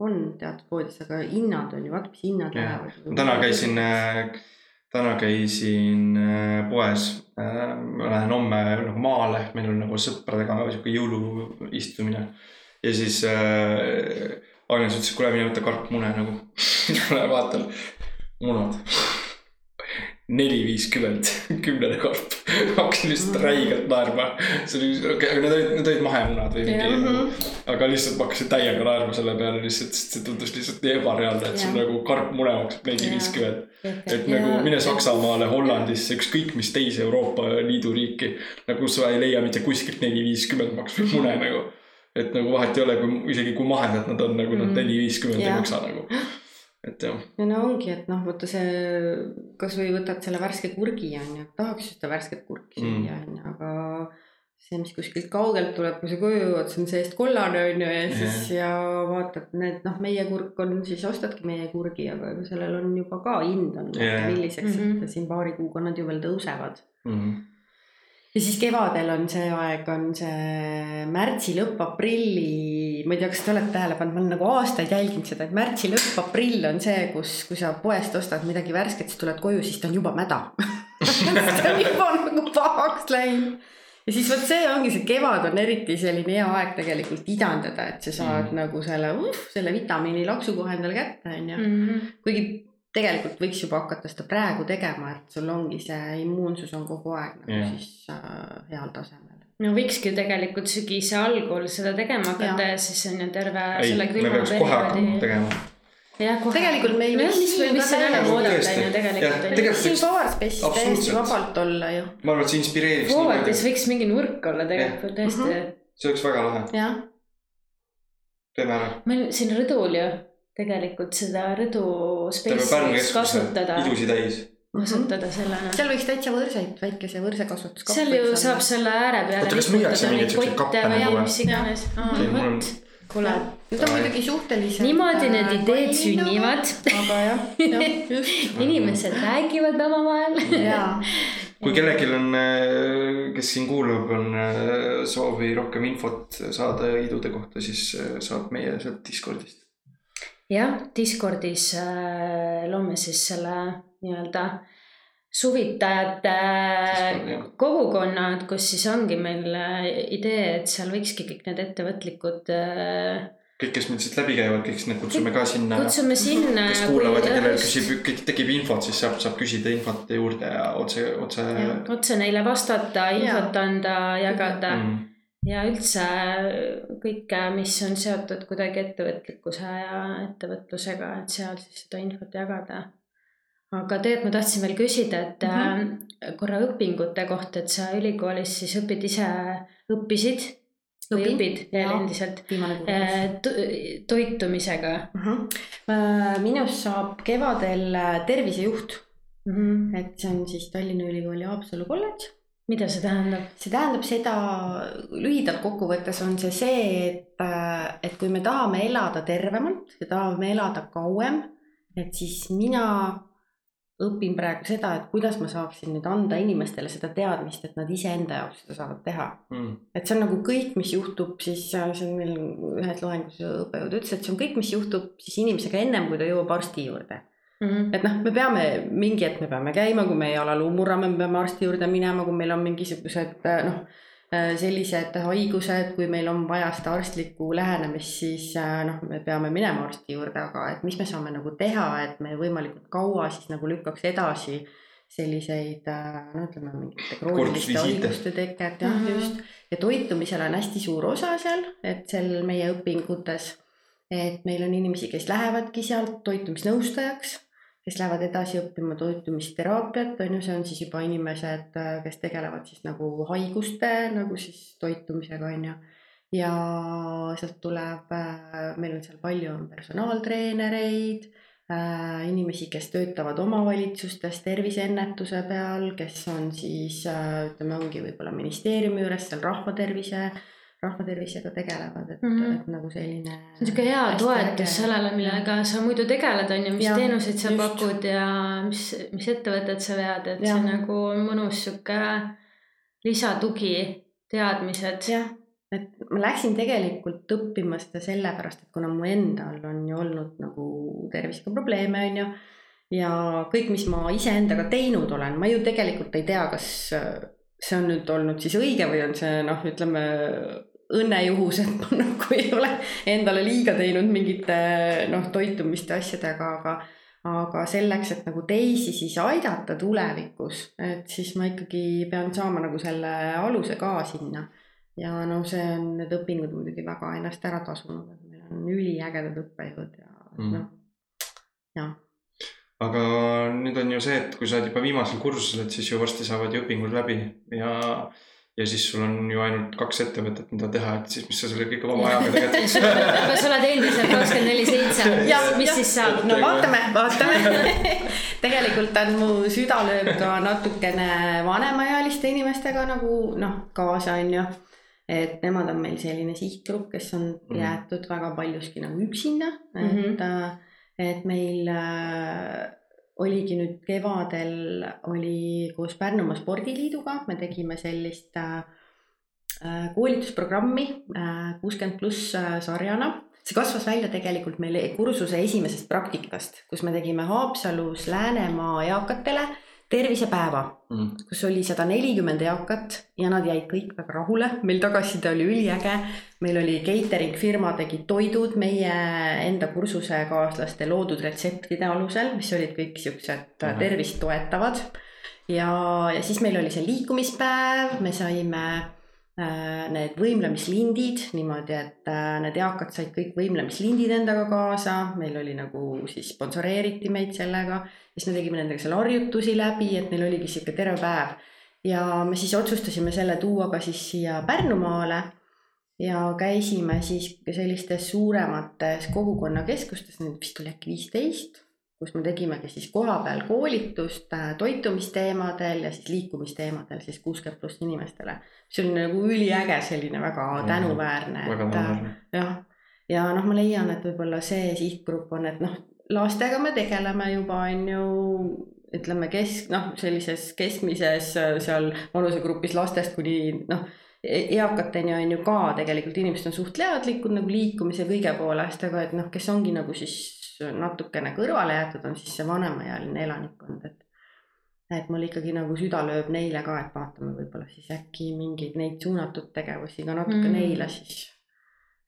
on teatud poodides, aga hinnad on ju, vaata, mis hinnad lähevad. täna käisin, täna käisin äh, poes. ma lähen homme nagu maale, meil on nagu sõpradega sihuke jõuluistumine ja siis äh, Agnes ütles, et kuule, mine võta karpmune nagu. vaatan, munad. neli viiskümmend, kümnene karp. hakkasin lihtsalt räigelt naerma. see oli, okei, aga need olid, need olid mahemunad või mingi Mhm. aga lihtsalt ma hakkasin täiega naerma selle peale lihtsalt, sest see tundus lihtsalt nii ebareaalne, et sul nagu karpmune maksab neli viiskümmend. et nagu mine Saksamaale, Hollandisse, ükskõik mis teise Euroopa Liidu riiki. nagu sa ei leia mitte kuskilt neli viiskümmend maksvat mune nagu. Et nagu vahet ei ole, kui isegi kui mahedad nad on, nagu nad Mhm. neli viiskümmend ei maksa nagu. et jah, ja no ongi, et noh, vaata see, kasvõi võtad selle värske kurgi on ju, tahaks ju seda värsket kurki Mm. süüa on ju, aga see, mis kuskilt kaugelt tuleb, kui sa koju jõuad, see on seest kollane on ju ja siis ja vaatad need noh, meie kurk on siis ostadki meie kurgi, aga sellel on juba ka hind on yeah. milliseks mm. -hmm. et siin paari kuuga nad ju veel tõusevad. Mhm. Ja siis kevadel on see aeg, on see märtsi lõpp, aprilli, ma ei tea, kas te olete tähele pannud, ma olen nagu aastaid jälginud seda, et märtsi lõpp, aprill on see, kus, kui sa poest ostad midagi värsket, siis tuled koju, siis ta on juba mäda ta on juba nagu pahaks läinud. ja siis vot see ongi see kevad on eriti selline hea aeg tegelikult idandada, et sa saad mm. nagu selle uh,, selle vitamiinilaksu kohe endale kätte, onju. Mhm. kuigi tegelikult võiks juba hakata seda praegu tegema, et sul ongi see immuunsus on kogu aeg nagu yeah. siis äh, heal tasemel. no võikski ju tegelikult sügise algul seda tegema hakata ja siis on ju terve ei, selle me külmaperioodi. tegema. jah. Tegelikult nojah, võiks mis, mis ka siin enam täiesti- oodata, on ju tegelikult. tegelikult siin võiks- Power Space'is täiesti vabalt olla ju, ma arvan, et see Forwardis palju, võiks mingi nurk olla tegelikult tõesti Mhm. see oleks väga lahe, jah. teeme ära. meil siin rõdul ju tegelikult seda rõdu kasutada, ilusi täis. kasutada sellena. seal võiks täitsa võrseid, väikese võrsekasvatus. seal ju saab selle ääre peale Oota, kas müüakse mingeid siukseid kappe nagu või? kuule, Need on muidugi suhteliselt. niimoodi need ideed sünnivad. aga jah, jah, just. inimesed räägivad omavahel. jaa, kui kellelgi on, kes siin kuulab, on äh, soovi rohkem infot saada idude kohta, siis äh, saab meie sealt Discordist. jah, Discordis äh, loome siis selle nii-öelda suvitajate jah. kogukonnad, kus siis ongi meil äh, idee, et seal võikski kõik need ettevõtlikud äh, kõik, kes meil siit läbi käivad, kõik need kutsume ka sinna. kutsume sinna. kes kuulavad ja kellel küsib, tekib infot, siis saab, saab küsida infot juurde ja otse, otse. otse neile vastata, infot anda, jagada Mm. Ja üldse kõike, mis on seotud kuidagi ettevõtlikkuse ja ettevõtlusega, et seal siis seda infot jagada. aga tegelikult ma tahtsin veel küsida, et mm Mhm. -hmm. korra õpingute kohta, et sa ülikoolis siis õpid ise, õppisid Õpin, õpid veel endiselt viimane kuu. eh, to- toitumisega Äh, minust saab kevadel äh, tervisejuht, mm? -hmm. et see on siis Tallinna Ülikooli Haapsalu kolledž mida see tähendab? see tähendab seda, lühidalt kokkuvõttes on see see, et, et kui me tahame elada tervemalt ja tahame elada kauem, et siis mina õpin praegu seda, et kuidas ma saaksin nüüd anda inimestele seda teadmist, et nad iseenda jaoks seda saavad teha. Mm. et see on nagu kõik, mis juhtub siis, see on meil ühes loengus õppejõud ütles, et see on kõik, mis juhtub siis inimesega ennem, kui ta jõuab arsti juurde -hmm. et noh, me peame mingi hetk me peame käima, kui meie jalaluu murrame, me peame arsti juurde minema, kui meil on mingisugused äh, noh, sellised haigused, kui meil on vaja seda arstlikku lähenemist, siis äh, noh, me peame minema arsti juurde, aga et mis me saame nagu teha, et me võimalikult kaua siis nagu lükkaks edasi selliseid äh, no ütleme mingite krooniliste haiguste teket jah mm. -hmm. just ja toitumisel on hästi suur osa seal, et seal meie õpingutes, et meil on inimesi, kes lähevadki sealt toitumisnõustajaks, kes lähevad edasi õppima toitumisteraapiat, on ju, see on siis juba inimesed, kes tegelevad siis nagu haiguste nagu siis toitumisega, on ju. ja sealt tuleb, meil on seal palju on personaaltreenereid, inimesi, kes töötavad omavalitsustes terviseennetuse peal, kes on siis ütleme, ongi võib-olla ministeeriumi juures seal rahvatervise, rahvatervisega tegelevad, et mm. -hmm. et nagu selline. see on siuke hea toetus sellele, millega sa muidu tegeled, on ju, mis Jah, teenuseid sa just. pakud ja mis, mis ettevõtet sa vead, et see Jah. on nagu mõnus sihuke lisatugi, teadmised. jah, et ma läksin tegelikult õppima seda sellepärast, et kuna mu endal on ju olnud nagu tervisega probleeme, on ju. ja kõik, mis ma iseendaga teinud olen, ma ju tegelikult ei tea, kas see on nüüd olnud siis õige või on see noh, ütleme õnnejuhus, et ma nagu ei ole endale liiga teinud mingite noh, toitumiste asjadega, aga aga selleks, et nagu teisi siis aidata tulevikus, et siis ma ikkagi pean saama nagu selle aluse ka sinna ja no see on need õpingud muidugi väga ennast ära tasunud, et meil on üliägedad õppejõud ja Mm. noh, jah, aga nüüd on ju see, et kui sa oled juba viimasel kursusel, et siis ju varsti saavad ju õpingud läbi ja, ja siis sul on ju ainult kaks ettevõtet, mida teha, et siis mis sa selle kõige vaba ajaga tegelikult aga sa oled endiselt kakskümmend neli seitse, mis jah. siis saab? no vaatame, vaatame. tegelikult on mu süda lööb ka natukene vanemaealiste inimestega nagu noh, kaasa on ju. et nemad on meil selline sihtgrupp, kes on Mhm. jäetud väga paljuski nagu üksinda, et mm, -hmm. et meil äh, oligi nüüd kevadel oli koos Pärnumaa Spordiliiduga, me tegime sellist äh, koolitusprogrammi äh, kuuskümmend pluss äh, sarjana. See kasvas välja tegelikult meil kursuse esimesest praktikast, kus me tegime Haapsalus Läänemaa eakatele tervisepäeva, mm.. kus oli sada nelikümmend eakat ja nad jäid kõik väga rahule, meil tagasiside oli üliäge. meil oli catering firma tegi toidud meie enda kursusekaaslaste loodud retseptide alusel, mis olid kõik siuksed Ahah. tervist toetavad. ja, ja siis meil oli see liikumispäev, me saime need võimlemislindid niimoodi, et äh, need eakad said kõik võimlemislindid endaga kaasa, meil oli nagu siis sponsoreeriti meid sellega. siis me tegime nendega seal harjutusi läbi, et neil oligi sihuke terve päev. ja me siis otsustasime selle tuua ka siis siia Pärnumaale ja käisime siis sellistes suuremates kogukonnakeskustes, neid vist oli äkki viisteist, kus me tegimegi siis kohapeal koolitust äh, toitumisteemadel ja siis liikumisteemadel siis kuuskümmend pluss inimestele. see oli nagu üliäge selline väga tänuväärne, et äh, jah, ja noh, ma leian, et võib-olla see sihtgrupp on, et noh, lastega me tegeleme juba on ju ütleme kesk, noh, sellises keskmises äh, seal vanusegrupis lastest kuni noh, eakateni on ju ka tegelikult inimesed on suht teadlikud nagu liikumise kõige poolest, aga et noh, kes ongi nagu siis natukene kõrvale jäetud, on siis see vanemaealine elanikkond, et et mul ikkagi nagu süda lööb neile ka, et vaatame võib-olla siis äkki mingeid neid suunatud tegevusi ka natuke Mm. neile siis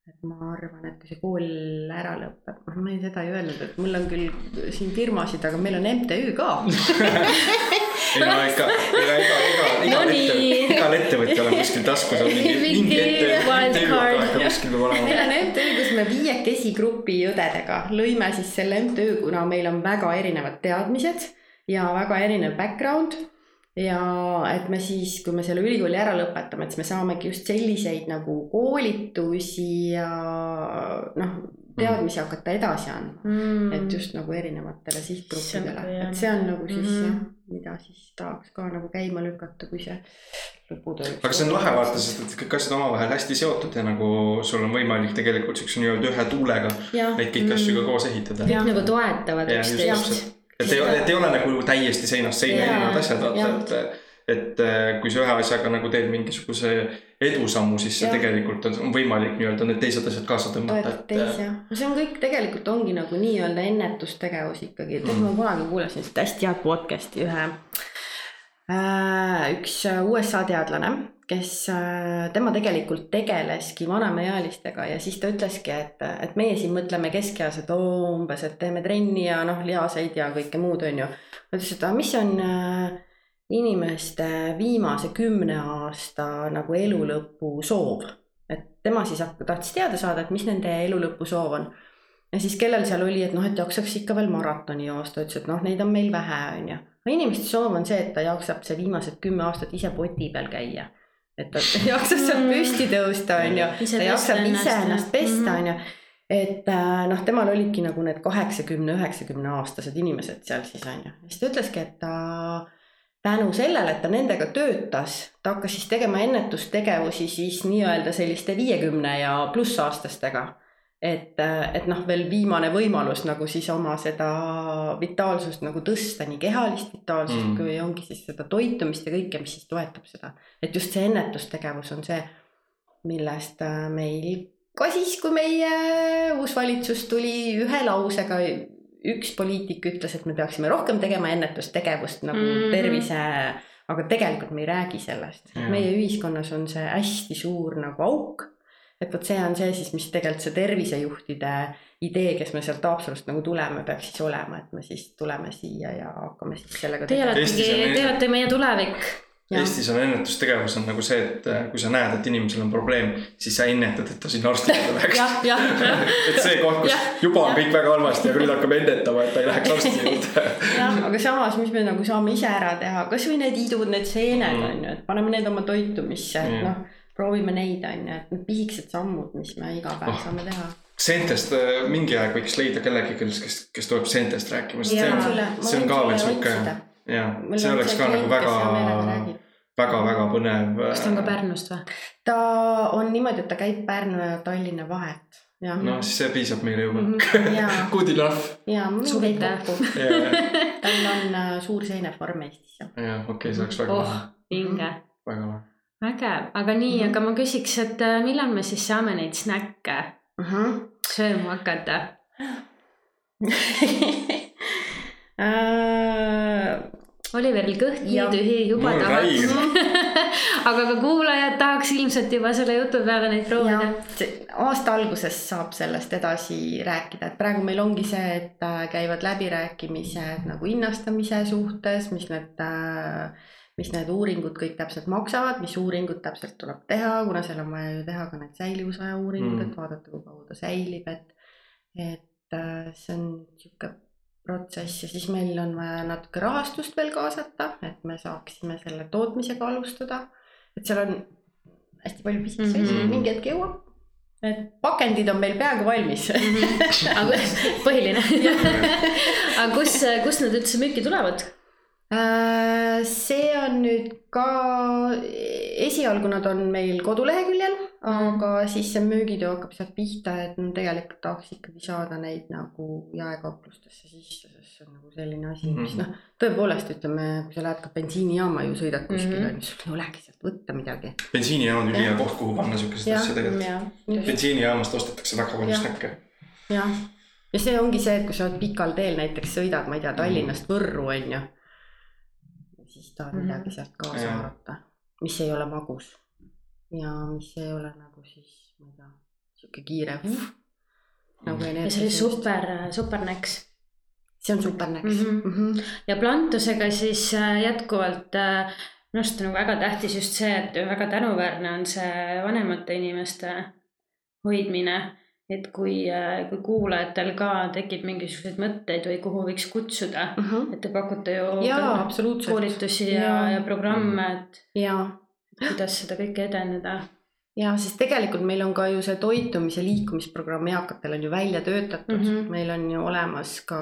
et ma arvan, et kui see kool ära lõpeb, ma ei, seda ei öelnud, et mul on küll siin firmasid, aga meil on MTÜ ka. ei no ikka, ega, ega, ega, No igal nii. ette, igal ettevõtjal on kuskil taskus on mingi, mingi ikka kuskil peab olema. meil on MTÜ, kus me viiekesi grupi õdedega lõime siis selle MTÜ, kuna meil on väga erinevad teadmised ja väga erinev background. ja et me siis, kui me selle ülikooli ära lõpetame, et siis me saamegi just selliseid nagu koolitusi ja noh, teadmisi hakata edasi andma. mm. et just nagu erinevatele sihtgruppidele nagu et see on nagu siis Mhm. jah, mida siis tahaks ka nagu käima lükata, kui see lõputöö. aga see on lahe vaata, sest et kõik asjad omavahel hästi seotud ja nagu sul on võimalik tegelikult siukse nii-öelda ühe tuulega neid kõiki asju ka koos ehitada. kõik nagu toetavad üksteist et ei, et ei ole nagu täiesti seinast seina erinevad asjad, vaata, et, et kui sa ühe asjaga nagu teed mingisuguse edusammu, siis see tegelikult on, võimalik nii-öelda need teised asjad kaasa tõmmata, toetad et teisi jah, no see on kõik tegelikult ongi nagu nii-öelda ennetustegevus ikkagi, et mm. ma kunagi kuulasin seda hästi head podcast'i ühe äh,, üks USA teadlane, kes äh,, tema tegelikult tegeleski vanemaealistega ja siis ta ütleski, et, et meie siin mõtleme keskeas, et oo umbes, et teeme trenni ja noh, lihaseid ja kõike muud, on ju. ta ütles, et aga mis on äh, inimeste viimase kümne aasta nagu elulõpu soov et tema siis tahtis teada saada, et mis nende elulõpu soov on. ja siis kellel seal oli, et noh, et jaksaks ikka veel maratoni joosta, ütles, et noh, neid on meil vähe, on ju. aga inimeste soov on see, et ta jaksab see viimased kümme aastat ise poti peal käia. et ta jaksab sealt püsti tõusta, on ju, ta jaksab ise ennast, pesta, Mhm. on ju. et äh, noh, temal olidki nagu need kaheksakümne, üheksakümne aastased inimesed seal siis on ju, siis ta ütleski, et ta tänu sellele, et ta nendega töötas, ta hakkas siis tegema ennetustegevusi siis nii-öelda selliste viiekümne ja plussaastastega. et, et noh, veel viimane võimalus nagu siis oma seda vitaalsust nagu tõsta, nii kehalist vitaalsust Mm. mm. kui ongi siis seda toitumist ja kõike, mis siis toetab seda. et just see ennetustegevus on see, millest äh, meil ka siis, kui meie uus valitsus tuli ühe lausega, üks poliitik ütles, et me peaksime rohkem tegema ennetustegevust nagu mm. -hmm. tervise, aga tegelikult me ei räägi sellest Jaa.. meie ühiskonnas on see hästi suur nagu auk. et vot see on see siis, mis tegelikult see tervisejuhtide idee, kes me sealt Haapsalust nagu tuleme, peaks siis olema, et me siis tuleme siia ja hakkame siis sellega Teie Eestis oletegi, on- te olete meie tulevik. Jah. Eestis on ennetustegevus on nagu see, et äh, kui sa näed, et inimesel on probleem, siis sa ennetad, et ta sinna arsti juurde läheks. et see koht, kus Jah. juba on kõik väga halvasti, aga nüüd hakkame ennetama, et ta ei läheks arsti juurde. jah, aga samas, mis me nagu saame ise ära teha, kasvõi need idud, need seened Mm. on ju, et paneme need oma toitumisse, et Mm. noh, proovime neid on ju, et need pisikesed sammud, mis me iga päev Oh. saame teha. Seentest äh, mingi aeg võiks leida kellegi, kes, kes, kes tuleb seentest rääkima, sest see on see on ka veel sihuke Mul see oleks ka nagu väga räägib., väga, väga põnev. kas ta on ka Pärnust või? ta on niimoodi, et ta käib Pärnu ja Tallinna vahet. jah, no siis see piisab meile juba. ja, Good enough. ja mul Suur on kõik aitäh. kokku. jah, tal on äh, suur seenefarm Eestis jah. jah, okei, see oleks väga oh vinge. väga lahe. vägev, aga nii, Mhm. aga ma küsiks, et äh, millal me siis saame neid snäkke sööma hakata? Oliveril kõht nii tühi juba Mul tahaks aga ka kuulajad tahaks ilmselt juba selle jutu peale neid proovida aasta alguses saab sellest edasi rääkida, et praegu meil ongi see, et äh, käivad läbirääkimised nagu hinnastamise suhtes, mis need äh, mis need uuringud kõik täpselt maksavad, mis uuringud täpselt tuleb teha, kuna seal on vaja ju teha ka need säilivusaja uuringud Mm. mm., et vaadata, kui kaua ta säilib, et, et äh, see on sihuke protsess ja siis meil on vaja natuke rahastust veel kaasata, et me saaksime selle tootmisega alustada. et seal on hästi palju pisikesi mm -hmm., mingi hetk jõuab. et pakendid on meil peaaegu valmis aga põhiline. aga kus, kust nad üldse müüki tulevad? Äh, see on nüüd ka, esialgu nad on meil koduleheküljel, aga siis see müügitöö hakkab sealt pihta, et no tegelikult tahaks ikkagi saada neid nagu jaekauplustesse sisse, sest see on nagu selline asi, mis Mhm. noh, tõepoolest ütleme, kui sa lähed ka bensiinijaama ju sõidad Mhm. on ju, sul ei olegi sealt võtta midagi. bensiinijaam on ülihea koht, kuhu panna siukest asja tegelikult. bensiinijaamast ostetakse väga palju snäkke. jah, ja see ongi see, et kui sa oled pikal teel näiteks sõidad, ma ei tea, Mhm. Tallinnast Võrru on ju. siis tahad Mhm. midagi sealt kaasa haarata, mis ei ole magus ja mis ei ole nagu siis, ma ei tea, sihuke kiire uh. nagu ja see oli. super, super näks. see on supernäks Mhm. mm. -hmm. ja plantusega siis äh, jätkuvalt äh, minu arust on nagu väga tähtis just see, et väga tänuväärne on see vanemate inimeste hoidmine. et kui, kui kuulajatel ka tekib mingisuguseid mõtteid või kuhu võiks kutsuda, Mm -hmm. et te pakute ju jaa, koolitusi ja, Jaa. ja programme, et ja, kuidas seda kõike edendada. ja sest tegelikult meil on ka ju see toitumise liikumisprogramm eakatel on ju välja töötatud mm. -hmm. meil on ju olemas ka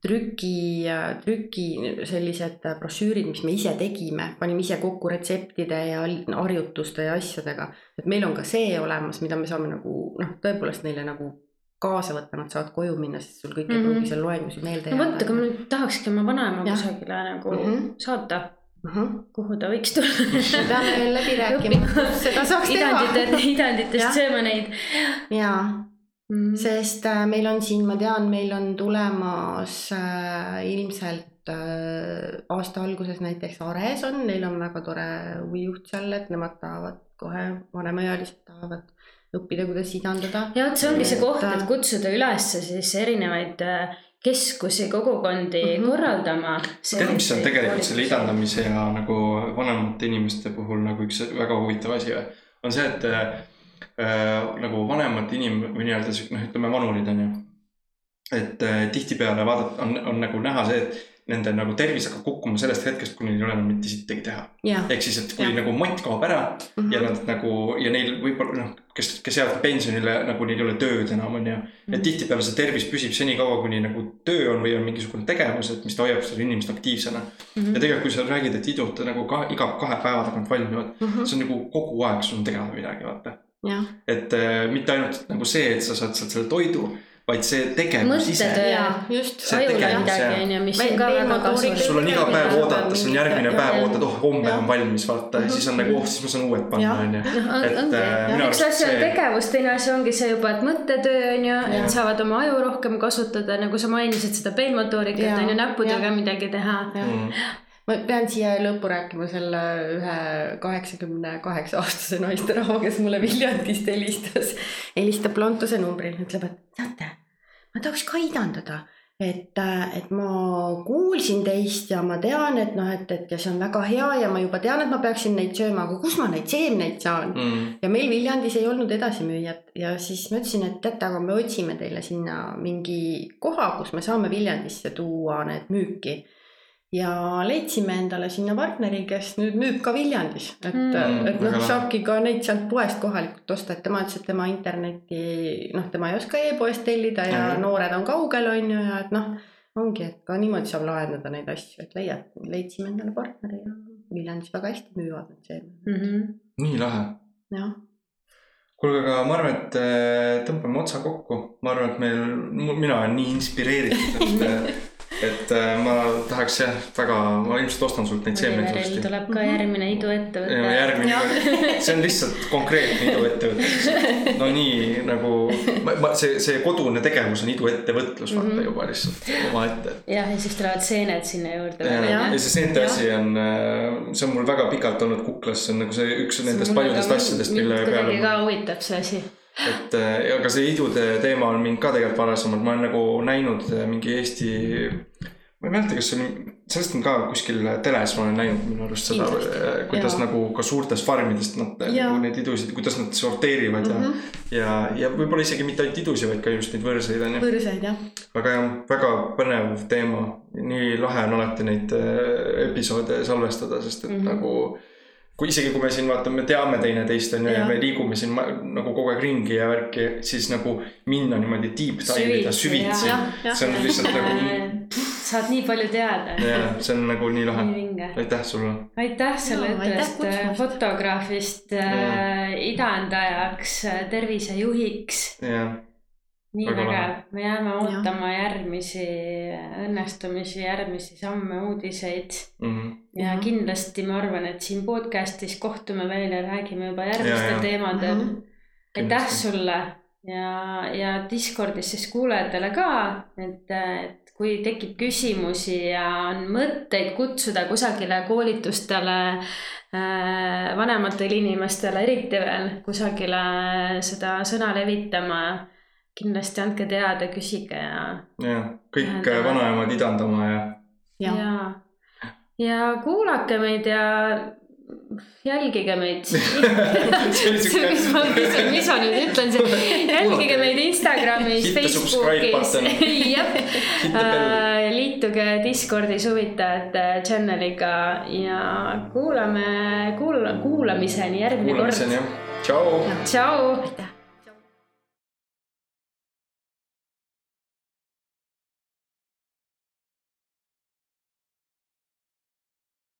trüki, trüki sellised brošüürid, mis me ise tegime, panime ise kokku retseptide ja harjutuste ja asjadega. et meil on ka see olemas, mida me saame nagu noh, tõepoolest neile nagu kaasa võtta, nad saavad koju minna, sest sul kõik mm -hmm. ei Mhm. pruugi seal loengus meelde no vot, aga ma nüüd tahakski oma vanaema kusagile nagu Mhm. saata, uh. -huh. kuhu ta võiks tulla. me peame veel läbi rääkima, seda saaks teha. idandite, idanditest sööma neid jaa mm.. sest äh, meil on siin, ma tean, meil on tulemas äh, ilmselt äh, aasta alguses näiteks Ares on, neil on väga tore huvijuht seal, et nemad tahavad kohe, vanemaealised tahavad õppida, kuidas idandada. ja vot see ongi see koht, äh, et kutsuda üles siis erinevaid äh, keskusi, kogukondi mm. -hmm. korraldama. tead, mis on tegelikult selle idandamise ja nagu vanemate inimeste puhul nagu üks väga huvitav asi või? on see, et äh, nagu vanemad inim- või nii-öelda noh, ütleme vanurid on ju. et äh, tihtipeale vaadata, on, on nagu näha see, et nende nagu tervis hakkab kukkuma sellest hetkest, kui neil ei ole enam mitte sittagi teha. jah, ehk siis, et kui Jah. nagu mott kaob ära Mhm. ja nad nagu ja neil võib-olla noh, kes, kes jäävad pensionile nagu neil ei ole tööd enam on ju. Mhm. et tihtipeale see tervis püsib senikaua, kuni nagu töö on või on mingisugune tegevus, et mis ta hoiab seda inimest aktiivsena mm. Mhm. -hmm. ja tegelikult, kui sa räägid, et idud nagu ka iga kahe päeva tagant valmivad mm, -hmm. see on nagu kogu aeg sul on teha midagi, vaata. et äh, mitte ainult nagu see, et sa saad sealt selle toidu, vaid see tegevus ise. Just. Ajule midagi on ju, mis on ka väga teematooriga- kasulik. sul on iga päev oodata, sul on järgmine päev ootad, oh homme on valmis, vaata ja siis on nagu, oh siis ma saan uued panna, Jah. on ju. äh, minu üks asi on tegevus, teine asi ongi see juba, et mõttetöö on ju, et saavad oma aju rohkem kasutada, nagu sa mainisid seda peenmotoorikat on ju, näppudega midagi teha. Mm. ma pean siia lõppu rääkima selle ühe kaheksakümne kaheksa aastase naisterahva, kes mulle Viljandist helistas, helistab Lontuse numbril, ütleb, et teate, ma tahaks ka idandada, et, et ma kuulsin teist ja ma tean, et noh, et, et ja see on väga hea ja ma juba tean, et ma peaksin neid sööma, aga kus ma neid seemneid saan? Mm. ja meil Viljandis ei olnud edasimüüjat ja siis ma ütlesin, et teate, aga me otsime teile sinna mingi koha, kus me saame Viljandisse tuua need müüki. Ja leidsime endale sinna partneri, kes nüüd müüb ka Viljandis, et Mm. mm,, et Väga noh, saabki ka neid sealt poest kohalikult osta, et tema ütles, et tema interneti, noh, tema ei oska e-poest tellida ja Mhm. noored on kaugel, on ju, ja et noh, ongi, et ka niimoodi saab lahendada neid asju, et leiad, leidsime endale partneri ja Viljandis väga hästi müüvad need seemned, Mhm. nii lahe. jah. kuulge, aga ma arvan, et äh, tõmbame otsa kokku, ma arvan, et meil, mina olen nii inspireeritud, et, et äh, ma tahaks jah, väga, ma ilmselt ostan sult neid seemneid varsti. tuleb ka järgmine iduettevõte. järgmine, see on lihtsalt konkreetne iduettevõte. no nii nagu, ma, see, see kodune tegevus on iduettevõtlus, vaata Mhm. juba lihtsalt omaette. jah, ja siis tulevad seened sinna juurde. ja, see seente asi on, see on mul väga pikalt olnud kuklas, see on nagu see üks nendest paljudest asjadest, mille peale kuidagi ka huvitab see asi. Et äh, aga see idude teema on mind ka tegelikult varasemalt, ma olen nagu näinud äh, mingi Eesti ma ei mäleta, kas see oli, sellest on ka kuskil teles ma olen näinud minu arust seda Kindlasti,, kuidas jaa. nagu ka suurtest farmidest nad nagu neid idusid, kuidas nad sorteerivad mm Mhm. -hmm. ja, ja, ja võib-olla isegi mitte ainult idusid, vaid ka just neid võrseid on ju. võrseid jah. aga jah, väga põnev teema, nii lahe on alati neid äh, episoode salvestada, sest et mm Mhm. -hmm. nagu kui isegi, kui me siin vaata, me teame teineteist on ju ja me liigume siin ma, nagu kogu aeg ringi ja värki, siis nagu minna niimoodi deep dive ida Süvitsi, see on lihtsalt nagu, saad nii palju teada. jah, see on nagu nii lahe aitäh sulle. aitäh selle kutsumast. fotograafist äh, idandajaks, tervisejuhiks. jah, nii Väga vägev, me jääme ootama järgmisi õnnestumisi, järgmisi samme, uudiseid. Mhm. ja Jah. kindlasti ma arvan, et siin podcast'is kohtume veel ja räägime juba järgmistel Ja, ja. teemadel Mhm. aitäh Kindlasti. sulle ja, ja Discordis siis kuulajatele ka, et, et kui tekib küsimusi ja on mõtteid kutsuda kusagile koolitustele äh, vanematele inimestele eriti veel kusagile seda sõna levitama. Kindlasti andke teada, küsige ja, jah, kõik äh, vanaemad idandama ja jah, ja, ja kuulake meid ja jälgige meid. See mis ma, mis, mis ma nüüd ütlen, jälgige meid Instagramis, Facebookis jah. Bell. liituge Discordis huvitajate channel'iga ja kuulame, kuula-, kuulamiseni järgmine kuulamiseni kord. tšau. tšau. aitäh.